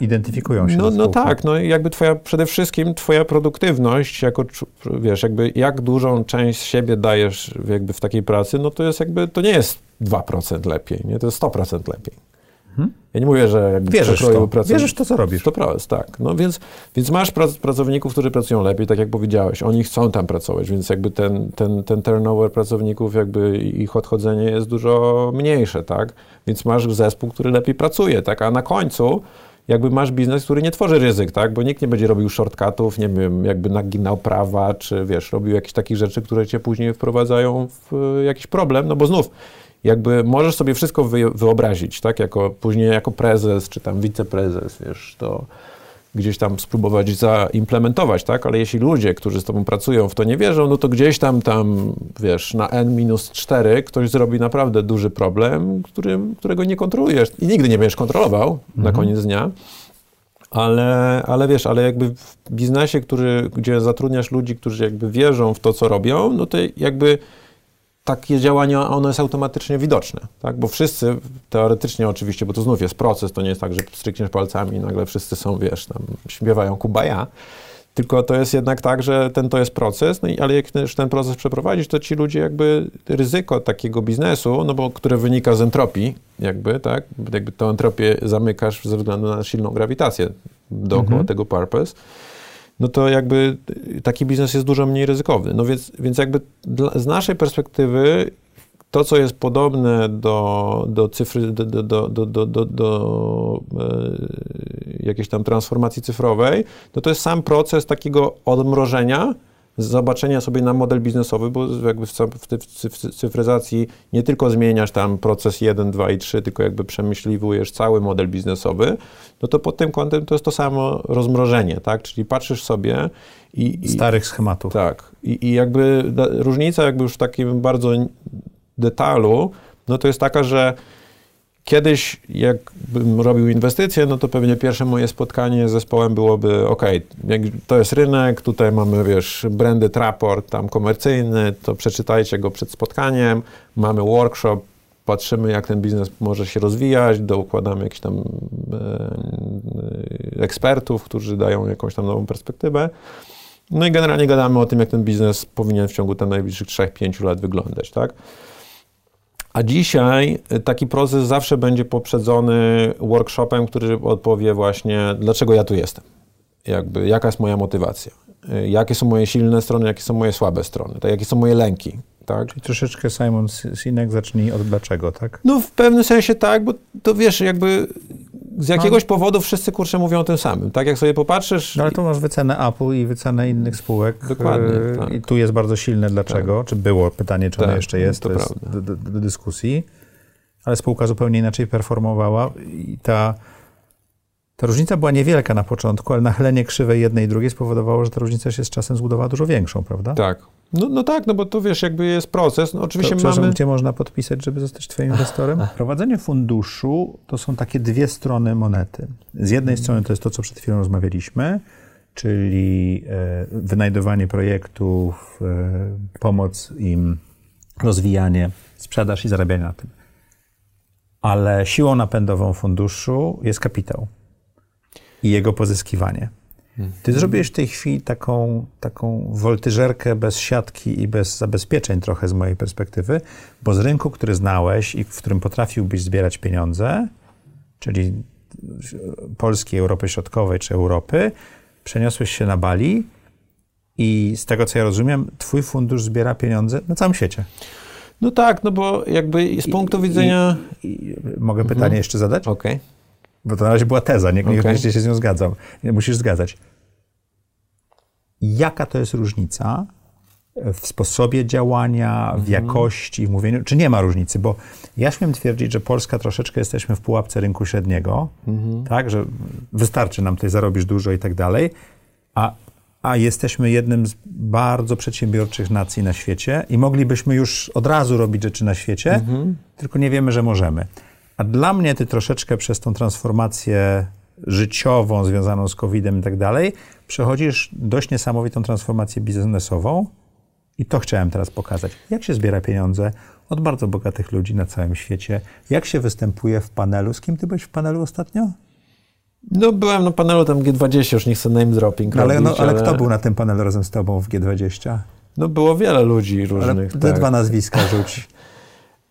identyfikują się No, no tak, no i jakby twoja, przede wszystkim twoja produktywność, jako, wiesz, jakby jak dużą część siebie dajesz jakby w takiej pracy, no to jest jakby, to nie jest 2% lepiej, nie, to jest 100% lepiej. Mhm. Ja nie mówię, że jakby Wierzysz to, wierzysz to, co robisz. 100%, tak. No więc, więc masz prac, pracowników, którzy pracują lepiej, tak jak powiedziałeś, oni chcą tam pracować, więc jakby ten, ten, ten turnover pracowników, jakby ich odchodzenie jest dużo mniejsze, tak? Więc masz zespół, który lepiej pracuje, tak? A na końcu jakby masz biznes, który nie tworzy ryzyk, tak? Bo nikt nie będzie robił shortcutów, nie wiem, jakby naginał prawa, czy wiesz, robił jakieś takich rzeczy, które cię później wprowadzają w e, jakiś problem, no bo znów jakby możesz sobie wszystko wy, wyobrazić, tak? Jako, później jako prezes, czy tam wiceprezes, wiesz, to gdzieś tam spróbować zaimplementować, tak? Ale jeśli ludzie, którzy z tobą pracują, w to nie wierzą, no to gdzieś tam, tam, wiesz, na n-4 ktoś zrobi naprawdę duży problem, który, którego nie kontrolujesz i nigdy nie będziesz kontrolował na koniec dnia. Ale, ale wiesz, ale jakby w biznesie, który, gdzie zatrudniasz ludzi, którzy jakby wierzą w to, co robią, no to jakby takie działania, ono jest automatycznie widoczne, tak? Bo wszyscy, teoretycznie oczywiście, bo to znów jest proces, to nie jest tak, że strykniesz palcami i nagle wszyscy są, wiesz, tam śpiewają kubaja, tylko to jest jednak tak, że ten to jest proces, no i, ale jak już ten proces przeprowadzić, to ci ludzie jakby ryzyko takiego biznesu, no bo które wynika z entropii, jakby, tak? Jakby tę entropię zamykasz ze względu na silną grawitację dookoła Mhm. tego purpose, no to jakby taki biznes jest dużo mniej ryzykowny. No więc, więc jakby dla, z naszej perspektywy to, co jest podobne do, do cyfry, do, do, do, do, do, do, do e, jakiejś tam transformacji cyfrowej, no to jest sam proces takiego odmrożenia, zobaczenia sobie na model biznesowy, bo jakby w, w cyfryzacji nie tylko zmieniasz tam proces 1, 2 i 3, tylko jakby przemyśliwujesz cały model biznesowy, no to pod tym kątem to jest to samo rozmrożenie, tak? Czyli patrzysz sobie i... i Starych schematów. tak. I, I jakby da- różnica jakby już w takim bardzo detalu, no to jest taka, że kiedyś jakbym robił inwestycje, no to pewnie pierwsze moje spotkanie z zespołem byłoby, ok, to jest rynek, tutaj mamy, wiesz, branded raport tam komercyjny, to przeczytajcie go przed spotkaniem, mamy workshop, patrzymy, jak ten biznes może się rozwijać, dokładamy jakichś tam e, ekspertów, którzy dają jakąś tam nową perspektywę. No i generalnie gadamy o tym, jak ten biznes powinien w ciągu tam najbliższych 3-5 lat wyglądać, tak? A dzisiaj taki proces zawsze będzie poprzedzony workshopem, który odpowie właśnie, dlaczego ja tu jestem. Jakby, jaka jest moja motywacja. Jakie są moje silne strony, jakie są moje słabe strony, tak? jakie są moje lęki. Tak? Czyli troszeczkę Simon Sinek zacznij od dlaczego, tak? No w pewnym sensie tak, bo to wiesz, jakby z jakiegoś no. powodu wszyscy kurczę mówią o tym samym. Tak jak sobie popatrzysz. No ale tu masz wycenę Apple i wycenę innych spółek. Dokładnie. E, tak. I tu jest bardzo silne dlaczego. Tak. Czy było pytanie, czy tak, ono jeszcze jest, to, to jest do, do, do, dyskusji. Ale spółka zupełnie inaczej performowała i ta, ta różnica była niewielka na początku, ale nachylenie krzywej jednej i drugiej spowodowało, że ta różnica się z czasem zbudowała dużo większą, prawda? Tak. No, no tak, no bo to wiesz, jakby jest proces. No oczywiście to, mamy... Gdzie można podpisać, żeby zostać twoim inwestorem? Prowadzenie funduszu to są takie dwie strony monety. Z jednej hmm. strony to jest to, co przed chwilą rozmawialiśmy, czyli e, wynajdowanie projektów, e, pomoc im, rozwijanie, sprzedaż i zarabianie na tym. Ale siłą napędową funduszu jest kapitał i jego pozyskiwanie. Ty zrobiłeś w tej chwili taką, taką woltyżerkę bez siatki i bez zabezpieczeń trochę z mojej perspektywy, bo z rynku, który znałeś i w którym potrafiłbyś zbierać pieniądze, czyli Polski, Europy Środkowej czy Europy, przeniosłeś się na Bali i z tego, co ja rozumiem, twój fundusz zbiera pieniądze na całym świecie. No tak, no bo jakby z punktu I, widzenia... I, i, mogę pytanie mhm. jeszcze zadać? Okej. Okay. Bo to na razie była teza, niekoniecznie okay. się z nią zgadzam. Musisz zgadzać. Jaka to jest różnica w sposobie działania, w mhm. jakości, w mówieniu? Czy nie ma różnicy? Bo ja śmiem twierdzić, że Polska troszeczkę jesteśmy w pułapce rynku średniego, mhm. tak, że wystarczy nam tutaj zarobisz dużo i tak dalej, a a jesteśmy jednym z bardzo przedsiębiorczych nacji na świecie i moglibyśmy już od razu robić rzeczy na świecie, mhm. tylko nie wiemy, że możemy. A dla mnie ty troszeczkę przez tą transformację życiową związaną z COVID-em i tak dalej, przechodzisz dość niesamowitą transformację biznesową i to chciałem teraz pokazać. Jak się zbiera pieniądze od bardzo bogatych ludzi na całym świecie? Jak się występuje w panelu? Z kim ty byłeś w panelu ostatnio? No byłem na panelu tam G20, już nie chcę name dropping no, ale, robić, no, ale, ale, kto był na tym panelu razem z tobą w G20? No było wiele ludzi różnych. Ale te tak. dwa nazwiska rzuć.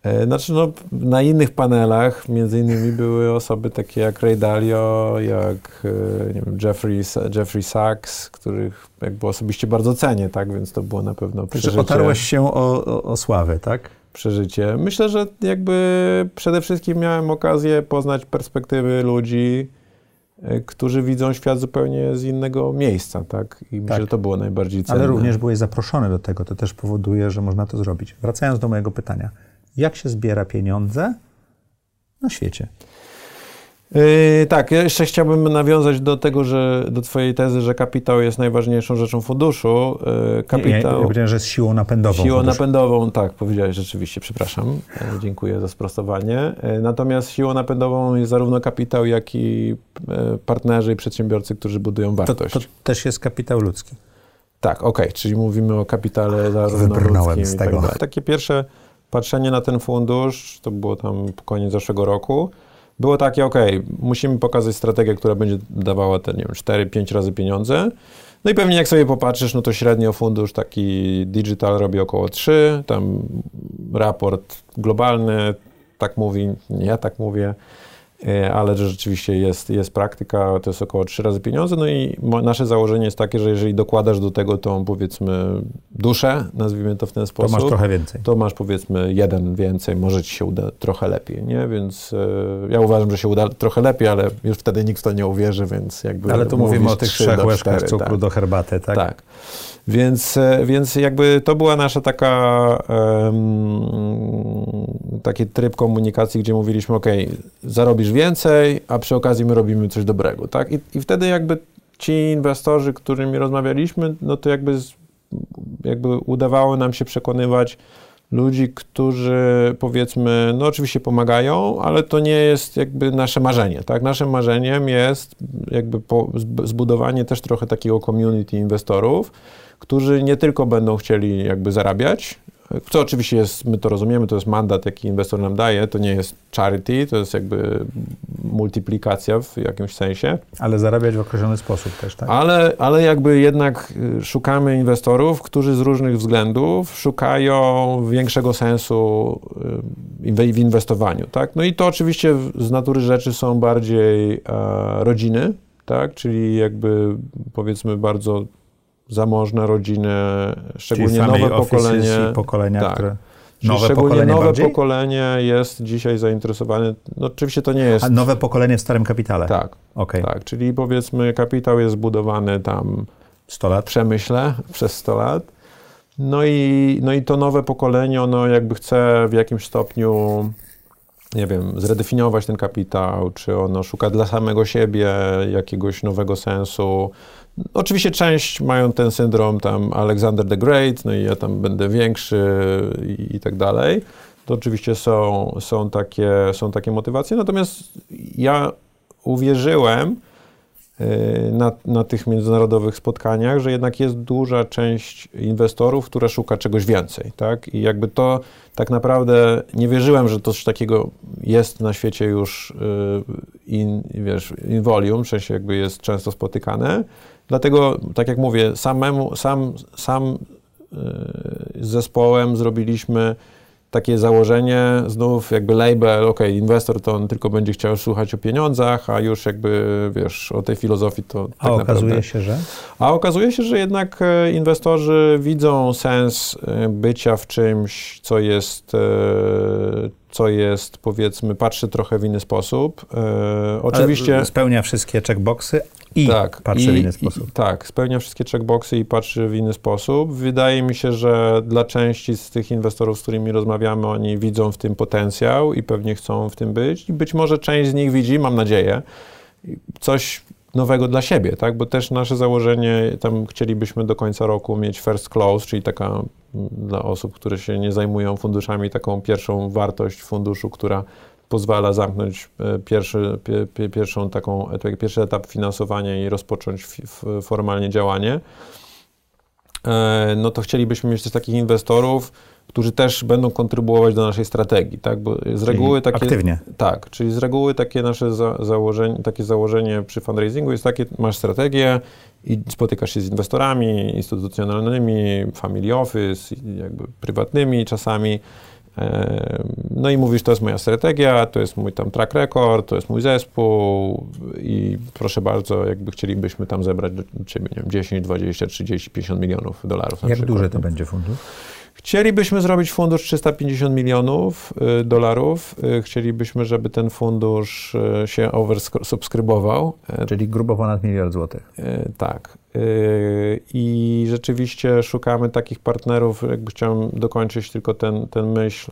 E, znaczy, no, na innych panelach między innymi były osoby takie jak Ray Dalio, jak e, nie wiem, Jeffrey, Jeffrey Sachs, których jakby osobiście bardzo cenię, tak? Więc to było na pewno przeżycie. Otarłeś się o, o, o sławę, tak? Przeżycie. Myślę, że jakby przede wszystkim miałem okazję poznać perspektywy ludzi, e, którzy widzą świat zupełnie z innego miejsca, tak? I myślę, tak. że to było najbardziej cenne. Ale również byłeś zaproszony do tego, to też powoduje, że można to zrobić. Wracając do mojego pytania jak się zbiera pieniądze na świecie. Yy, tak, ja jeszcze chciałbym nawiązać do tego, że do twojej tezy, że kapitał jest najważniejszą rzeczą funduszu. Yy, kapitał... Nie, ja, powiedziałem, że jest siłą napędową. Siłą funduszu. napędową, tak, powiedziałeś rzeczywiście, przepraszam. Yy, dziękuję za sprostowanie. Yy, natomiast siłą napędową jest zarówno kapitał, jak i yy, partnerzy i przedsiębiorcy, którzy budują wartość. To, to też jest kapitał ludzki. Tak, okej, okay, czyli mówimy o kapitale zarówno Wybrnąłem ludzkim z tego. Tak Takie pierwsze patrzenie na ten fundusz, to było tam koniec zeszłego roku, było takie, ok, musimy pokazać strategię, która będzie dawała te, nie wiem, 4-5 razy pieniądze. No i pewnie jak sobie popatrzysz, no to średnio fundusz taki digital robi około 3, tam raport globalny tak mówi, ja tak mówię, ale że rzeczywiście jest, jest praktyka, to jest około 3 razy pieniądze, no i nasze założenie jest takie, że jeżeli dokładasz do tego tą powiedzmy duszę, nazwijmy to w ten sposób, to masz trochę więcej. To masz powiedzmy jeden więcej, może ci się uda trochę lepiej, nie? Więc e, ja uważam, że się uda trochę lepiej, ale już wtedy nikt w to nie uwierzy, więc jakby Ale tu mówimy o tych trzech łyżkach cukru tak. do herbaty, tak? Tak. Więc, e, więc jakby to była nasza taka um, taki tryb komunikacji, gdzie mówiliśmy, ok, zarobisz więcej, a przy okazji my robimy coś dobrego, tak? I, i wtedy jakby ci inwestorzy, którymi rozmawialiśmy, no to jakby, jakby udawało nam się przekonywać ludzi, którzy powiedzmy, no oczywiście pomagają, ale to nie jest jakby nasze marzenie, tak? Naszym marzeniem jest jakby po, zbudowanie też trochę takiego community inwestorów, którzy nie tylko będą chcieli jakby zarabiać, co oczywiście jest, my to rozumiemy, to jest mandat, jaki inwestor nam daje, to nie jest charity, to jest jakby multiplikacja w jakimś sensie. Ale zarabiać w określony sposób też, tak? Ale, ale jakby jednak y, szukamy inwestorów, którzy z różnych względów szukają większego sensu y, w inwestowaniu, tak? No i to oczywiście z natury rzeczy są bardziej e, rodziny, tak? Czyli jakby powiedzmy bardzo zamożne rodziny, szczególnie nowe pokolenie. pokolenia, tak. które... Nowe szczególnie pokolenie nowe bardziej? pokolenie jest dzisiaj zainteresowane. No oczywiście to nie jest. A nowe pokolenie w starym kapitale. Tak. Okay. Tak, czyli powiedzmy kapitał jest zbudowany tam 100 lat. przemyśle przez 100 lat. No i, no i to nowe pokolenie, ono jakby chce w jakimś stopniu, nie wiem, zredefiniować ten kapitał, czy ono szuka dla samego siebie jakiegoś nowego sensu, Oczywiście część mają ten syndrom tam Alexander the Great, no i ja tam będę większy i, i tak dalej. To oczywiście są, są, takie, są takie motywacje. Natomiast ja uwierzyłem y, na, na tych międzynarodowych spotkaniach, że jednak jest duża część inwestorów, która szuka czegoś więcej, tak? I jakby to tak naprawdę nie wierzyłem, że coś takiego jest na świecie już y, in, wiesz, in volume, w sensie jakby jest często spotykane. Dlatego, tak jak mówię, samemu, sam, sam y, z zespołem zrobiliśmy takie założenie, znów jakby label, ok, inwestor to on tylko będzie chciał słuchać o pieniądzach, a już jakby, wiesz, o tej filozofii to A tak okazuje naprawdę... się, że? A okazuje się, że jednak e, inwestorzy widzą sens e, bycia w czymś, co jest, e, co jest, powiedzmy, patrzy trochę w inny sposób. Oczywiście... Ale spełnia wszystkie checkboxy, i tak, patrzy i, w inny sposób. I, tak, spełnia wszystkie checkboxy i patrzy w inny sposób. Wydaje mi się, że dla części z tych inwestorów, z którymi rozmawiamy, oni widzą w tym potencjał i pewnie chcą w tym być. I być może część z nich widzi, mam nadzieję, coś nowego dla siebie, tak? Bo też nasze założenie, tam chcielibyśmy do końca roku mieć first close, czyli taka mm, dla osób, które się nie zajmują funduszami, taką pierwszą wartość funduszu, która pozwala zamknąć e, pierwszy, pie, pierwszą taką, pierwszy etap finansowania i rozpocząć formalnie działanie, e, no to chcielibyśmy mieć też takich inwestorów, którzy też będą kontrybuować do naszej strategii, tak? Bo z reguły takie... Aktywnie. Tak, czyli z reguły takie nasze za, założenie, takie założenie przy fundraisingu jest takie, masz strategię i spotykasz się z inwestorami instytucjonalnymi, family office, jakby prywatnymi czasami, no i mówisz, to jest moja strategia, to jest mój tam track record, to jest mój zespół i proszę bardzo, jakby chcielibyśmy tam zebrać do ciebie, nie wiem, 10, 20, 30, 50 milionów dolarów. Jak duży to będzie fundusz? Chcielibyśmy zrobić fundusz 350 milionów y, dolarów. Y, chcielibyśmy, żeby ten fundusz y, się oversubskrybował. Czyli grubo ponad miliard złotych. Tak. I rzeczywiście szukamy takich partnerów, jakby chciałem dokończyć tylko ten, ten myśl,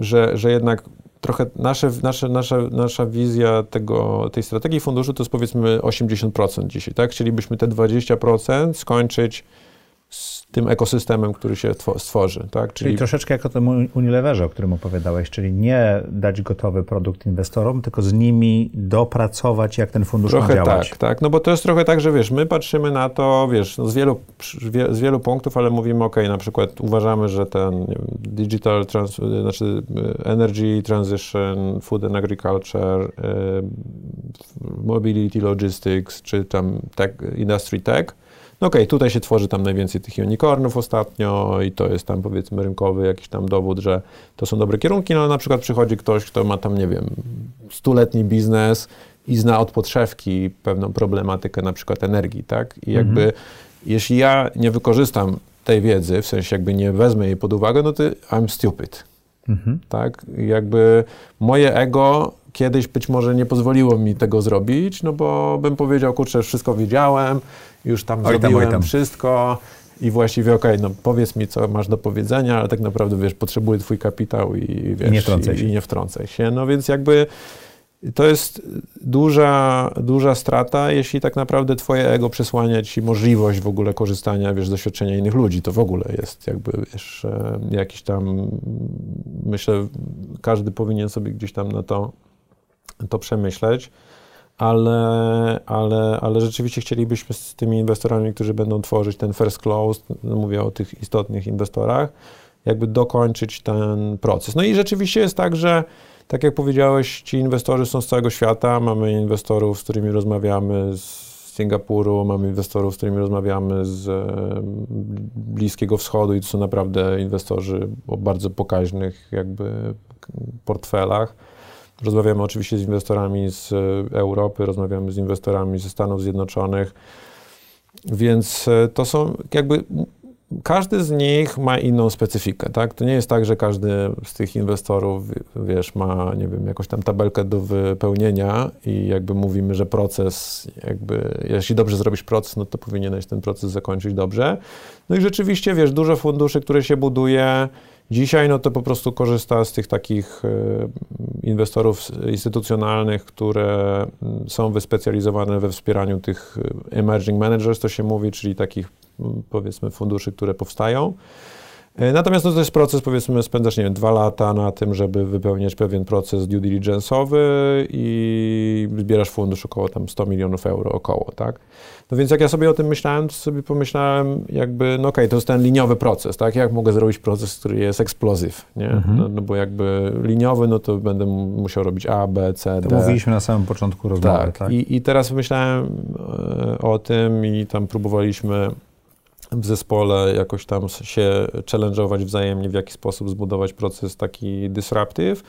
że, że jednak trochę nasze, nasze, nasza, nasza wizja tego, tej strategii funduszu to jest powiedzmy 80% dzisiaj, tak? Chcielibyśmy te 20% skończyć tym ekosystemem, który się stworzy. Tak? Czyli, czyli troszeczkę jak o tym Unileverze, o którym opowiadałeś, czyli nie dać gotowy produkt inwestorom, tylko z nimi dopracować, jak ten fundusz trochę ma działać. tak, tak. No bo to jest trochę tak, że wiesz, my patrzymy na to, wiesz, no z, wielu, z wielu punktów, ale mówimy, ok, na przykład uważamy, że ten wiem, digital, trans, znaczy e, energy transition, food and agriculture, e, mobility logistics, czy tam tech, industry tech, no okej, okay, tutaj się tworzy tam najwięcej tych unicornów ostatnio i to jest tam powiedzmy rynkowy jakiś tam dowód, że to są dobre kierunki, no ale na przykład przychodzi ktoś, kto ma tam, nie wiem, stuletni biznes i zna od podszewki pewną problematykę na przykład energii, tak? I jakby mhm. jeśli ja nie wykorzystam tej wiedzy, w sensie jakby nie wezmę jej pod uwagę, no to I'm stupid. Mhm. Tak? Jakby moje ego kiedyś być może nie pozwoliło mi tego zrobić, no bo bym powiedział, kurczę, wszystko wiedziałem, już tam oj zrobiłem tam, tam. wszystko i właściwie okej, okay, no powiedz mi, co masz do powiedzenia, ale tak naprawdę, wiesz, potrzebuję twój kapitał i wiesz, I nie wtrącaj się. I, nie wtrącaj się. No więc jakby to jest duża, duża strata, jeśli tak naprawdę twoje ego przesłania ci możliwość w ogóle korzystania, wiesz, z doświadczenia innych ludzi. To w ogóle jest jakby, wiesz, jakiś tam, myślę, każdy powinien sobie gdzieś tam na to, to przemyśleć. ale, ale, ale rzeczywiście chcielibyśmy z tymi inwestorami, którzy będą tworzyć ten first close, no mówię o tych istotnych inwestorach, jakby dokończyć ten proces. No i rzeczywiście jest tak, że tak jak powiedziałeś, ci inwestorzy są z całego świata. Mamy inwestorów, z którymi rozmawiamy z Singapuru, mamy inwestorów, z którymi rozmawiamy z Bliskiego Wschodu i to są naprawdę inwestorzy o bardzo pokaźnych jakby portfelach. Rozmawiamy oczywiście z inwestorami z Europy, rozmawiamy z inwestorami ze Stanów Zjednoczonych. Więc e, to są jakby każdy z nich ma inną specyfikę, tak? To nie jest tak, że każdy z tych inwestorów, wiesz, ma, nie wiem, jakąś tam tabelkę do wypełnienia i jakby mówimy, że proces, jakby, jeśli dobrze zrobisz proces, no to powinieneś ten proces zakończyć dobrze. No i rzeczywiście, wiesz, dużo funduszy, które się buduje dzisiaj, no to po prostu korzysta z tych takich e, inwestorów instytucjonalnych, które mm, są wyspecjalizowane we wspieraniu tych e, emerging managers, to się mówi, czyli takich powiedzmy funduszy, które powstają. E, natomiast no, to jest proces, powiedzmy, spędzasz, nie wiem, dwa lata na tym, żeby wypełniać pewien proces due diligence'owy i zbierasz fundusz około tam 100 milionów euro około, tak? No więc jak ja sobie o tym myślałem, to sobie pomyślałem jakby, no okej, okay, to jest ten liniowy proces, tak? Jak mogę zrobić proces, który jest eksplozyw, nie? Mhm. No, no, bo jakby liniowy, no to będę musiał robić A, B, C, D. To mówiliśmy na samym początku rozmowy, tak? tak? I, I teraz myślałem e, o tym i tam próbowaliśmy w zespole jakoś tam się challenge'ować wzajemnie, w jaki sposób zbudować proces taki disruptive.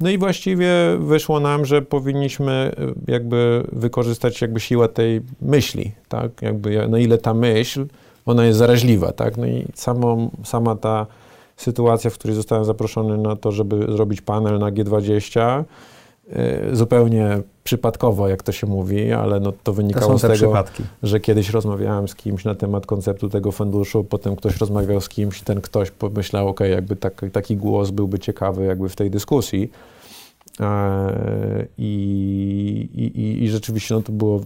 No i właściwie wyszło nam, że powinniśmy y, jakby wykorzystać jakby siłę tej myśli, tak? Jakby na ile ta myśl, ona jest zaraźliwa, tak? No i samo, sama ta sytuacja, w której zostałem zaproszony na to, żeby zrobić panel na G20, Y, zupełnie przypadkowo, jak to się mówi, ale no to wynikało to z tego, przypadki. że kiedyś rozmawiałem z kimś na temat konceptu tego funduszu, potem ktoś rozmawiał z kimś, ten ktoś pomyślał, ok, jakby tak, taki głos byłby ciekawy jakby w tej dyskusji. E, I, i, I rzeczywiście no, to było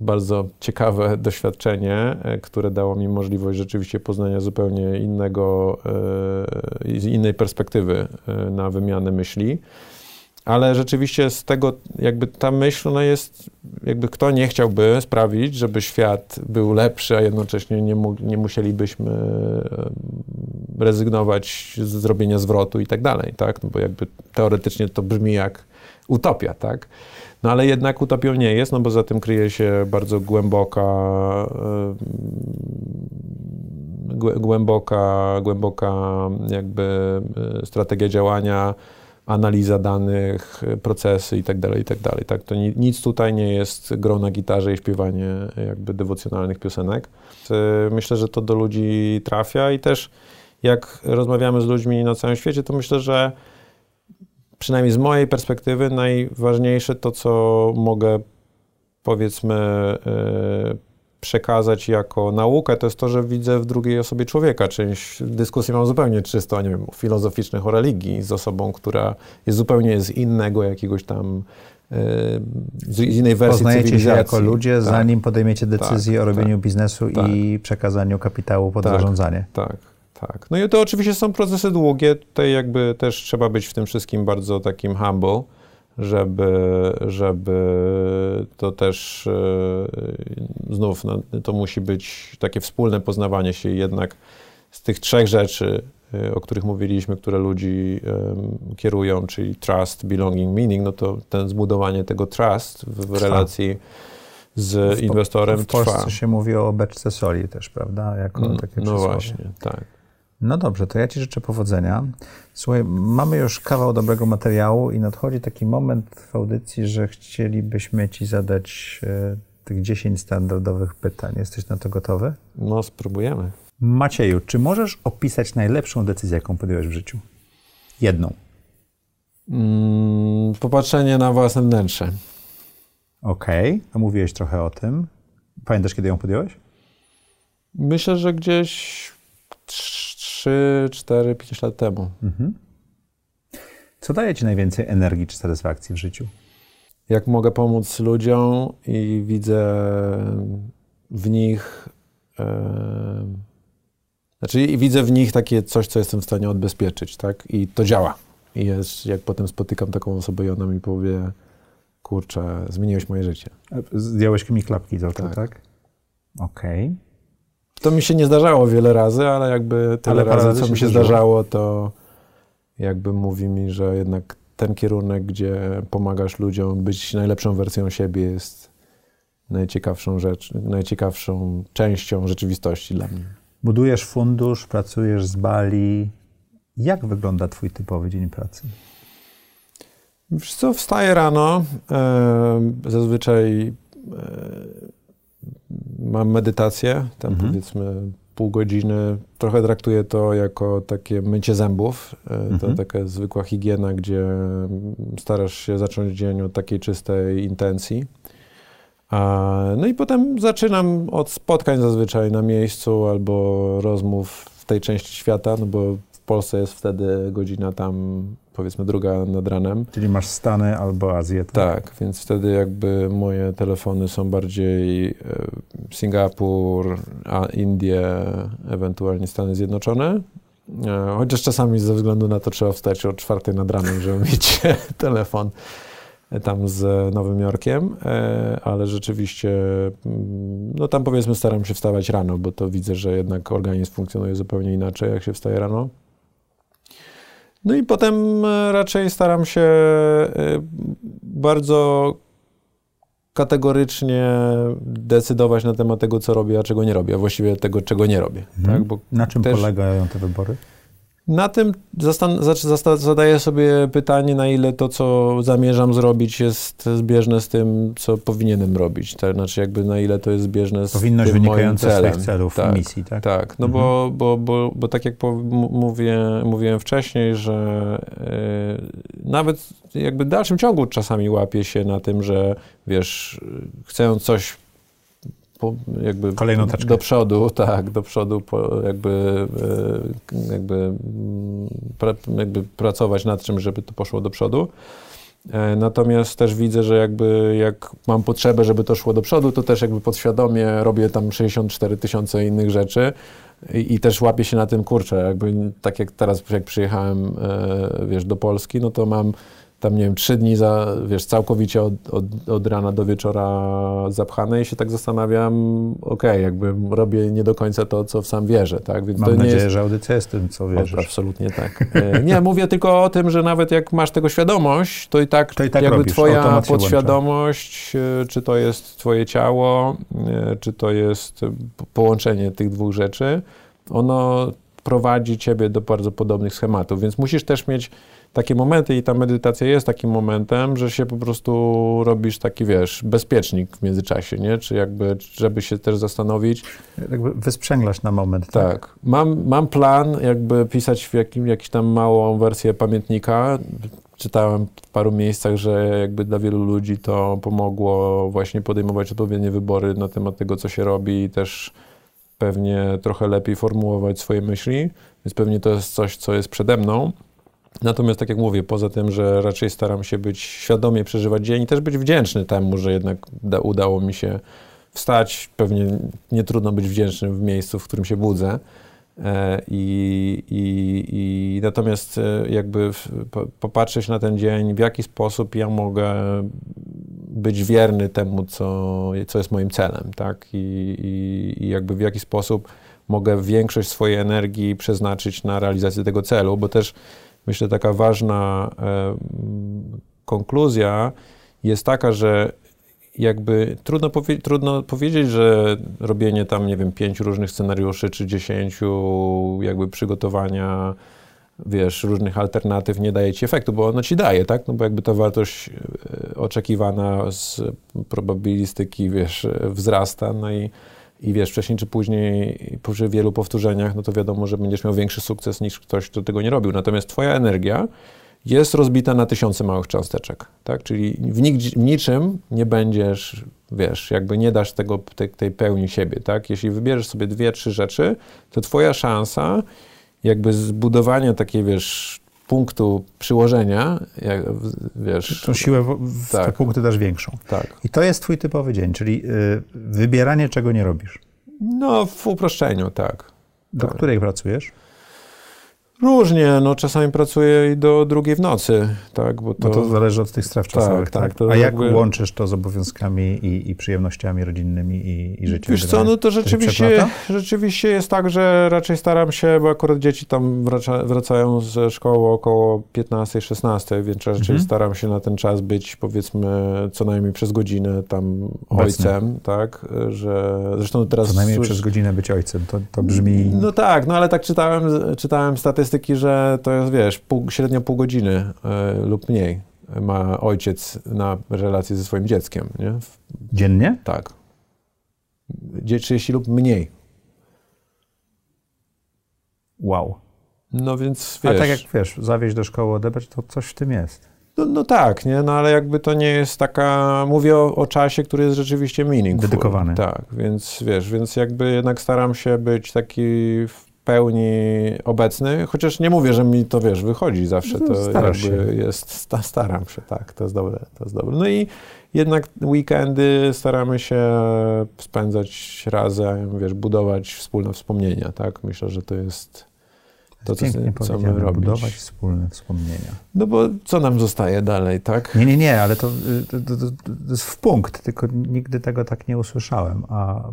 bardzo ciekawe doświadczenie, e, które dało mi możliwość rzeczywiście poznania zupełnie innego, e, z innej perspektywy na wymianę myśli. Ale rzeczywiście z tego, jakby ta myśl, ona jest, jakby kto nie chciałby sprawić, żeby świat był lepszy, a jednocześnie nie, mu, nie musielibyśmy rezygnować z zrobienia zwrotu i tak dalej, tak? No bo jakby teoretycznie to brzmi jak utopia, tak? No ale jednak utopią nie jest, no bo za tym kryje się bardzo głęboka, głęboka, głęboka jakby strategia działania, analiza danych, procesy i tak dalej, i tak. Tak? To nic tutaj nie jest grą na gitarze i śpiewanie jakby dewocjonalnych piosenek. Myślę, że to do ludzi trafia i też jak rozmawiamy z ludźmi na całym świecie, to myślę, że przynajmniej z mojej perspektywy najważniejsze to, co mogę powiedzmy e, przekazać jako naukę, to jest to, że widzę w drugiej osobie człowieka. Część dyskusji mam zupełnie czysto, nie wiem, filozoficznych o religii z osobą, która jest zupełnie z innego jakiegoś tam e, z innej wersji Poznajecie cywilizacji. się jako ludzie, tak. zanim podejmiecie decyzję tak, o robieniu tak, biznesu tak. i przekazaniu kapitału pod tak, zarządzanie. Tak, tak. No i to oczywiście są procesy długie. Tutaj jakby też trzeba być w tym wszystkim bardzo takim humble żeby, żeby to też e, znów no, to musi być takie wspólne poznawanie się jednak z tych trzech rzeczy, e, o których mówiliśmy, które ludzi kierują, czyli trust, belonging, meaning, no to ten zbudowanie tego trust w, w relacji z w, inwestorem w, w Polsce trwa. się mówi o beczce soli też, prawda? Jako no, takie no właśnie, tak. No dobrze, to ja Ci życzę powodzenia. Słuchaj, mamy już kawał dobrego materiału i nadchodzi taki moment w audycji, że chcielibyśmy Ci zadać e, tych 10 standardowych pytań. Jesteś na to gotowy? No, spróbujemy. Macieju, czy możesz opisać najlepszą decyzję, jaką podjąłeś w życiu? Jedną. Mm, popatrzenie na własne wnętrze. Okej, okay. mówiłeś trochę o tym. Pamiętasz, kiedy ją podjąłeś? Myślę, że gdzieś 3, 4, 5 lat temu. Mhm. Co daje Ci najwięcej energii czy satysfakcji w życiu? Jak mogę pomóc ludziom i widzę w nich. E, znaczy, widzę w nich takie coś, co jestem w stanie odbezpieczyć, tak? I to działa. I jest, jak potem spotykam taką osobę i ona mi powie, kurczę, zmieniłeś moje życie. Zdjąłeś mi klapki z oczu, tak? tak? Okej. Okay. To mi się nie zdarzało wiele razy, ale jakby tyle ale razy, co mi się zdarzało, to jakby mówi mi, że jednak ten kierunek, gdzie pomagasz ludziom być najlepszą wersją siebie jest najciekawszą rzecz, najciekawszą częścią rzeczywistości dla mnie. Budujesz fundusz, pracujesz z Bali. Jak wygląda twój typowy dzień pracy? Wiesz co, wstaję rano, zazwyczaj mam medytację, tam mhm. powiedzmy pół godziny. Trochę traktuję to jako takie mycie zębów. E, to mhm. taka zwykła higiena, gdzie starasz się zacząć dzień od takiej czystej intencji. No i potem zaczynam od spotkań zazwyczaj na miejscu albo rozmów w tej części świata, no bo Polsce jest wtedy godzina tam powiedzmy druga nad ranem. Czyli masz Stany albo Azję. Tak? tak, więc wtedy jakby moje telefony są bardziej e, Singapur, a Indie, ewentualnie Stany Zjednoczone. E, chociaż czasami ze względu na to trzeba wstać o czwartej nad ranem, żeby mieć telefon tam z Nowym Jorkiem, e, ale rzeczywiście, mm, no tam powiedzmy staram się wstawać rano, bo to widzę, że jednak organizm funkcjonuje zupełnie inaczej, jak się wstaje rano. No i potem e, raczej staram się e, bardzo kategorycznie decydować na temat tego, co robię, a czego nie robię, a właściwie tego, czego nie robię. Mhm. Tak? Bo na czym polegają te wybory? Na tym zadaję sobie pytanie, na ile to, co zamierzam zrobić, jest zbieżne z tym, co powinienem robić. To znaczy, jakby na ile to jest zbieżne z Powinność tym moim celem. z celów tak, misji, tak? Tak, no mhm. bo, bo, bo, bo tak jak mówię, mówiłem wcześniej, że yy, nawet jakby w dalszym ciągu czasami łapię się na tym, że wiesz, chcę coś jakby Kolejną taczkę. do przodu, tak, do przodu jakby, e, jakby, mm, jakby pracować nad czym, żeby to poszło do przodu. E, natomiast też widzę, że jakby jak mam potrzebę, żeby to szło do przodu, to też jakby podświadomie robię tam 64 tysiące innych rzeczy i, i, też łapię się na tym, kurczę, jakby tak jak teraz, jak przyjechałem, e, wiesz, do Polski, no to mam tam, nie wiem, trzy dni za, wiesz, całkowicie od, od, od rana do wieczora zapchane i się tak zastanawiam, okej, okay, jakby robię nie do końca to, co w sam wierzę, tak? Więc Mam nadzieję, jest... że audycja jest tym, co wierzysz. O, absolutnie tak. E, nie, mówię tylko o tym, że nawet jak masz tego świadomość, to i tak, to i tak jakby robisz, twoja podświadomość, e, czy to jest twoje ciało, e, czy to jest połączenie tych dwóch rzeczy, ono prowadzi ciebie do bardzo podobnych schematów, więc musisz też mieć takie momenty i ta medytacja jest takim momentem, że się po prostu robisz taki, wiesz, bezpiecznik w międzyczasie, nie? Czy jakby, żeby się też zastanowić. Jakby wysprzęglasz na moment, tak? Tak. Mam, mam plan jakby pisać w jakim, jakiś tam małą wersję pamiętnika. Czytałem w paru miejscach, że jakby dla wielu ludzi to pomogło właśnie podejmować odpowiednie wybory na temat tego, co się robi i też pewnie trochę lepiej formułować swoje myśli, więc pewnie to jest coś, co jest przede mną. Natomiast, tak jak mówię, poza tym, że raczej staram się być świadomie przeżywać dzień i też być wdzięczny temu, że jednak da, udało mi się wstać. Pewnie nie trudno być wdzięcznym w miejscu, w którym się budzę. E, I, i, i natomiast e, jakby popatrzeć na ten dzień, w jaki sposób ja mogę być wierny temu, co, co jest moim celem, tak? I, i, jakby w jaki sposób mogę większość swojej energii przeznaczyć na realizację tego celu, bo też myślę, taka ważna e, konkluzja jest taka, że jakby trudno, powie trudno powiedzieć, że robienie tam, nie wiem, pięciu różnych scenariuszy czy dziesięciu jakby przygotowania, wiesz, różnych alternatyw nie daje ci efektu, bo ono ci daje, tak? No bo jakby ta wartość e, oczekiwana z probabilistyki, wiesz, wzrasta, no i i wiesz, wcześniej czy później, przy wielu powtórzeniach, no to wiadomo, że będziesz miał większy sukces niż ktoś, kto tego nie robił. Natomiast twoja energia jest rozbita na tysiące małych cząsteczek, tak? Czyli w, w niczym nie będziesz, wiesz, jakby nie dasz tego, tej, tej pełni siebie, tak? Jeśli wybierzesz sobie dwie, trzy rzeczy, to twoja szansa jakby zbudowania takiej, wiesz, punktu przyłożenia, jak, wiesz... Tą siłę w, w tak. te punkty dasz większą. Tak. I to jest twój typowy dzień, czyli y, wybieranie, czego nie robisz. No, w uproszczeniu, tak. Do tak. której pracujesz? Różnie, no czasami pracuję i do drugiej w nocy, tak, bo to... Bo to zależy od tych stref czasowych, tak? tak? tak? A jak jakby... łączysz to z obowiązkami i, i przyjemnościami rodzinnymi i, i życiem? Wiesz co, no to rzeczywiście, rzeczywiście jest tak, że raczej staram się, bo akurat dzieci tam wraca, wracają ze szkoły około 15-16, więc raczej mhm. staram się na ten czas być, powiedzmy, co najmniej przez godzinę tam Obecny. ojcem, tak, że zresztą teraz... Co najmniej słysz... przez godzinę być ojcem, to, to brzmi... No tak, no ale tak czytałem, czytałem statystyki statystyki, że to jest, wiesz, pół, średnio pół godziny y, lub mniej ma ojciec na relację ze swoim dzieckiem, nie? Dziennie? Tak. 30 lub mniej. Wow. No więc wiesz... Ale tak jak wiesz, zawieźć do szkoły, odebrać, to coś w tym jest. No, no, tak, nie? No ale jakby to nie jest taka... Mówię o, o czasie, który jest rzeczywiście meaningful. Dedykowany. Tak, więc wiesz, więc jakby jednak staram się być taki pełni obecny, chociaż nie mówię, że mi to, wiesz, wychodzi zawsze, to jakby się. jest, staram się, tak, to jest dobre, to jest dobre. No i jednak weekendy staramy się spędzać razem, wiesz, budować wspólne wspomnienia, tak, myślę, że to jest to, co, co my robić. budować wspólne wspomnienia. No bo co nam zostaje dalej, tak? Nie, nie, nie, ale to, to, to, to jest w punkt, tylko nigdy tego tak nie usłyszałem, a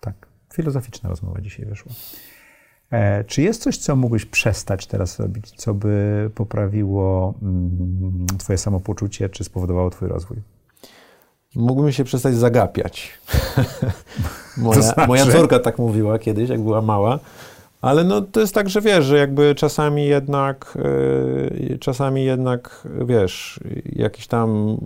tak, filozoficzna rozmowa dzisiaj wyszła. E, czy jest coś, co mógłbyś przestać teraz robić, co by poprawiło mm, Twoje samopoczucie, czy spowodowało Twój rozwój? Mógłbym się przestać zagapiać. moja, znaczy? moja córka tak mówiła kiedyś, jak była mała. Ale no, to jest tak, że wiesz, że jakby czasami jednak, yy, czasami jednak, wiesz, jakieś tam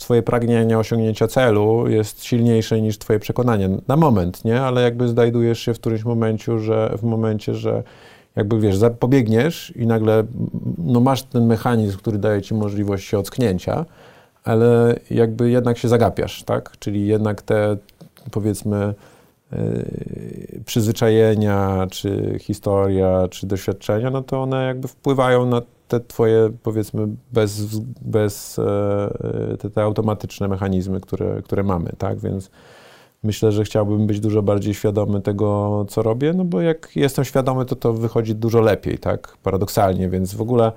swoje pragnienie osiągnięcia celu jest silniejsze niż twoje przekonanie. Na moment, nie? Ale jakby znajdujesz się w którymś momencie, że w momencie, że jakby wiesz, pobiegniesz i nagle no masz ten mechanizm, który daje ci możliwość się ocknięcia, ale jakby jednak się zagapiasz, tak? Czyli jednak te powiedzmy Y, przyzwyczajenia, czy historia, czy doświadczenia, no to one jakby wpływają na te twoje, powiedzmy, bez, bez e, te, te automatyczne mechanizmy, które, które mamy, tak? Więc myślę, że chciałbym być dużo bardziej świadomy tego, co robię, no bo jak jestem świadomy, to to wychodzi dużo lepiej, tak? Paradoksalnie, więc w ogóle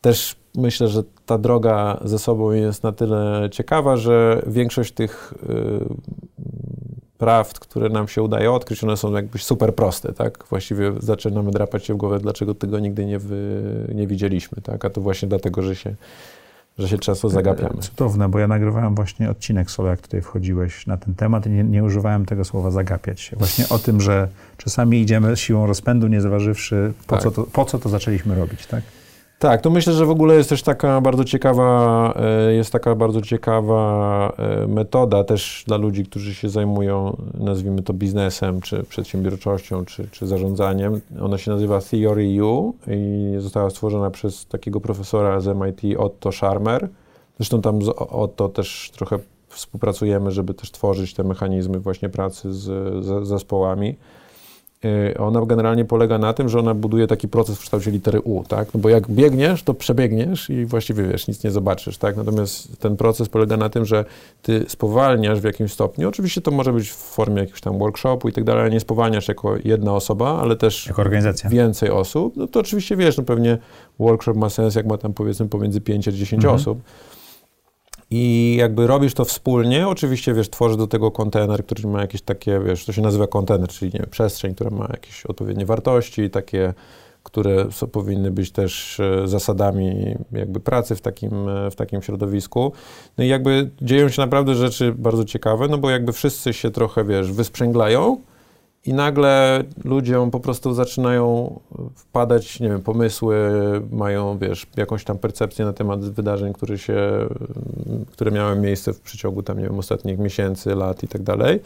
też myślę, że ta droga ze sobą jest na tyle ciekawa, że większość tych y, prawd, które nam się udaje odkryć, one są jakby super proste, tak? Właściwie zaczynamy drapać się w głowę, dlaczego tego nigdy nie, wy, nie widzieliśmy, tak? A to właśnie dlatego, że się, że się często zagapiamy. Cudowne, bo ja nagrywałem właśnie odcinek solo, jak tutaj wchodziłeś na ten temat i nie, nie używałem tego słowa zagapiać się. Właśnie o tym, że czasami idziemy siłą rozpędu, nie zważywszy, po, tak. co, to, po co to zaczęliśmy robić, tak? Tak, to myślę, że w ogóle jest też taka bardzo ciekawa, e, jest taka bardzo ciekawa e, metoda też dla ludzi, którzy się zajmują, nazwijmy to biznesem, czy przedsiębiorczością, czy, czy zarządzaniem. Ona się nazywa Theory U i została stworzona przez takiego profesora z MIT Otto Scharmer. Zresztą tam z Otto też trochę współpracujemy, żeby też tworzyć te mechanizmy właśnie pracy z, z zespołami. Y, ona generalnie polega na tym, że ona buduje taki proces w kształcie litery U, tak? No bo jak biegniesz, to przebiegniesz i właściwie wiesz, nic nie zobaczysz, tak? Natomiast ten proces polega na tym, że ty spowalniasz w jakimś stopniu. Oczywiście to może być w formie jakiegoś tam workshopu i tak dalej, ale nie spowalniasz jako jedna osoba, ale też jako organizacja. więcej osób. No to oczywiście wiesz, no pewnie workshop ma sens, jak ma tam powiedzmy pomiędzy 5 a 10 mhm. osób. I jakby robisz to wspólnie, oczywiście, wiesz, tworzysz do tego kontener, który ma jakieś takie, wiesz, to się nazywa kontener, czyli nie wiem, przestrzeń, która ma jakieś odpowiednie wartości, takie, które są, powinny być też e, zasadami jakby pracy w takim, e, w takim środowisku. No i jakby dzieją się naprawdę rzeczy bardzo ciekawe, no bo jakby wszyscy się trochę, wiesz, wysprzęglają, i nagle ludziom po prostu zaczynają wpadać, nie wiem, pomysły, mają, wiesz, jakąś tam percepcję na temat wydarzeń, które się, które miały miejsce w przeciągu tam, nie wiem, ostatnich miesięcy, lat i tak dalej.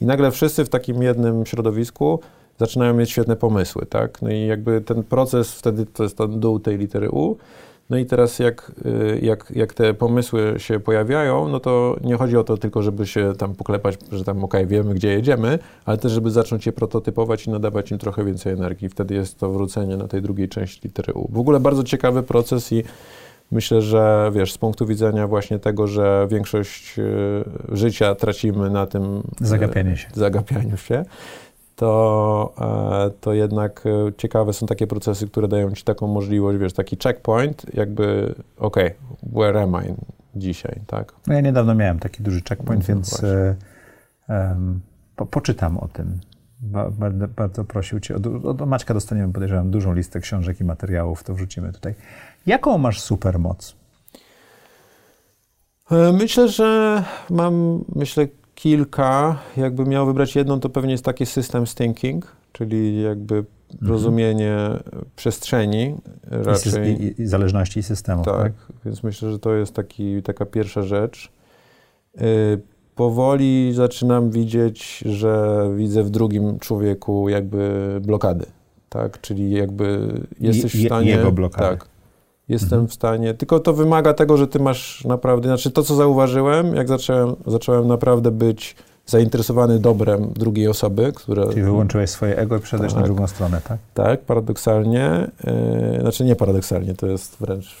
I nagle wszyscy w takim jednym środowisku zaczynają mieć świetne pomysły, tak? No i jakby ten proces wtedy to jest ten dół tej litery U, no i teraz jak, y, jak, jak te pomysły się pojawiają, no to nie chodzi o to tylko, żeby się tam poklepać, że tam ok, wiemy gdzie jedziemy, ale też żeby zacząć je prototypować i nadawać im trochę więcej energii. Wtedy jest to wrócenie na tej drugiej części litery U. W ogóle bardzo ciekawy proces i myślę, że wiesz, z punktu widzenia właśnie tego, że większość y, życia tracimy na tym zagapianiu się. Zagapianiu się to, e, to jednak e, ciekawe są takie procesy, które dają ci taką możliwość, wiesz, taki checkpoint, jakby, ok, where am I dzisiaj, tak? No ja niedawno miałem taki duży checkpoint, no, więc um, po, poczytam o tym. Bardzo, bardzo prosił Cię. Od, od Maćka dostaniemy, podejrzewam, dużą listę książek i materiałów, to wrzucimy tutaj. Jaką masz supermoc? Myślę, że mam, myślę, kilka. Jakbym miał wybrać jedną, to pewnie jest taki system thinking, czyli jakby mhm. rozumienie przestrzeni raczej. I, i, zależności systemu. Tak, tak, więc myślę, że to jest taki, taka pierwsza rzecz. Y, powoli zaczynam widzieć, że widzę w drugim człowieku jakby blokady, tak? Czyli jakby jesteś w stanie... Jego blokady. Tak. Jestem mhm. w stanie, tylko to wymaga tego, że ty masz naprawdę, znaczy to, co zauważyłem, jak zacząłem, zacząłem naprawdę być zainteresowany dobrem drugiej osoby, która... Czyli wyłączyłeś swoje ego i przeszedłeś tak, na drugą stronę, tak? Tak, paradoksalnie, yy, znaczy nie paradoksalnie, to jest wręcz,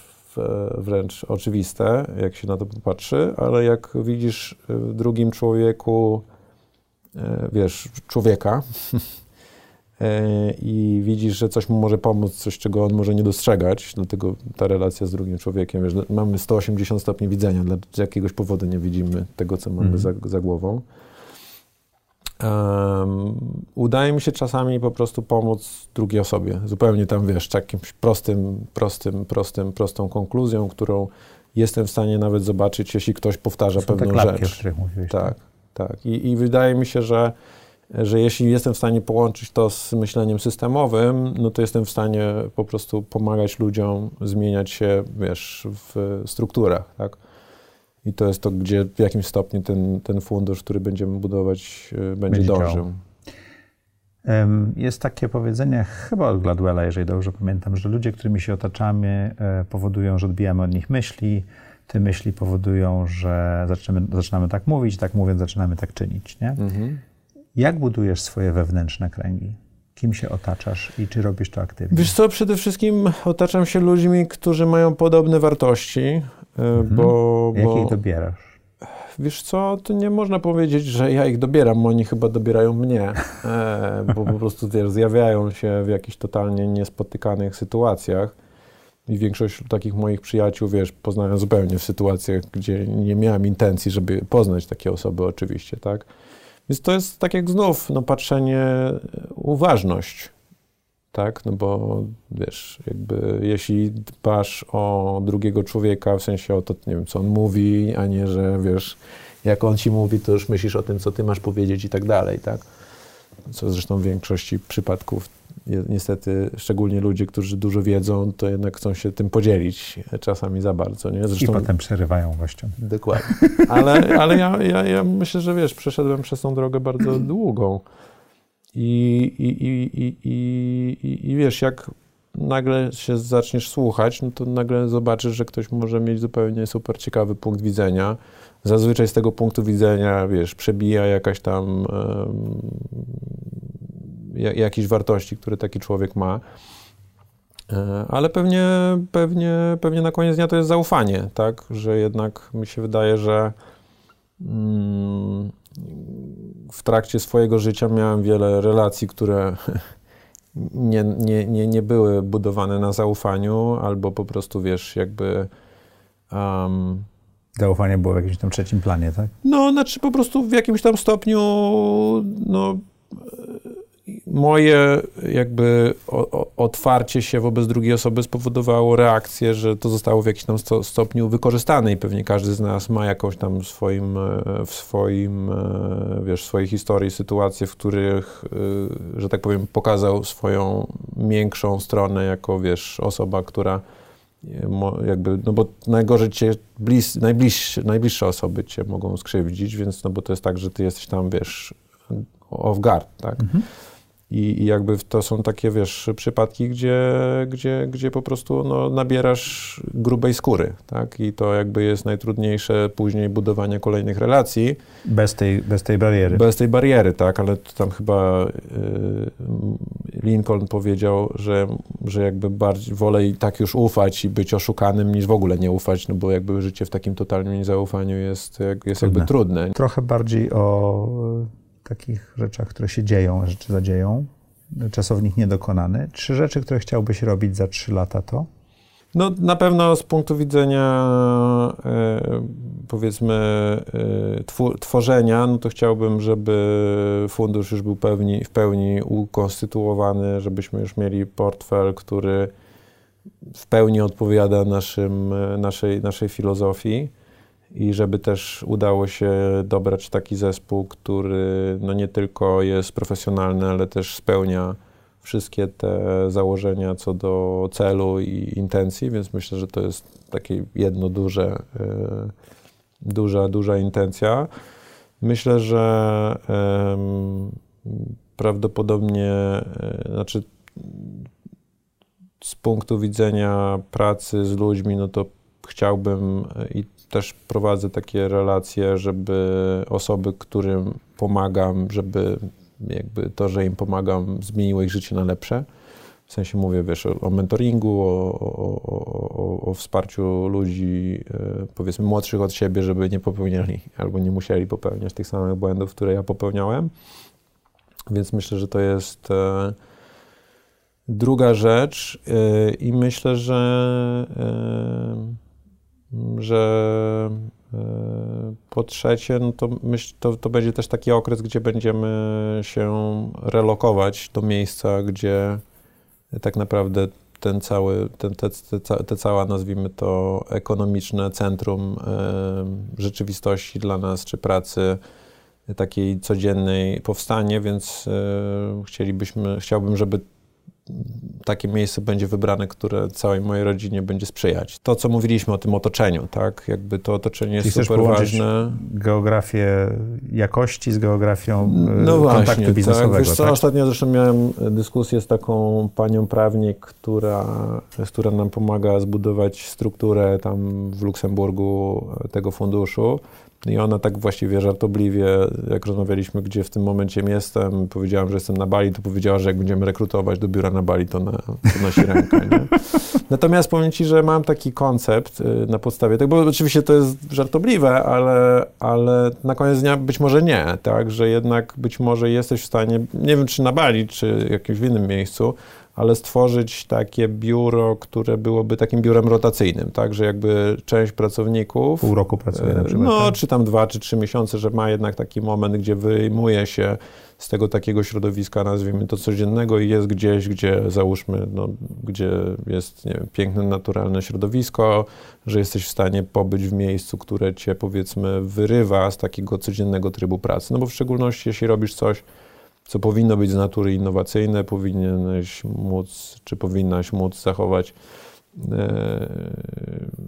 wręcz oczywiste, jak się na to popatrzy, ale jak widzisz w drugim człowieku, yy, wiesz, człowieka, i widzisz, że coś mu może pomóc, coś, czego on może nie dostrzegać, dlatego ta relacja z drugim człowiekiem, wiesz, mamy 180 stopni widzenia, dla, z jakiegoś powodu nie widzimy tego, co mamy mm. za, za, głową. Um, udaje mi się czasami po prostu pomóc drugiej osobie, zupełnie tam, wiesz, jakimś prostym, prostym, prostym, prostą konkluzją, którą jestem w stanie nawet zobaczyć, jeśli ktoś powtarza Są pewną te klapki, rzecz. O których mówiłeś, tak, tak. tak. I, I wydaje mi się, że że jeśli jestem w stanie połączyć to z myśleniem systemowym, no to jestem w stanie po prostu pomagać ludziom zmieniać się, wiesz, w strukturach, tak? I to jest to, gdzie w jakimś stopniu ten, ten fundusz, który będziemy budować, e, będzie, będzie dążył. Jest takie powiedzenie, chyba od Gladwella, jeżeli dobrze pamiętam, że ludzie, którymi się otaczamy, e, powodują, że odbijamy od nich myśli. Te myśli powodują, że zaczynamy, zaczynamy tak mówić, tak mówiąc, zaczynamy tak czynić. Nie? Mhm. Jak budujesz swoje wewnętrzne kręgi? Kim się otaczasz i czy robisz to aktywnie? Wiesz co, przede wszystkim otaczam się ludźmi, którzy mają podobne wartości, e, mhm. bo... Jak bo... dobierasz? Wiesz co, to nie można powiedzieć, że ja ich dobieram, oni chyba dobierają mnie, e, bo po prostu wiesz, zjawiają się w jakichś totalnie niespotykanych sytuacjach. I większość takich moich przyjaciół, wiesz, poznałem zupełnie w sytuacjach, gdzie nie miałem intencji, żeby poznać takie osoby oczywiście, tak? Więc to jest tak jak znów, no patrzenie, uważność, tak, no bo wiesz, jakby jeśli dbasz o drugiego człowieka, w sensie o to, nie wiem, co on mówi, a nie, że wiesz, jak on ci mówi, to już myślisz o tym, co ty masz powiedzieć i tak dalej, tak, co zresztą w większości przypadków niestety, szczególnie ludzie, którzy dużo wiedzą, to jednak chcą się tym podzielić czasami za bardzo. Nie? Zresztą, I potem przerywają gościom. Dokładnie. Ale, ale ja, ja, ja myślę, że wiesz, przeszedłem przez tą drogę bardzo długą. I, i, i, i, i, i wiesz, jak nagle się zaczniesz słuchać, no to nagle zobaczysz, że ktoś może mieć zupełnie super ciekawy punkt widzenia. Zazwyczaj z tego punktu widzenia, wiesz, przebija jakaś tam um, jakieś wartości, które taki człowiek ma. E, ale pewnie, pewnie, pewnie na koniec dnia to jest zaufanie, tak? Że jednak mi się wydaje, że mm, w trakcie swojego życia miałem wiele relacji, które nie, nie, nie, nie były budowane na zaufaniu, albo po prostu wiesz, jakby. Um, Zaufanie było w jakimś tam trzecim planie, tak? No, znaczy po prostu w jakimś tam stopniu, no moje jakby otwarcie się wobec drugiej osoby spowodowało reakcję, że to zostało w jakimś tam stopniu wykorzystane i pewnie każdy z nas ma jakąś tam w swoim, e, w swoim e, wiesz, swojej historii sytuacje, w których, e, że tak powiem, pokazał swoją miększą stronę jako, wiesz, osoba, która jakby, no bo najgorzej cię, najbliższe, najbliższe osoby cię mogą skrzywdzić, więc no bo to jest tak, że ty jesteś tam, wiesz, off guard, tak? Mhm. I, I, jakby to są takie, wiesz, przypadki, gdzie, gdzie, gdzie po prostu no, nabierasz grubej skóry, tak? I to jakby jest najtrudniejsze później budowanie kolejnych relacji. Bez tej, bez tej bariery. Bez tej bariery, tak, ale tam chyba y, Lincoln powiedział, że, że jakby bardziej wolę i tak już ufać i być oszukanym, niż w ogóle nie ufać, no bo jakby życie w takim totalnym niezaufaniu jest, jest jakby trudne. Trochę bardziej o takich rzeczach, które się dzieją, rzeczy zadzieją, czasownik niedokonany. Trzy rzeczy, które chciałbyś robić za trzy lata to? No na pewno z punktu widzenia e, powiedzmy e, tworzenia, no to chciałbym, żeby fundusz już był pełni, w pełni ukonstytuowany, żebyśmy już mieli portfel, który w pełni odpowiada naszym, e, naszej, naszej filozofii i żeby też udało się dobrać taki zespół, który no nie tylko jest profesjonalny, ale też spełnia wszystkie te założenia co do celu i intencji, więc myślę, że to jest takie jedno duże, e, duża, duża intencja. Myślę, że prawdopodobnie, e, znaczy z punktu widzenia pracy z ludźmi, no to chciałbym i też prowadzę takie relacje, żeby osoby, którym pomagam, żeby jakby to, że im pomagam, zmieniło ich życie na lepsze. W sensie mówię, wiesz, o, mentoringu, o, o, o, o, wsparciu ludzi, e, powiedzmy, młodszych od siebie, żeby nie popełniali albo nie musieli popełniać tych samych błędów, które ja popełniałem. Więc myślę, że to jest e, druga rzecz e, i myślę, że, że E, po trzecie, no to, myśl, to, to będzie też taki okres, gdzie będziemy się relokować do miejsca, gdzie tak naprawdę ten cały, ten, te, te, te cała, nazwijmy to, ekonomiczne centrum e, rzeczywistości dla nas, czy pracy takiej codziennej powstanie, więc e, chcielibyśmy, chciałbym, żeby takie miejsce będzie wybrane, które całej mojej rodzinie będzie sprzyjać. To, co mówiliśmy o tym otoczeniu, tak? Jakby to otoczenie Czyli jest super ważne. geografię jakości z geografią e, no właśnie, kontaktu biznesowego. Tak. Wiesz co, tak? ostatnio zresztą miałem dyskusję z taką panią prawnik, która, która nam pomaga zbudować strukturę tam w Luksemburgu tego funduszu. I ona tak właściwie żartobliwie, jak rozmawialiśmy, gdzie w tym momencie jestem, powiedziałam, że jestem na Bali, to powiedziała, że jak będziemy rekrutować do biura na Bali, to, na, to nosi rękę. Nie? Natomiast powiem Ci, że mam taki koncept y, na podstawie tego, bo oczywiście to jest żartobliwe, ale, ale na koniec dnia być może nie, tak, że jednak być może jesteś w stanie, nie wiem czy na Bali, czy jakimś w innym miejscu, ale stworzyć takie biuro, które byłoby takim biurem rotacyjnym, tak, że jakby część pracowników... Pół roku pracuje na przykład. No, tak? czy tam dwa, czy trzy miesiące, że ma jednak taki moment, gdzie wyjmuje się z tego takiego środowiska, nazwijmy to codziennego i jest gdzieś, gdzie załóżmy, no, gdzie jest wiem, piękne, naturalne środowisko, że jesteś w stanie pobyć w miejscu, które cię powiedzmy wyrywa z takiego codziennego trybu pracy. No bo w szczególności, jeśli robisz coś, co powinno być z natury innowacyjne, powinieneś móc, czy powinnaś móc zachować e,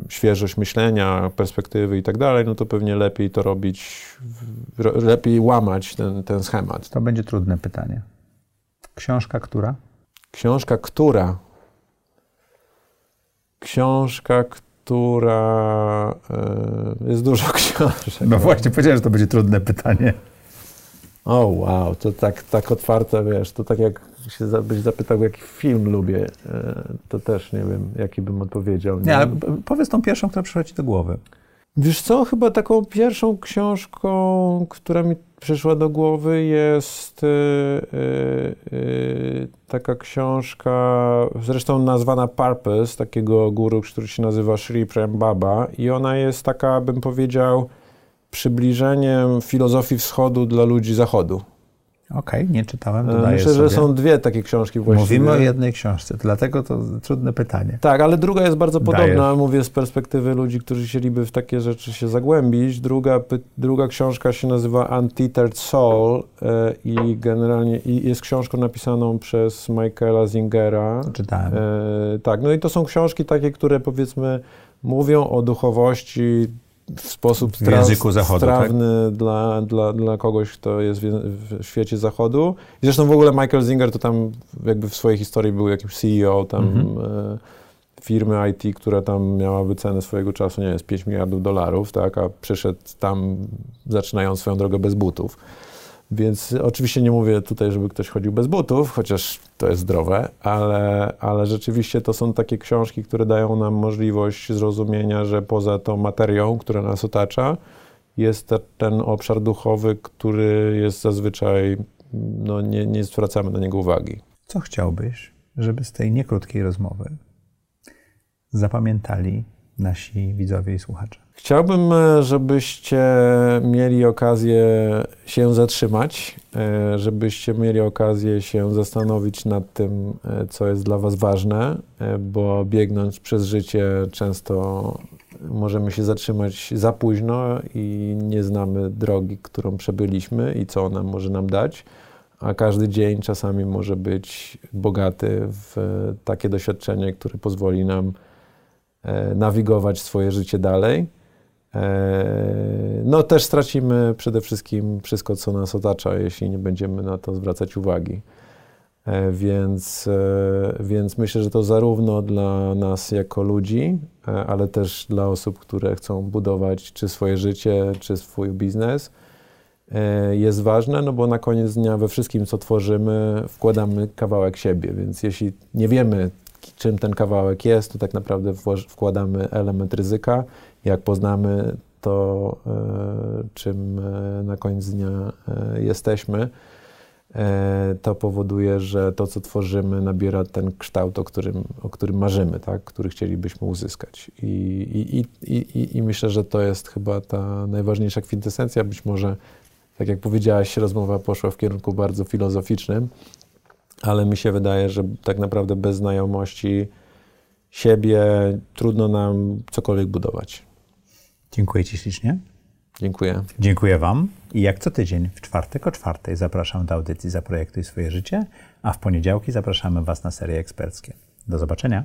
świeżość myślenia, perspektywy i tak dalej, no to pewnie lepiej to robić, lepiej łamać ten, ten schemat. To będzie trudne pytanie. Książka która? Książka która? Książka, która... E, jest dużo książek. No właśnie, powiedziałem, że to będzie trudne pytanie. O wow, to tak, tak otwarte, wiesz, to tak jak się byś zapytał, jaki film lubię, e, to też nie wiem, jaki bym odpowiedział. Nie, nie ale powiedz tą pierwszą, która przychodzi do głowy. Wiesz co, chyba taką pierwszą książką, która mi przyszła do głowy jest yy, yy, taka książka, zresztą nazwana Purpose, takiego guru, który się nazywa Sri Prem Baba i ona jest taka, bym powiedział, przybliżeniem filozofii wschodu dla ludzi zachodu. Okej, okay, nie czytałem, e, Myślę, sobie. że są dwie takie książki właściwie. Mówimy o jednej książce, dlatego to trudne pytanie. Tak, ale druga jest bardzo podobna, Dajesz. mówię z perspektywy ludzi, którzy chcieliby w takie rzeczy się zagłębić. Druga, druga książka się nazywa Untethered Soul e, i generalnie i jest książką napisaną przez Michaela Zingera. Czytałem. E, tak, no i to są książki takie, które powiedzmy mówią o duchowości w sposób w języku zachodu, strawny tak? dla, dla, dla kogoś, kto jest w, w, świecie zachodu. I zresztą w ogóle Michael Zinger to tam jakby w swojej historii był jakimś CEO tam mhm. e, firmy IT, która tam miała wycenę swojego czasu, nie jest 5 miliardów dolarów, tak, a przyszedł tam zaczynając swoją drogę bez butów. Więc oczywiście nie mówię tutaj, żeby ktoś chodził bez butów, chociaż to jest zdrowe, ale, ale rzeczywiście to są takie książki, które dają nam możliwość zrozumienia, że poza tą materią, która nas otacza, jest ten obszar duchowy, który jest zazwyczaj, no nie, nie zwracamy na niego uwagi. Co chciałbyś, żeby z tej niekrótkiej rozmowy zapamiętali nasi widzowie i słuchacze? Chciałbym, e, żebyście mieli okazję się zatrzymać, e, żebyście mieli okazję się zastanowić nad tym, e, co jest dla Was ważne, bo biegnąc przez życie często możemy się zatrzymać za późno i nie znamy drogi, którą przebyliśmy i co ona może nam dać, a każdy dzień czasami może być bogaty w takie doświadczenie, które pozwoli nam nawigować swoje życie dalej. E, no też stracimy przede wszystkim wszystko, co nas otacza, jeśli nie będziemy na to zwracać uwagi. E, więc, e, więc myślę, że to zarówno dla nas jako ludzi, ale też dla osób, które chcą budować czy swoje życie, czy swój biznes, jest ważne, no bo na koniec dnia we wszystkim, co tworzymy, wkładamy kawałek siebie. Więc jeśli nie wiemy, czym ten kawałek jest, to tak naprawdę wkładamy element ryzyka jak poznamy to, e, czym e, na koniec dnia e, jesteśmy, to powoduje, że to, co tworzymy, nabiera ten kształt, o którym, o którym marzymy, tak? który chcielibyśmy uzyskać. I, i, i, I myślę, że to jest chyba ta najważniejsza kwintesencja. Być może, tak jak powiedziałaś, rozmowa poszła w kierunku bardzo filozoficznym, ale mi się wydaje, że tak naprawdę bez znajomości siebie trudno nam cokolwiek budować. Dziękuję Ci ślicznie. Dziękuję. Dziękuję Wam. I jak co tydzień, w czwartek o czwartej zapraszam do audycji Zaprojektuj swoje życie, a w poniedziałki zapraszamy Was na serie eksperckie. Do zobaczenia.